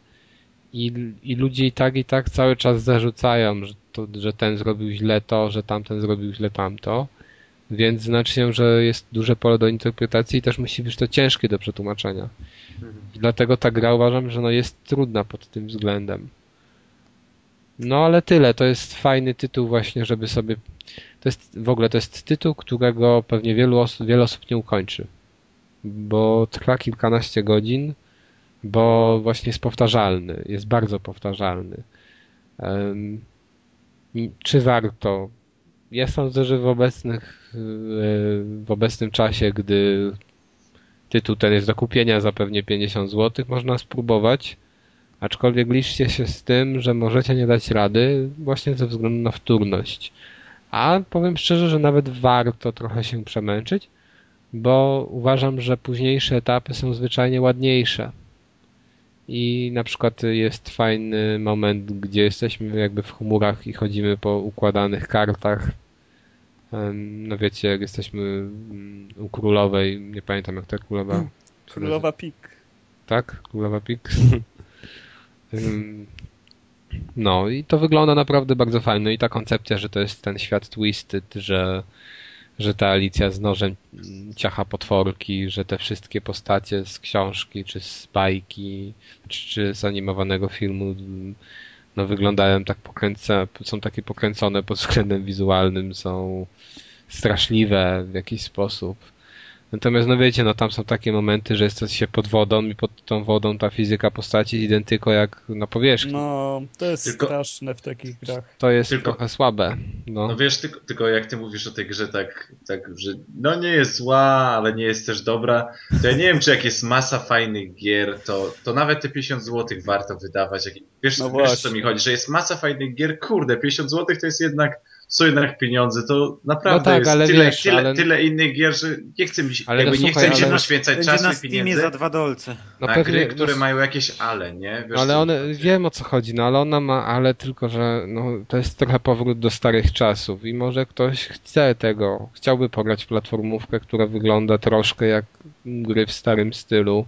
i, i ludzie i tak i tak cały czas zarzucają, że, to, że ten zrobił źle to, że tamten zrobił źle tamto. Więc znaczy się, że jest duże pole do interpretacji i też musi być to ciężkie do przetłumaczenia. I dlatego ta gra uważam, że no jest trudna pod tym względem. No ale tyle, to jest fajny tytuł właśnie, żeby sobie... To jest w ogóle to jest tytuł, którego pewnie wielu osób, wiele osób nie ukończy. Bo trwa kilkanaście godzin, bo właśnie jest powtarzalny, jest bardzo powtarzalny. I czy warto? Ja sądzę, że w obecnych, e, w obecnym czasie, gdy tytuł ten jest do kupienia za pewnie 50 zł, można spróbować. Aczkolwiek liczcie się z tym, że możecie nie dać rady właśnie ze względu na wtórność. A powiem szczerze, że nawet warto trochę się przemęczyć, bo uważam, że późniejsze etapy są zwyczajnie ładniejsze. I na przykład jest fajny moment, gdzie jesteśmy jakby w chmurach i chodzimy po układanych kartach. No wiecie, jak jesteśmy mm, u królowej, nie pamiętam jak ta królowa. Królowa Pik. Tak? Królowa Pik. No i to wygląda naprawdę bardzo fajnie. I ta koncepcja, że to jest ten świat twisted, że, że ta Alicja z nożem ciacha potworki, że te wszystkie postacie z książki, czy z bajki, czy, czy z animowanego filmu no wyglądają tak pokręcone, są takie pokręcone pod względem wizualnym, są straszliwe w jakiś sposób. Natomiast no wiecie, no tam są takie momenty, że jesteś się pod wodą i pod tą wodą ta fizyka postaci identyko jak na powierzchni. No, to jest Tylko- straszne w takich grach. To jest Tylko- trochę słabe. No. No wiesz, tylko, tylko jak ty mówisz o tej grze tak, tak, że no nie jest zła, ale nie jest też dobra, to ja nie wiem, czy jak jest masa fajnych gier, to, to nawet te 50 zł warto wydawać. Jak, wiesz, No wiesz o co mi chodzi, że jest masa fajnych gier, kurde, 50 zł to jest jednak, są jednak pieniądze, to naprawdę No tak, jest ale tyle, wiesz, tyle, ale- tyle innych gier, że nie chcę mi się, Ale no jakby nie słuchaj, chcę mi się ale- poświęcać czasu i pieniędzy za dwa dolce. No na pewnie- gry, które no, mają jakieś ale, nie? Wiesz, ale co- one, wiem o co chodzi, no ale ona ma, ale tylko, że no, to jest trochę powrót do starych czasów i może ktoś chce tego, chciałby pograć w platformówkę, która wygląda troszkę jak gry w starym stylu.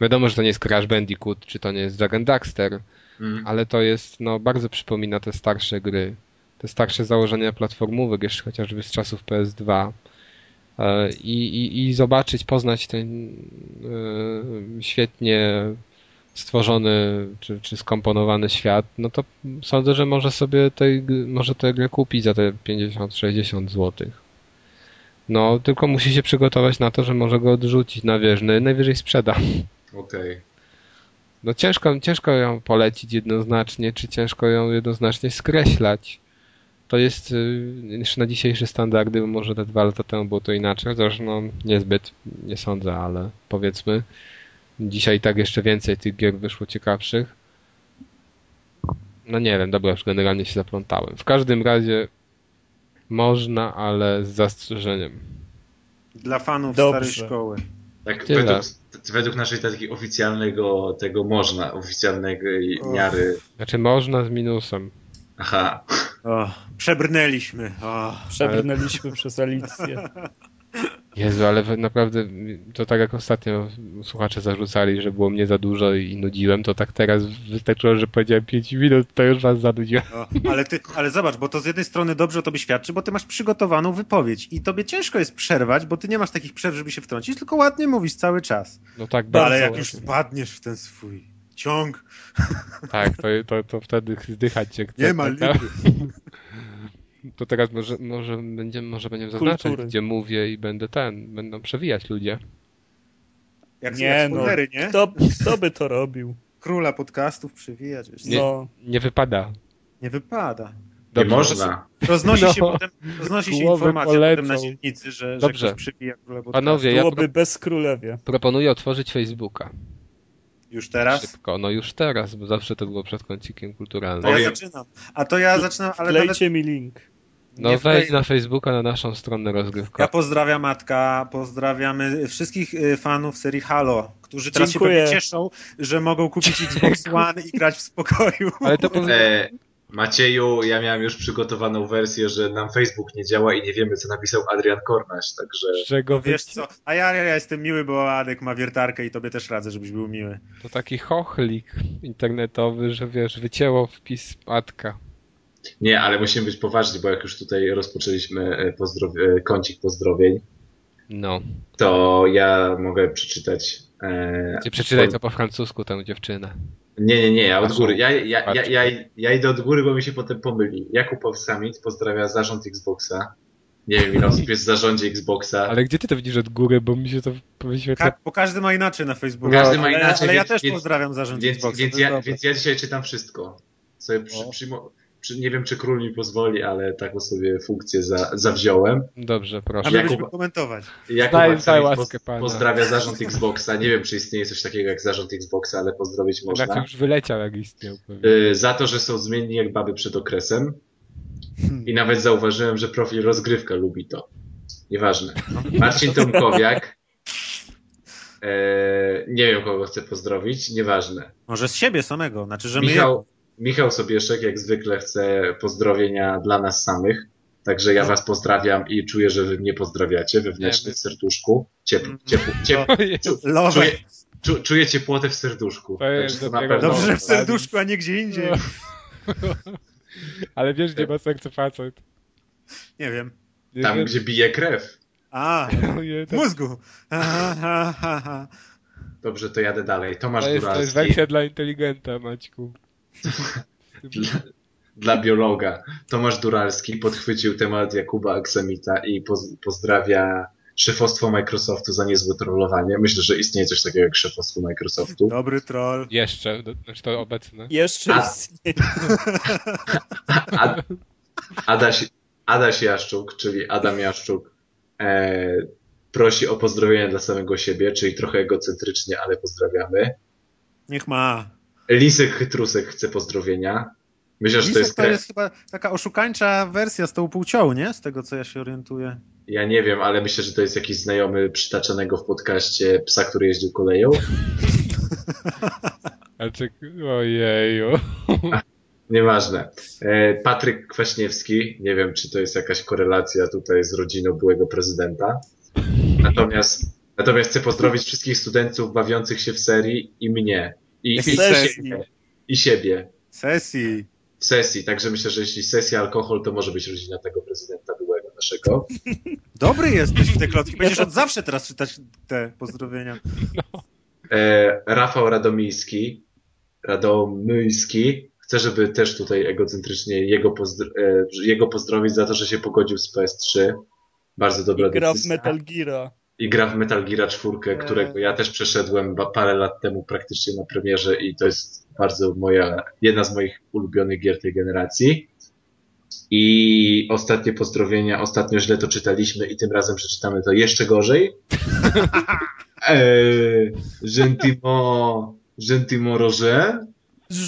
Wiadomo, że to nie jest Crash Bandicoot, czy to nie jest Jack Daxter, Mm. ale to jest, no, bardzo przypomina te starsze gry. Te starsze założenia platformówek, jeszcze chociażby z czasów PS2. E, I, i, i zobaczyć, poznać ten e, świetnie stworzony czy, czy skomponowany świat, no to sądzę, że może sobie tej, może tę grę kupić za te 50-60 zł. No, tylko musi się przygotować na to, że może go odrzucić na wieżny, najwyżej sprzeda. Okej. No ciężko, ciężko ją polecić jednoznacznie, czy ciężko ją jednoznacznie skreślać. To jest y, jeszcze na dzisiejsze standardy, bo może te dwa lata temu było to inaczej, chociaż no niezbyt, nie sądzę, ale powiedzmy. Dzisiaj tak jeszcze więcej tych gier wyszło ciekawszych. No nie wiem, dobra, już generalnie się zaplątałem. W każdym razie można, ale z zastrzeżeniem. Dla fanów Dobrze. starej szkoły. Tak, Tyle. według, według naszej takiej oficjalnego tego można, oficjalnego miary. Znaczy można z minusem. Aha. O, przebrnęliśmy. O. Przebrnęliśmy przez Alicję. Jezu, ale naprawdę to tak jak ostatnio słuchacze zarzucali, że było mnie za dużo i nudziłem, to tak teraz wystarczyło, że powiedziałem 5 minut, to już was zanudziłem. No, ale, ty, ale zobacz, bo to z jednej strony dobrze o tobie świadczy, bo ty masz przygotowaną wypowiedź i tobie ciężko jest przerwać, bo ty nie masz takich przerw, żeby się wtrącić, tylko ładnie mówisz cały czas. No tak, No, bardzo ale jak ładnie. już wpadniesz w ten swój ciąg, Tak, to, to, to wtedy zdychać się chce. nie ma tak, lipy. To teraz może, może będziemy, może będziemy zaznaczać, Kultury. gdzie mówię i będę ten, będą przewijać ludzie. Jak, Nie, jak no. spoilery, nie? Kto, kto by to robił? Króla podcastów przewijać, wiesz, Nie, No. nie wypada. nie wypada. Nie Dobrze. można. Roznosi No. się potem, roznosi się informacja polecą. potem na dzielnicy, że, że Dobrze. ktoś przewija króla podcastu. Panowie, ja Byłoby pro, bez królewie. proponuję otworzyć Facebooka. Już teraz? Szybko, no już teraz, bo zawsze to było przed kącikiem To kulturalnym. ja Powiem. zaczynam. A to ja zaczynam, ale nawet Wklejcie mi link. No nie wejdź wklej- na Facebooka, na naszą stronę rozgrywka. Ja pozdrawiam Matka, pozdrawiamy wszystkich y, fanów serii Halo, którzy teraz Dziękuję. się cieszą, że mogą kupić Xbox One i grać w spokoju. Ale to poz... Macieju, ja miałem już przygotowaną wersję, że nam Facebook nie działa i nie wiemy, co napisał Adrian Kornaś, także czego Wiesz co, a ja, ja jestem miły, bo Adek ma wiertarkę i tobie też radzę, żebyś był miły. To taki chochlik internetowy, że wiesz, wycięło wpis matka. nie, ale musimy być poważni, bo jak już tutaj rozpoczęliśmy e, pozdrow- e, kącik pozdrowień, No. to ja mogę przeczytać. E, Gdzie przeczytaj to po francusku tę dziewczynę. Nie, nie, nie, ja od góry. Ja, ja, ja, ja, ja idę od góry, bo mi się potem pomyli. Jakub Summit pozdrawia zarząd Xboxa. Nie wiem, ile osób jest w zarządzie Xboxa. Ale gdzie ty to widzisz od góry, bo mi się to wyświetla... Ka- bo każdy ma inaczej na Facebooku. Każdy ma ale, inaczej, ale ja więc- też więc- pozdrawiam zarząd Więc, Xboxa. więc, ja, więc ja dzisiaj czytam wszystko. Sobie przy, O. nie wiem, czy król mi pozwoli, ale taką sobie funkcję za, zawziąłem. Dobrze, proszę. my Jakub- komentować. Jakub Daj- daj łaskę pana. pozdrawia zarząd Xboxa. Nie wiem, czy istnieje coś takiego jak zarząd Xboxa, ale pozdrowić można. już wyleciał, jak istniał. pewnie. Y, za to, że są zmienni jak baby przed okresem. I nawet zauważyłem, że profil rozgrywka lubi to. Nieważne. Marcin Tomkowiak. E, nie wiem, kogo chcę pozdrowić. Nieważne. Może z siebie samego, znaczy, że Michał, Michał Sobieszek, jak zwykle, chce pozdrowienia dla nas samych. Także ja was pozdrawiam i czuję, że wy mnie pozdrawiacie wewnętrznie w serduszku. Ciep, ciep, ciep, Ojej, Love. czuję, czu, czuję ciepłotę w serduszku. To jest Także to na pewno. Dobrze, że w serduszku, a nie gdzie indziej. Ale wiesz, gdzie ma serce facet? Nie wiem. Nie Tam, wiem. gdzie bije krew. A, w to, mózgu. Aha. Dobrze, to jadę dalej. Tomasz to, jest, to jest Góralski. wersja dla inteligenta, Maćku. Dla, dla biologa. Tomasz Duralski podchwycił temat Jakuba Aksamita i poz, pozdrawia szefostwo Microsoftu za niezłe trollowanie. Myślę, że istnieje coś takiego jak szefostwo Microsoftu. Dobry troll. Jeszcze, znaczy to obecne. Jeszcze A- istnieje. Ad, Adaś, Adaś Jaszczuk, czyli Adam Jaszczuk, e, prosi o pozdrowienia dla samego siebie, czyli trochę egocentrycznie, ale pozdrawiamy. Niech ma. Lisek Chytrusek chce pozdrowienia. Myślę, że to jest, to jest chyba taka oszukańcza wersja z tą płcią, nie? Z tego, co ja się orientuję. Ja nie wiem, ale myślę, że to jest jakiś znajomy przytaczanego w podcaście psa, który jeździł koleją. Ale czy... Ojeju. Nieważne. E, Patryk Kwaśniewski, nie wiem, czy to jest jakaś korelacja tutaj z rodziną byłego prezydenta. Natomiast, natomiast chcę pozdrowić wszystkich studentów bawiących się w serii i mnie. I, i, Sesji. siebie, I siebie. Sesji. W sesji. Także myślę, że jeśli sesja alkohol, to może być rodzina tego prezydenta byłego naszego. Dobry jesteś w te klotki. Będziesz od zawsze teraz czytać te pozdrowienia. E, Rafał Radomyjski, Radomyjski, chcę, żeby też tutaj egocentrycznie jego, pozdr- e, jego pozdrowić za to, że się pogodził z PS3. Bardzo dobra I gra w decyzja. Metal Geara. I gra w Metal Gear 4, którego ja też przeszedłem parę lat temu praktycznie na premierze i to jest bardzo moja, jedna z moich ulubionych gier tej generacji. I ostatnie pozdrowienia, ostatnio źle to czytaliśmy i tym razem przeczytamy to jeszcze gorzej. Eee, Gentimo, Gentimo Roger.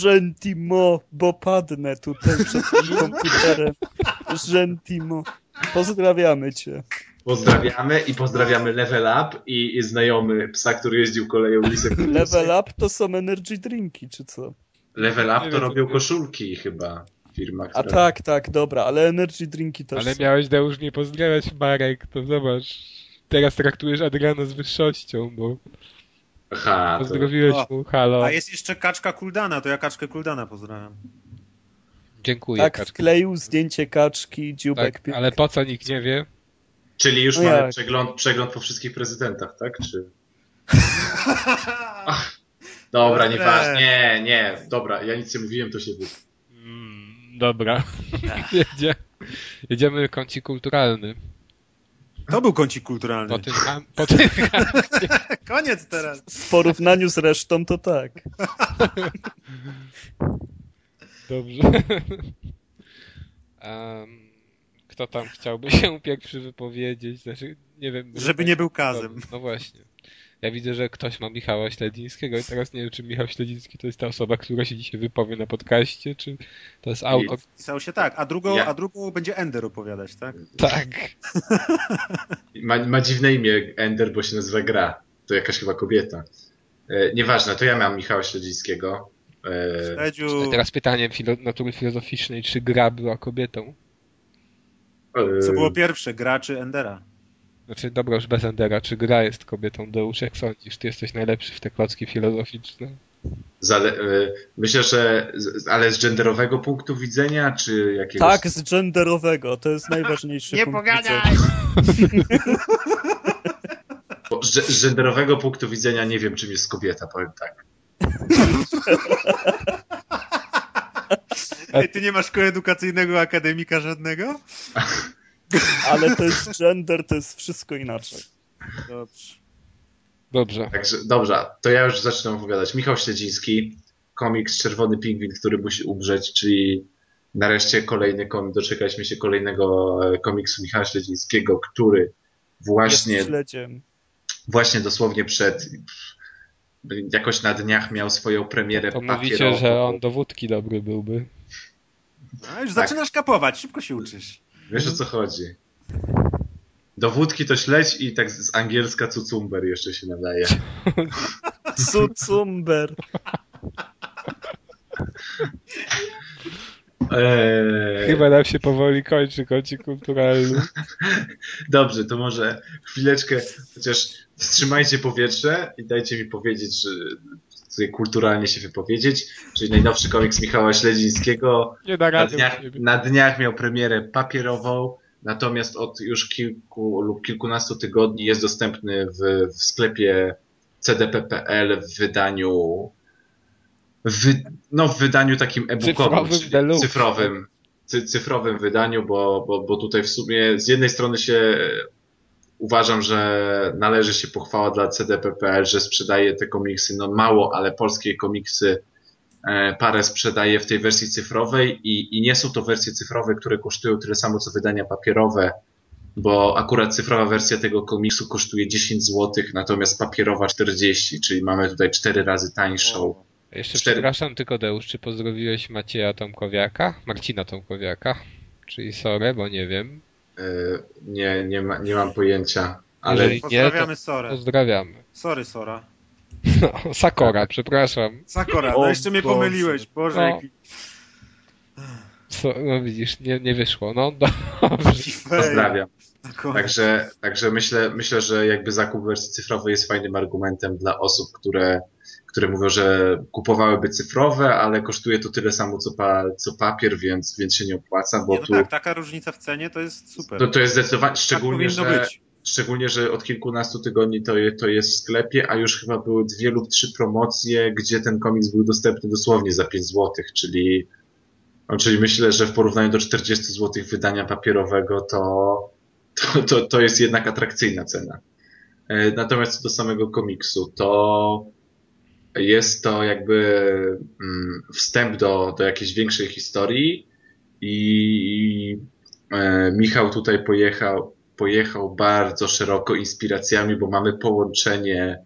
Gentimo, bo padnę tutaj przed tym komputerem. Gentimo. Pozdrawiamy cię. Pozdrawiamy i pozdrawiamy Level Up i, i znajomy psa, który jeździł koleją Lisek. Level up to są energy drinki, czy co? Level Up to robią to- koszulki chyba firma, A która... tak, tak, dobra, ale energy drinki też Ale są. miałeś Deusz nie pozdrawiać Marek, to zobacz. teraz traktujesz Adriana z wyższością, bo Aha, to... pozdrowiłeś O, mu, halo. A jest jeszcze kaczka Kuldana, to ja kaczkę Kuldana pozdrawiam. Dziękuję, Tak, Kaczka. wkleił zdjęcie kaczki, dziubek Tak, ale po co nikt nie wie? Czyli już No mamy jak? przegląd, przegląd po wszystkich prezydentach, tak? Czy... Ach, dobra, Dobre. nieważne. Nie, nie, dobra, ja nic nie mówiłem, to się wy... Mm, dobra. Jedzie, jedziemy kącik kulturalny. To był kącik kulturalny. Po tym, po tym Koniec teraz. w porównaniu z resztą to tak. Dobrze. Em, kto tam chciałby się pierwszy wypowiedzieć? Znaczy, nie wiem. Żeby nie był kazem. No właśnie. Ja widzę, że ktoś ma Michała Śledzińskiego i teraz nie wiem, czy Michał Śledziński to jest ta osoba, która się dzisiaj wypowie na podcaście, czy to jest autor. Pisał się tak, a drugą, Ja- a drugą będzie Ender opowiadać, tak? Tak. Ma, ma dziwne imię Ender, bo się nazywa Gra. To jakaś chyba kobieta. E, nieważne, to ja mam Michała Śledzińskiego. E, Śledziu, Teraz pytanie filo- natury filozoficznej, czy gra była kobietą? Co było pierwsze, gra czy Endera? Znaczy, dobra, już bez Endera, czy gra jest kobietą? Deusz, jak sądzisz? Ty jesteś najlepszy w te klocki filozoficzne. Zale, e, myślę, że z, ale z genderowego punktu widzenia, czy jakiegoś... Tak, z genderowego, to jest najważniejszy Nie punkt pogadaj! Bo z, z genderowego punktu widzenia nie wiem, czym jest kobieta, powiem tak. Ej, ty nie masz koedukacyjnego akademika żadnego? Ale to jest gender, to jest wszystko inaczej. Dobrze. Dobrze. Także dobrze, to ja już zacznę opowiadać. Michał Śledziński, komiks Czerwony Pingwin, który musi umrzeć, czyli nareszcie kolejny komik, doczekaliśmy się kolejnego e, komiksu Michała Śledzińskiego, który właśnie, właśnie dosłownie przed jakoś na dniach miał swoją premierę To papierową. mówicie, że on do wódki dobry byłby. A już Tak. zaczynasz kapować, szybko się uczysz. Wiesz o co chodzi. Do wódki to śledź i tak z angielska cucumber jeszcze się nadaje. Cucumber. Eee, Chyba nam się powoli kończy kącik kulturalny. Dobrze, to może chwileczkę, chociaż wstrzymajcie powietrze i dajcie mi powiedzieć, że sobie kulturalnie się wypowiedzieć, czyli najnowszy komiks Michała Śledzińskiego. Na dniach, na dniach miał premierę papierową, natomiast od już kilku lub kilkunastu tygodni jest dostępny w, w sklepie cdp.pl w wydaniu w, no w wydaniu takim e-bookowym, Cyfrowym cyfrowym, cy, cyfrowym wydaniu, bo, bo, bo tutaj w sumie z jednej strony się uważam, że należy się pochwała dla cdp.pl, że sprzedaje te komiksy, no mało, ale polskie komiksy e, parę sprzedaje w tej wersji cyfrowej i, i nie są to wersje cyfrowe, które kosztują tyle samo co wydania papierowe, bo akurat cyfrowa wersja tego komiksu kosztuje 10 zł, natomiast papierowa 40, czyli mamy tutaj 4 razy tańszą. Jeszcze Cztery. przepraszam tylko Deusz, czy pozdrowiłeś Macieja Tomkowiaka? Marcina Tomkowiaka? Czyli sorry, bo nie wiem. E, Nie, nie, ma, nie mam pojęcia, ale Jeżeli nie, Pozdrawiamy Sorę. pozdrawiamy. Sorry, Sora. No, Sakora, przepraszam. Sakora, no jeszcze mnie Boże. pomyliłeś. Boże, No. jaki Co, no widzisz, nie, nie wyszło. No dobrze. pozdrawiam. Także, także myślę, myślę, że jakby zakup wersji cyfrowej jest fajnym argumentem dla osób, które, które mówią, że kupowałyby cyfrowe, ale kosztuje to tyle samo co, pa, co papier, więc, więc się nie opłaca, bo Nie, no tu tak, taka różnica w cenie to jest super. to, to jest zdecydowanie, tak szczególnie, powinno że, być. szczególnie, że od kilkunastu tygodni to, je, to jest w sklepie, a już chyba były dwie lub trzy promocje, gdzie ten komiks był dostępny dosłownie za 5 zł, czyli, no, czyli myślę, że w porównaniu do 40 zł wydania papierowego to, to, to, to jest jednak atrakcyjna cena. E, Natomiast co do samego komiksu, to jest to jakby mm, wstęp do, do jakiejś większej historii i e, Michał tutaj pojechał, pojechał bardzo szeroko inspiracjami, bo mamy połączenie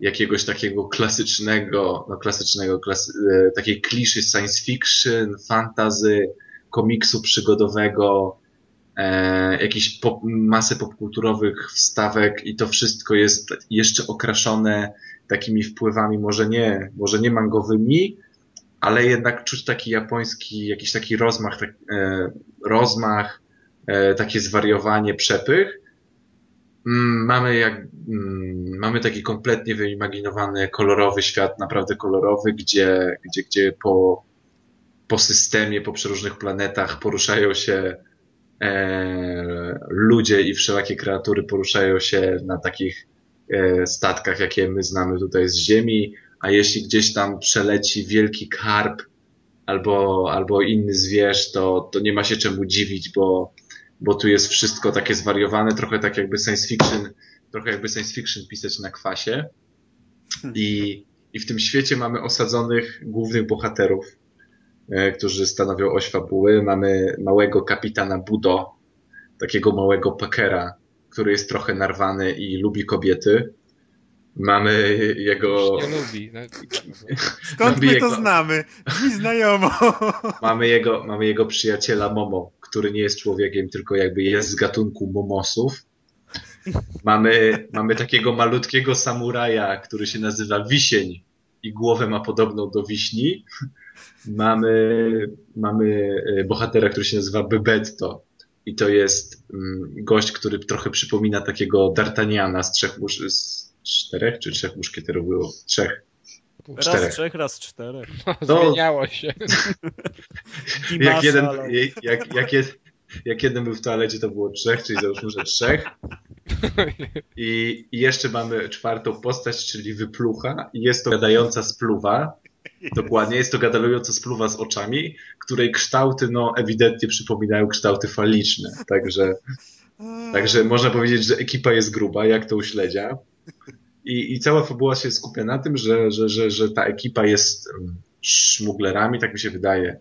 jakiegoś takiego klasycznego, no klasycznego, klasy, e, takiej kliszy science fiction, fantazy, komiksu przygodowego, e, jakiejś pop, masy popkulturowych wstawek i to wszystko jest jeszcze okraszone takimi wpływami, może nie, może nie mangowymi, ale jednak czuć taki japoński, jakiś taki rozmach, tak, e, rozmach, e, takie zwariowanie, przepych. Mm, mamy jak, mm, mamy taki kompletnie wyimaginowany, kolorowy świat, naprawdę kolorowy, gdzie, gdzie, gdzie po, po systemie, po przeróżnych planetach poruszają się e, ludzie i wszelakie kreatury poruszają się na takich statkach, jakie my znamy tutaj z Ziemi, a jeśli gdzieś tam przeleci wielki karp albo, albo inny zwierz, to, to nie ma się czemu dziwić, bo, bo tu jest wszystko takie zwariowane, trochę tak jakby science fiction, trochę jakby science fiction pisać na kwasie. I, i w tym świecie mamy osadzonych głównych bohaterów, e, którzy stanowią oś fabuły. Mamy małego kapitana Budo, takiego małego pakera, który jest trochę narwany i lubi kobiety. Mamy jego... Nie lubi. No. Skąd my jego- to znamy? Brzmi znajomo. Mamy jego, mamy jego przyjaciela Momo, który nie jest człowiekiem, tylko jakby jest z gatunku momosów. Mamy, mamy takiego malutkiego samuraja, który się nazywa Wisień i głowę ma podobną do wiśni. Mamy, mamy e, bohatera, który się nazywa Bebetto i to jest mm, gość, który trochę przypomina takiego D'Artagnana z trzech musz... z czterech czy trzech muszkieterów było? Trzech. Raz Czterech. trzech, raz czterech. To- Zmieniało się. Dimasa, jak jeden, ale- jak, jak, jed, jak jeden był w toalecie, to było trzech, czyli załóżmy, że trzech. I, I jeszcze mamy czwartą postać, czyli wyplucha. I jest to gadająca spluwa. Dokładnie, jest to gadająca spluwa z oczami, której kształty, no, ewidentnie przypominają kształty faliczne. Także, także można powiedzieć, że ekipa jest gruba, jak to u śledzia. I, I cała fabuła się skupia na tym, że, że, że, że ta ekipa jest mm, szmuglerami, tak mi się wydaje.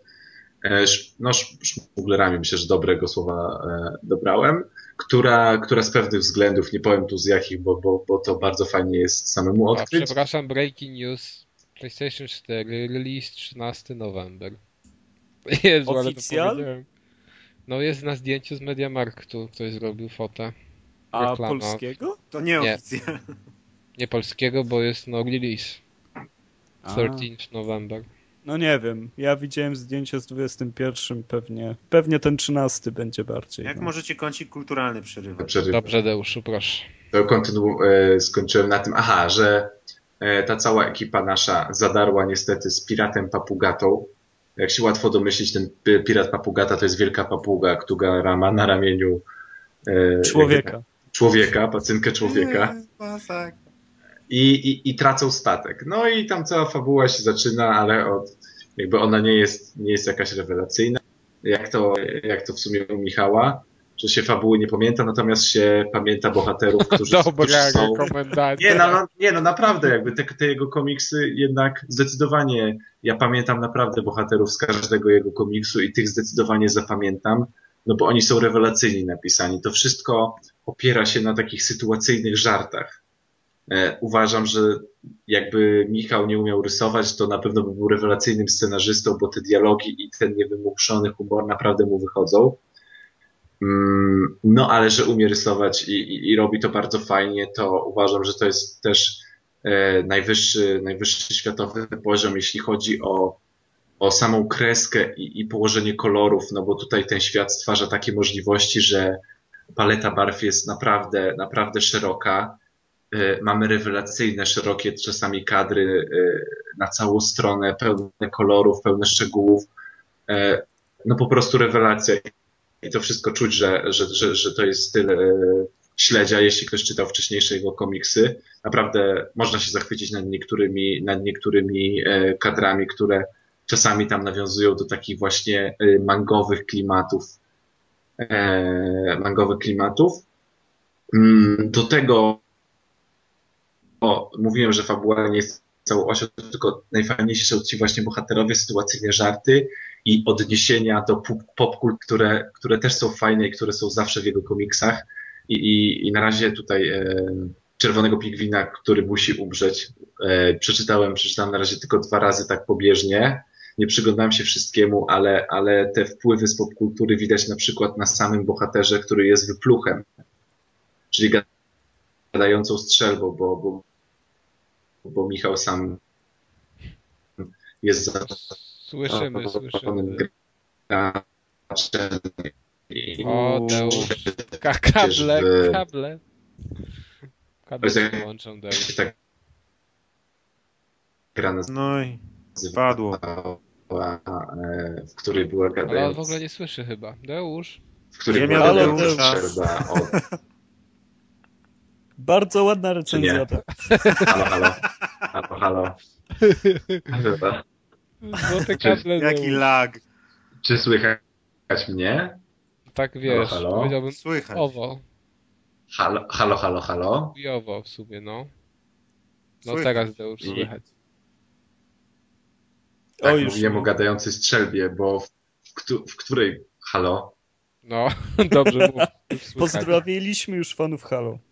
E, No, sz- szmuglerami, myślę, że dobrego słowa e, dobrałem, która, która z pewnych względów, nie powiem tu z jakich, bo, bo, bo to bardzo fajnie jest samemu A, odkryć. przepraszam, breaking news. PlayStation 4, release 13 november. Jezu, ale to Oficjal? powiedziałem. No jest na zdjęciu z Mediamarktu, ktoś zrobił fotę. A reklama. polskiego? To nie Nie. oficjalnie. Nie polskiego, bo jest no release. A. 13 november. No nie wiem, ja widziałem zdjęcie z 21, pewnie, pewnie ten 13 będzie bardziej. Jak no. możecie kącik kulturalny przerywać? Przerywa. Dobrze, Deuszu, proszę. To kontynu- e, skończyłem na tym, aha, że ta cała ekipa nasza zadarła niestety z piratem papugatą. Jak się łatwo domyślić, ten pi- pirat papugata to jest wielka papuga, która ma na ramieniu e, Człowieka. człowieka, pacynkę człowieka. I, i, i tracą statek. No i tam cała fabuła się zaczyna, ale od, jakby ona nie jest, nie jest jakaś rewelacyjna, jak to, jak to w sumie u Michała, że się fabuły nie pamięta, natomiast się pamięta bohaterów, którzy, którzy są... Nie no, no, nie, no naprawdę, jakby te, te jego komiksy jednak zdecydowanie, ja pamiętam naprawdę bohaterów z każdego jego komiksu i tych zdecydowanie zapamiętam, no bo oni są rewelacyjni napisani. To wszystko opiera się na takich sytuacyjnych żartach. E, uważam, że jakby Michał nie umiał rysować, to na pewno by był rewelacyjnym scenarzystą, bo te dialogi i ten niewymuszony humor naprawdę mu wychodzą. Mm, No, ale że umie rysować i, i, i robi to bardzo fajnie, to uważam, że to jest też e, najwyższy, najwyższy światowy poziom, jeśli chodzi o, o samą kreskę i, i położenie kolorów, no bo tutaj ten świat stwarza takie możliwości, że paleta barw jest naprawdę, naprawdę szeroka. E, Mamy rewelacyjne, szerokie czasami kadry e, na całą stronę, pełne kolorów, pełne szczegółów. No po prostu rewelacja. I to wszystko czuć, że, że, że, że to jest styl e, śledzia, jeśli ktoś czytał wcześniejsze jego komiksy. Naprawdę można się zachwycić nad niektórymi, nad niektórymi e, kadrami, które czasami tam nawiązują do takich właśnie e, mangowych klimatów. Mangowych klimatów. Mm, Do tego o, mówiłem, że fabuła nie jest całą osią, tylko najfajniejsi są ci właśnie bohaterowie, sytuacyjne żarty i odniesienia do pop- popkult, które, które też są fajne i które są zawsze w jego komiksach. I, i, i na razie tutaj e, Czerwonego Pigwina, który musi umrzeć, e, przeczytałem, przeczytałem na razie tylko dwa razy tak pobieżnie. Nie przyglądałem się wszystkiemu, ale, ale te wpływy z popkultury widać na przykład na samym bohaterze, który jest wypluchem, czyli gadającą strzelbą, bo, bo, bo Michał sam jest za Słyszymy, słyszymy. O, Deusz. Ka- Kable, w- kable. Kabel To jest jak- wyłączą Deusz. się tak No i nazywała, padło. e, w której była Ale on w gadająca, ogóle nie słyszy chyba. Deusz? w której Ziemia była gadająca od Bardzo ładna recenzja. nie? tak. halo, halo, halo, halo. Halo. Złote kable Jaki lag. Czy słychać mnie? Tak wiesz, Halo, halo? powiedziałbym Słychać. owo. Halo, halo, halo, halo. Chujowo w sumie, no. No Słychać. teraz Deusz I- słychać. Tak, O, już mówiłem o gadającej strzelbie, bo w, któ- w której... Halo? No, dobrze mów. Już. Pozdrowiliśmy już fanów Halo.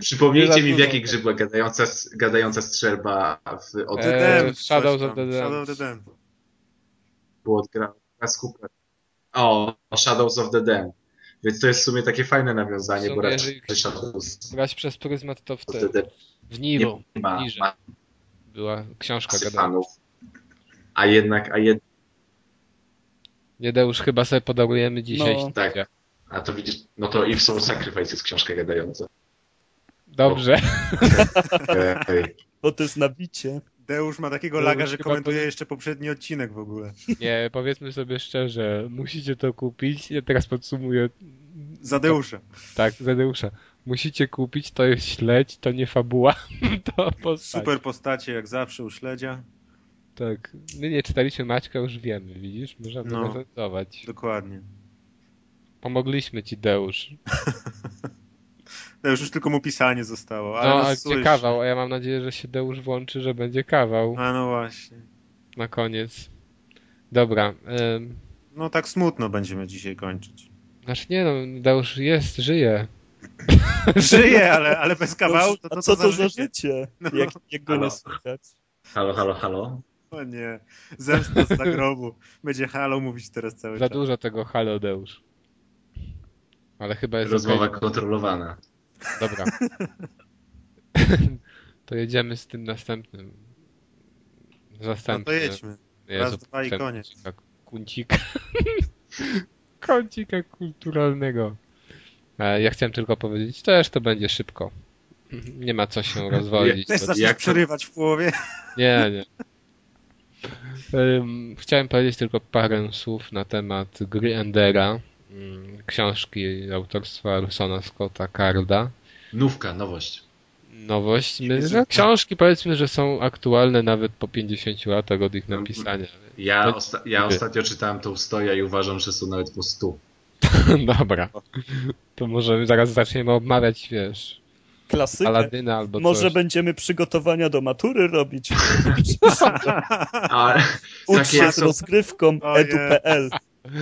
Przypomnijcie mi, w jakiej grze była gadająca, gadająca strzelba w, od E, Shadows of the Dam. Shadow of the Dam. było Raz Cooper. O, Shadows of the Dam. Więc to jest w sumie takie fajne nawiązanie, bo raczej Shadows Grać przez pryzmat to w of te, the Dam w Nilu, nie ma, ma była książka fanów. A jednak, a jednak, Nie Deusz, chyba sobie podarujemy dzisiaj. No. tak. A to widzisz, no to If Soul Sacrifice jest książka gadająca. Dobrze. Ej, Bo to jest nabicie. Deusz ma takiego Deusz laga, że komentuje powie- jeszcze poprzedni odcinek w ogóle. Nie, powiedzmy sobie szczerze, musicie to kupić. Ja teraz podsumuję. Za Deusza. Tak, za Deusza. Musicie kupić, to jest śledź, to nie fabuła. To postać. Super postacie, jak zawsze u śledzia. Tak. My nie czytaliśmy Maćka, już wiemy, widzisz? Możemy No. recenzować. Dokładnie. Pomogliśmy ci, Deusz. Deusz już tylko mu pisanie zostało. Ale No, a gdzie kawał? A ja mam nadzieję, że się Deusz włączy, że będzie kawał A no właśnie. na koniec. Dobra. ym, No tak smutno będziemy dzisiaj kończyć. Znaczy nie no, Deusz jest, żyje. Żyje, ale, ale bez kawału, to, A to, co to za życie? życie? No. Jak, jak go nie Halo. słychać? Halo, halo, halo. O nie. Zemsta z zagrobu. Będzie halo mówić teraz cały Za czas. dużo tego halo Deusz. Ale chyba jest Rozmowa okej. kontrolowana. Dobra. to jedziemy z tym następnym. No Zastępny. to jedźmy. Raz, dwa i ten koniec. Kuncika. Kuncika. Kącika kulturalnego. E, Ja chciałem tylko powiedzieć, też to będzie szybko. Nie ma co się rozwodzić. To- przerywać w połowie. Nie, nie. Chciałem powiedzieć tylko parę słów na temat gry Endera, książki autorstwa Rusona Scotta Carda. Nówka, nowość. Nowość. My, no, książki powiedzmy, że są aktualne nawet po 50 latach od ich napisania. Ja, To- osta- ja ostatnio czytałem tą stoję i uważam, że są nawet po 100. Dobra. To może zaraz zaczniemy obmawiać, wiesz, Klasykę. Aladyna albo Może coś. będziemy przygotowania do matury robić. Ucz się z rozgrywką edu.pl.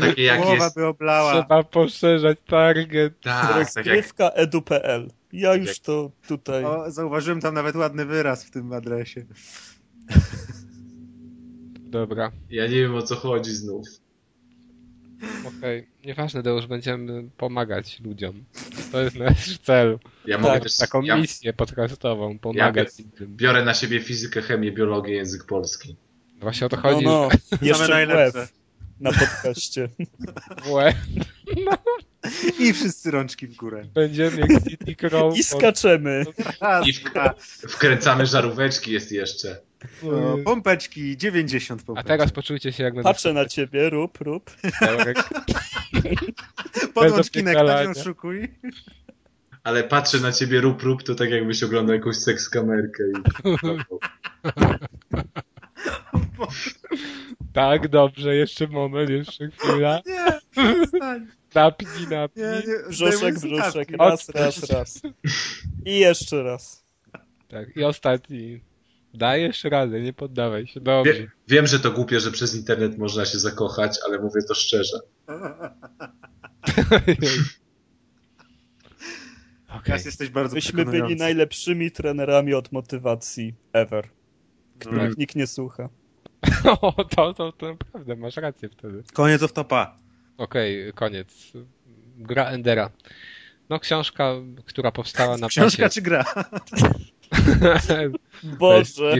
takie jak Głowa jest, by oblała. Trzeba poszerzać target. tak, tak jak, edu.pl. Ja już to tutaj... O, zauważyłem tam nawet ładny wyraz w tym adresie. Dobra. ja nie wiem o co chodzi znów. Okej, nieważne, Deusz, będziemy pomagać ludziom. To jest nasz cel. Ja mogę Tak, też, Taką ja misję podcastową, pomagać innym. biorę na siebie fizykę, chemię, biologię, język polski. Właśnie o to No, chodzi. no, Same jeszcze najlepsze. Na podcaście. w łeb. I wszyscy rączki w górę. Będziemy jak City Crow. I skaczemy. I. Wkręcamy żaróweczki jest jeszcze. No, pompeczki, 90 A pompeczek. teraz poczujcie się jak na Patrzę na ciebie, rób, rób. Podłącz kinek, tak opierdalania. ją szukuj. Ale patrzę na ciebie rób, rób, to tak jakbyś oglądał jakąś seks kamerkę. I... Tak, dobrze, jeszcze moment, jeszcze chwila. Nie, przestań. Napnij, napnij. Nie, nie, Brzuszek, brzuszek. Raz, raz, raz. I jeszcze raz. Tak, i ostatni. Dajesz radę, nie poddawaj się. Dobrze. Wie, wiem, że to głupie, że przez internet można się zakochać, ale mówię to szczerze. Okej. Teraz jesteś bardzo Myśmy byli najlepszymi trenerami od motywacji ever. No. Których nikt nie słucha. O, to, to, to naprawdę, masz rację wtedy. Koniec of topa. Okej, koniec. Gra Endera. No książka, która powstała na Książka bazie... czy gra? Boże,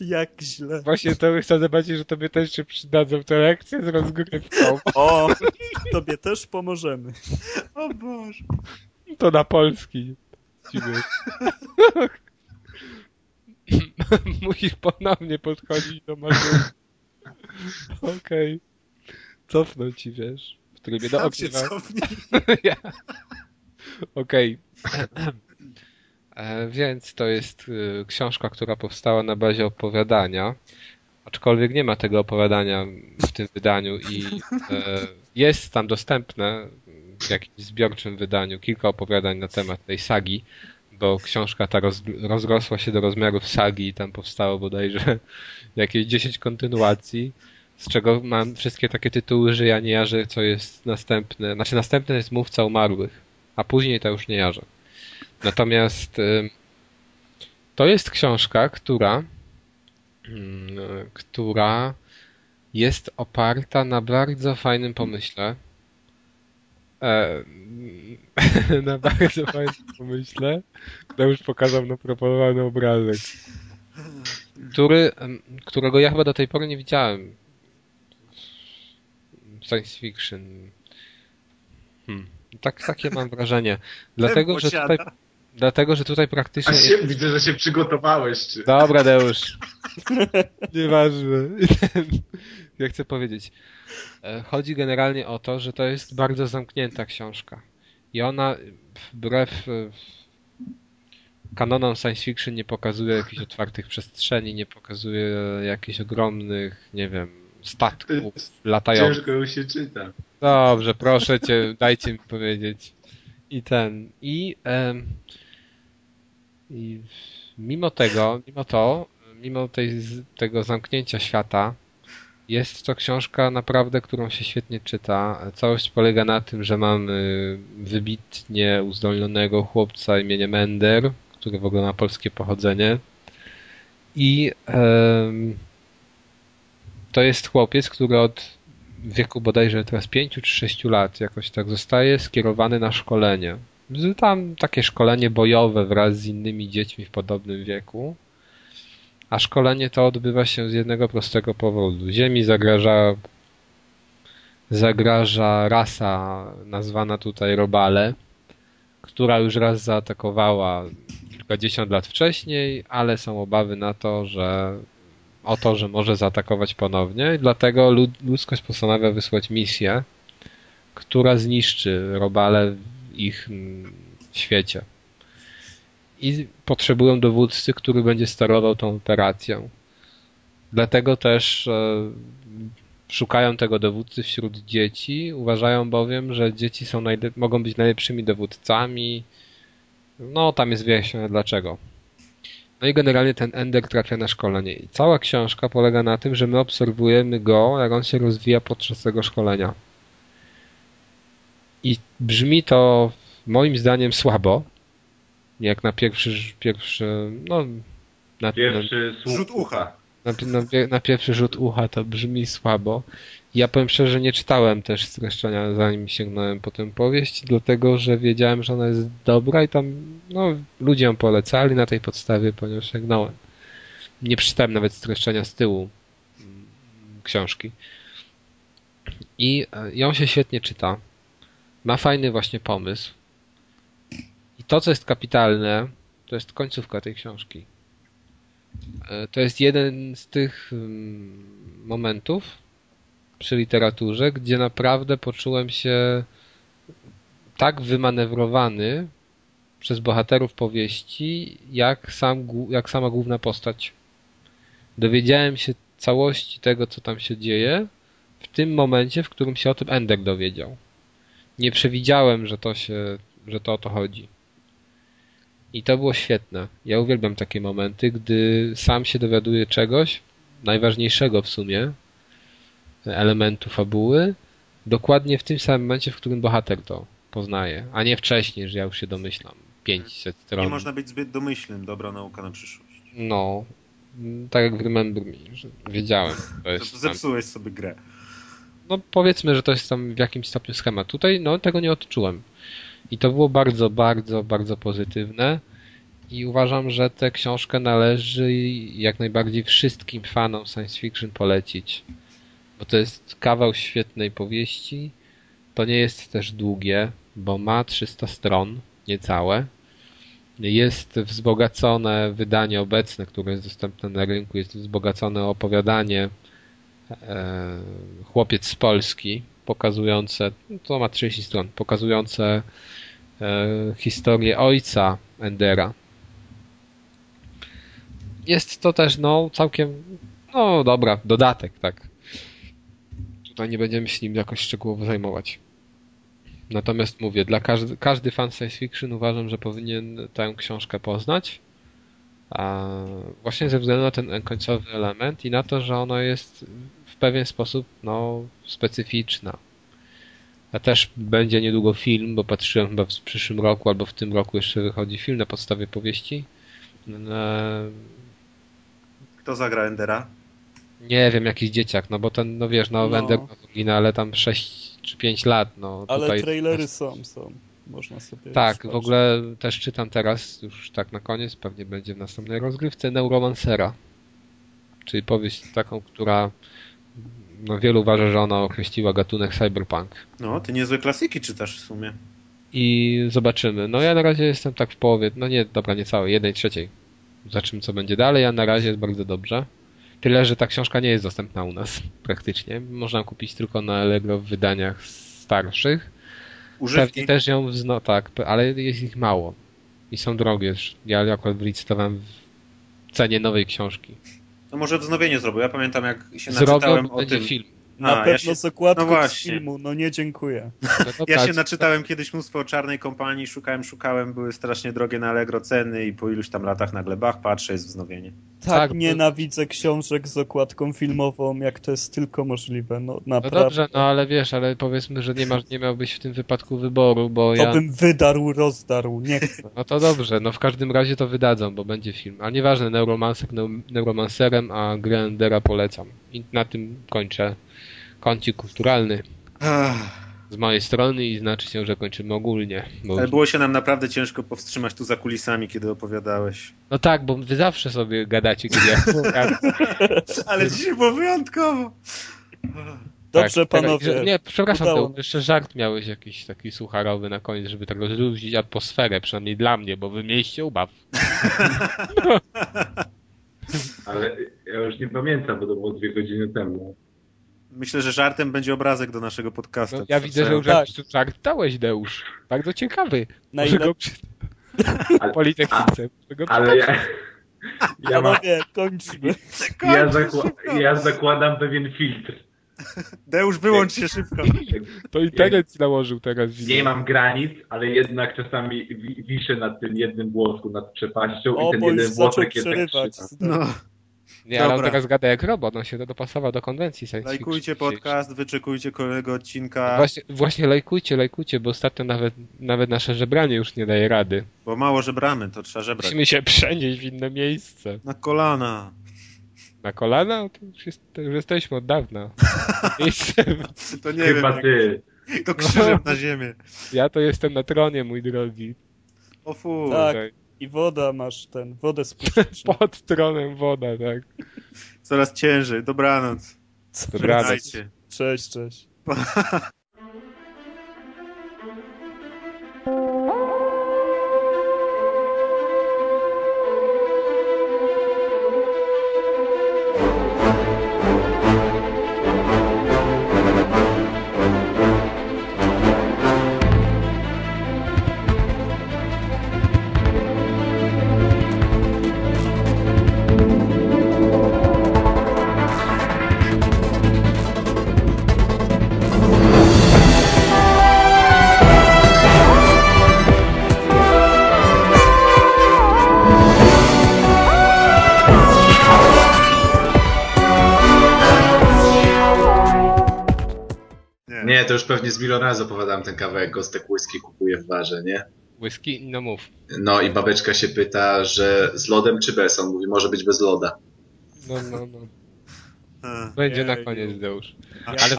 jak źle. Właśnie to chcę zobaczyć, że tobie też się przydadzą te lekcje z rozgrywką. O, tobie też pomożemy. O Boże. To na polski. Ciebie. Musisz ponownie podchodzić do maszyny. Okej. Cofnę ci, wiesz. W trybie do okna. cofnij. Ja. Okej. E, Więc to jest y, książka, która powstała na bazie opowiadania. Aczkolwiek nie ma tego opowiadania w tym wydaniu i e, jest tam dostępne w jakimś zbiorczym wydaniu kilka opowiadań na temat tej sagi, bo książka ta roz, rozrosła się do rozmiarów sagi i tam powstało bodajże jakieś 10 kontynuacji, z czego mam wszystkie takie tytuły, że ja nie jarzę, co jest następne. Znaczy następne jest Mówca Umarłych, a później to już nie jarzę. Natomiast to jest książka, która mm, która jest oparta na bardzo fajnym pomyśle. E, na bardzo fajnym pomyśle. Już pokazał na proponowany obrazek. Który, którego ja chyba do tej pory nie widziałem. Science fiction. Hmm. Tak, takie mam wrażenie. Dlatego, że tutaj, dlatego, że tutaj A praktycznie. się, widzę, że się przygotowałeś. Czy... Dobra, Deusz. Nieważne. Ja chcę powiedzieć. e, Chodzi generalnie o to, że to jest bardzo zamknięta książka. I ona wbrew e, kanonom science fiction nie pokazuje jakichś otwartych przestrzeni, nie pokazuje jakichś ogromnych, nie wiem, statków latających. Ciężko się czyta. Dobrze, proszę cię, dajcie mi powiedzieć. I ten, i, em, i mimo tego, mimo to, mimo tej, tego zamknięcia świata, jest to książka naprawdę, którą się świetnie czyta. Całość polega na tym, że mamy wybitnie uzdolnionego chłopca imieniem Ender, który w ogóle ma polskie pochodzenie. I to jest chłopiec, który od wieku bodajże teraz 5 czy 6 lat jakoś tak zostaje skierowany na szkolenie. Tam takie szkolenie bojowe wraz z innymi dziećmi w podobnym wieku. A szkolenie to odbywa się z jednego prostego powodu. Ziemi zagraża zagraża rasa nazwana tutaj Robale, która już raz zaatakowała kilkadziesiąt lat wcześniej, ale są obawy na to, że o to, że może zaatakować ponownie dlatego lud- ludzkość postanawia wysłać misję, która zniszczy robale w ich mm, świecie. I potrzebują dowódcy, który będzie sterował tą operacją. Dlatego też e, szukają tego dowódcy wśród dzieci. Uważają bowiem, że dzieci są mogą być najlepszymi dowódcami. No, tam jest wyjaśnione dlaczego. No i generalnie ten Ender trafia na szkolenie. I cała książka polega na tym, że my obserwujemy go, jak on się rozwija podczas tego szkolenia. I brzmi to moim zdaniem słabo. Jak na pierwszy, pierwszy no, na, Pierwszy słuch. Rzut ucha. na, na, na pierwszy rzut ucha to brzmi słabo. Ja powiem szczerze, że nie czytałem też streszczenia zanim sięgnąłem po tę powieść, dlatego że wiedziałem, że ona jest dobra i tam no, ludzie ją polecali na tej podstawie, ponieważ sięgnąłem. Nie przeczytałem nawet streszczenia z tyłu mm, książki. I e, ją się świetnie czyta. Ma fajny właśnie pomysł. I to, co jest kapitalne, to jest końcówka tej książki. E, To jest jeden z tych mm, momentów przy literaturze, gdzie naprawdę poczułem się tak wymanewrowany przez bohaterów powieści, jak, sam, jak sama główna postać. Dowiedziałem się całości tego, co tam się dzieje, w tym momencie, w którym się o tym Ender dowiedział. Nie przewidziałem, że to się, że to o to chodzi. I to było świetne. Ja uwielbiam takie momenty, gdy sam się dowiaduje czegoś, najważniejszego w sumie, elementu fabuły, dokładnie w tym samym momencie, w którym bohater to poznaje, a nie wcześniej, że ja już się domyślam. 500 stron. Nie można być zbyt domyślnym. Dobra nauka na przyszłość. No, tak jak w Remember Me, że wiedziałem. To jest to tam, zepsułeś sobie grę. no powiedzmy, że to jest tam w jakimś stopniu schemat. Tutaj no tego nie odczułem. I to było bardzo, bardzo, bardzo pozytywne. I uważam, że tę książkę należy jak najbardziej wszystkim fanom science fiction polecić. Bo to jest kawał świetnej powieści. To nie jest też długie, bo ma 300 stron, niecałe. Jest wzbogacone wydanie obecne, które jest dostępne na rynku, jest wzbogacone opowiadanie e, Chłopiec z Polski, pokazujące, to ma 30 stron, pokazujące e, historię ojca Endera. Jest to też, no, całkiem, no dobra, dodatek, tak. Tutaj nie będziemy się nim jakoś szczegółowo zajmować. Natomiast mówię, dla każdy, każdy fan science fiction uważam, że powinien tę książkę poznać. A właśnie ze względu na ten końcowy element i na to, że ona jest w pewien sposób no, specyficzna. A też będzie niedługo film, bo patrzyłem chyba w przyszłym roku albo w tym roku jeszcze wychodzi film na podstawie powieści. Kto zagra Endera? Nie wiem, jakiś dzieciak, no bo ten, no wiesz, no, no. Ender ale tam 6 czy 5 lat, no. Ale tutaj... trailery są, są. Można sobie Tak, w ogóle też czytam teraz, już tak na koniec, pewnie będzie w następnej rozgrywce, Neuromancera. Czyli powieść taką, która no wielu uważa, że ona określiła gatunek cyberpunk. No, ty niezłe klasiki czytasz w sumie. I zobaczymy. No ja na razie jestem tak w połowie, no nie, dobra, nie całej, jednej trzeciej. Zobaczymy, co będzie dalej, a na razie jest bardzo dobrze. Tyle, że ta książka nie jest dostępna u nas praktycznie. Można kupić tylko na Allegro w wydaniach starszych. Używki? Pewnie też ją no tak, ale jest ich mało. I są drogie. Ja akurat wylicytowałem w cenie nowej książki. No może wznowienie zrobił. Ja pamiętam jak się Zrobią, naczytałem o tym. film. Na A, pewno ja się... z okładką no z filmu, no nie dziękuję. No ja się naczytałem kiedyś mnóstwo o czarnej kompanii, szukałem, szukałem, były strasznie drogie na Allegro ceny i po iluś tam latach na glebach patrzę, jest wznowienie. Tak, tak nienawidzę książek z okładką filmową, jak to jest tylko możliwe, no naprawdę. No dobrze, no ale wiesz, ale powiedzmy, że nie, masz, nie miałbyś w tym wypadku wyboru, bo to ja... bym wydarł, rozdarł, nie chcę. No to dobrze, no w każdym razie to wydadzą, bo będzie film. A nieważne, Neuromancer, Neuromancerem, a Grandera polecam. I na tym kończę kącik kulturalny. Z mojej strony i znaczy się, że kończymy ogólnie. Bo... Ale było się nam naprawdę ciężko powstrzymać tu za kulisami, kiedy opowiadałeś. No tak, bo wy zawsze sobie gadacie, kiedy ja Ale dzisiaj było wyjątkowo. Dobrze, tak, panowie. Tak, nie, przepraszam, to jeszcze żart miałeś jakiś taki sucharowy na koniec, żeby tak rozluźnić atmosferę, przynajmniej dla mnie, bo wy mieliście ubaw. Ale ja już nie pamiętam, bo to było dwie godziny temu. Myślę, że żartem będzie obrazek do naszego podcastu. No, ja widzę, że już tak. żart dałeś, Deusz. Bardzo ciekawy. Na ile... go ale, Politechnice. ale ja... Ja Panowie, kończmy. Ja, zakła... ja zakładam pewien filtr. Deusz, wyłącz się szybko. To internet ci nałożył teraz. Nie mam granic, ale jednak czasami wiszę nad tym jednym włosku, nad przepaścią o, i ten jeden włosek jest tak No. Nie, Dobra. ale on teraz gada jak robot, on się dopasował do konwencji science Lajkujcie podcast, wyczekujcie kolejnego odcinka. Właśnie, właśnie lajkujcie, lajkujcie, bo ostatnio nawet, nawet nasze żebranie już nie daje rady. Bo mało żebramy, to trzeba żebrać. Musimy się przenieść w inne miejsce. Na kolana. Na kolana? To już, jest, to już jesteśmy od dawna. to nie Chyba wiem. ty. To krzyżem na ziemię. Ja to jestem na tronie, mój drogi. O fu. Tak. I woda masz ten, wodę spuszczasz. Pod tronem woda, tak. Coraz ciężej. Dobranoc. Dobranoc. Cześć, cześć. pewnie z milion razy opowiadałem ten kawałek Gostek whisky kupuje w barze, nie? Whisky? No mów. No i babeczka się pyta, że z lodem czy bez? On mówi, może być bez loda. No, no, no. Będzie na koniec, Deusz. Ale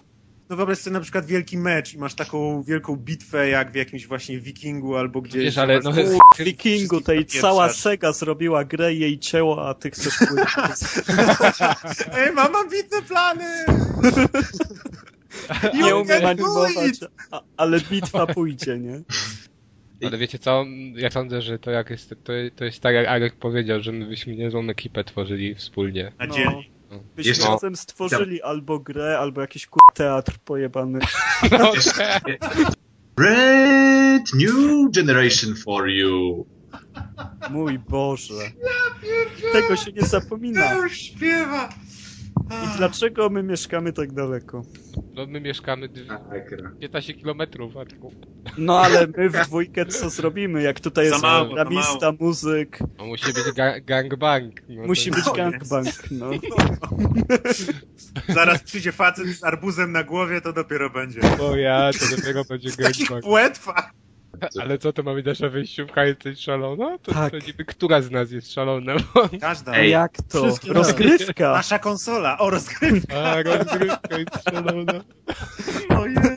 no wyobraź sobie na przykład wielki mecz i masz taką wielką bitwę jak w jakimś właśnie wikingu albo gdzieś. Wiesz, ale masz- no, W Wikingu tej cała. Sega zrobiła grę i jej cięło, a ty chcesz pójść. Ej, mam ambitne plany! nie umiem animować, a, ale bitwa pójdzie, nie? Ale wiecie co? Ja sądzę, że to jak jest, to, to jest tak jak Arek powiedział, że my byśmy niezłą ekipę tworzyli wspólnie. Na No. dzielni. Byśmy Jeszcze- razem stworzyli albo grę, albo jakiś kur... teatr pojebany. No, Brand new generation for you. Mój Boże. Tego się nie zapomina. już śpiewa! I dlaczego my mieszkamy tak daleko? no my mieszkamy dwie- Tak, no. 15 kilometrów, Arku. No ale my w dwójkę co zrobimy? Jak tutaj jest programista, muzyk, No, musi być ga gangbang. No, musi być No, gangbang, no. Zaraz przyjdzie facet z arbuzem na głowie, to dopiero będzie. O ja, to dopiero będzie Takich gangbang. Ale co, to ma być nasza wyjściówka, jesteś szalona? To, Tak. to niby która z nas jest szalona? Bo... Każda. Ej. Jak to? Wszystkie Rozgrywka! Nasza konsola. O, rozgrywka. A, rozgrywka jest szalona. O Jezu.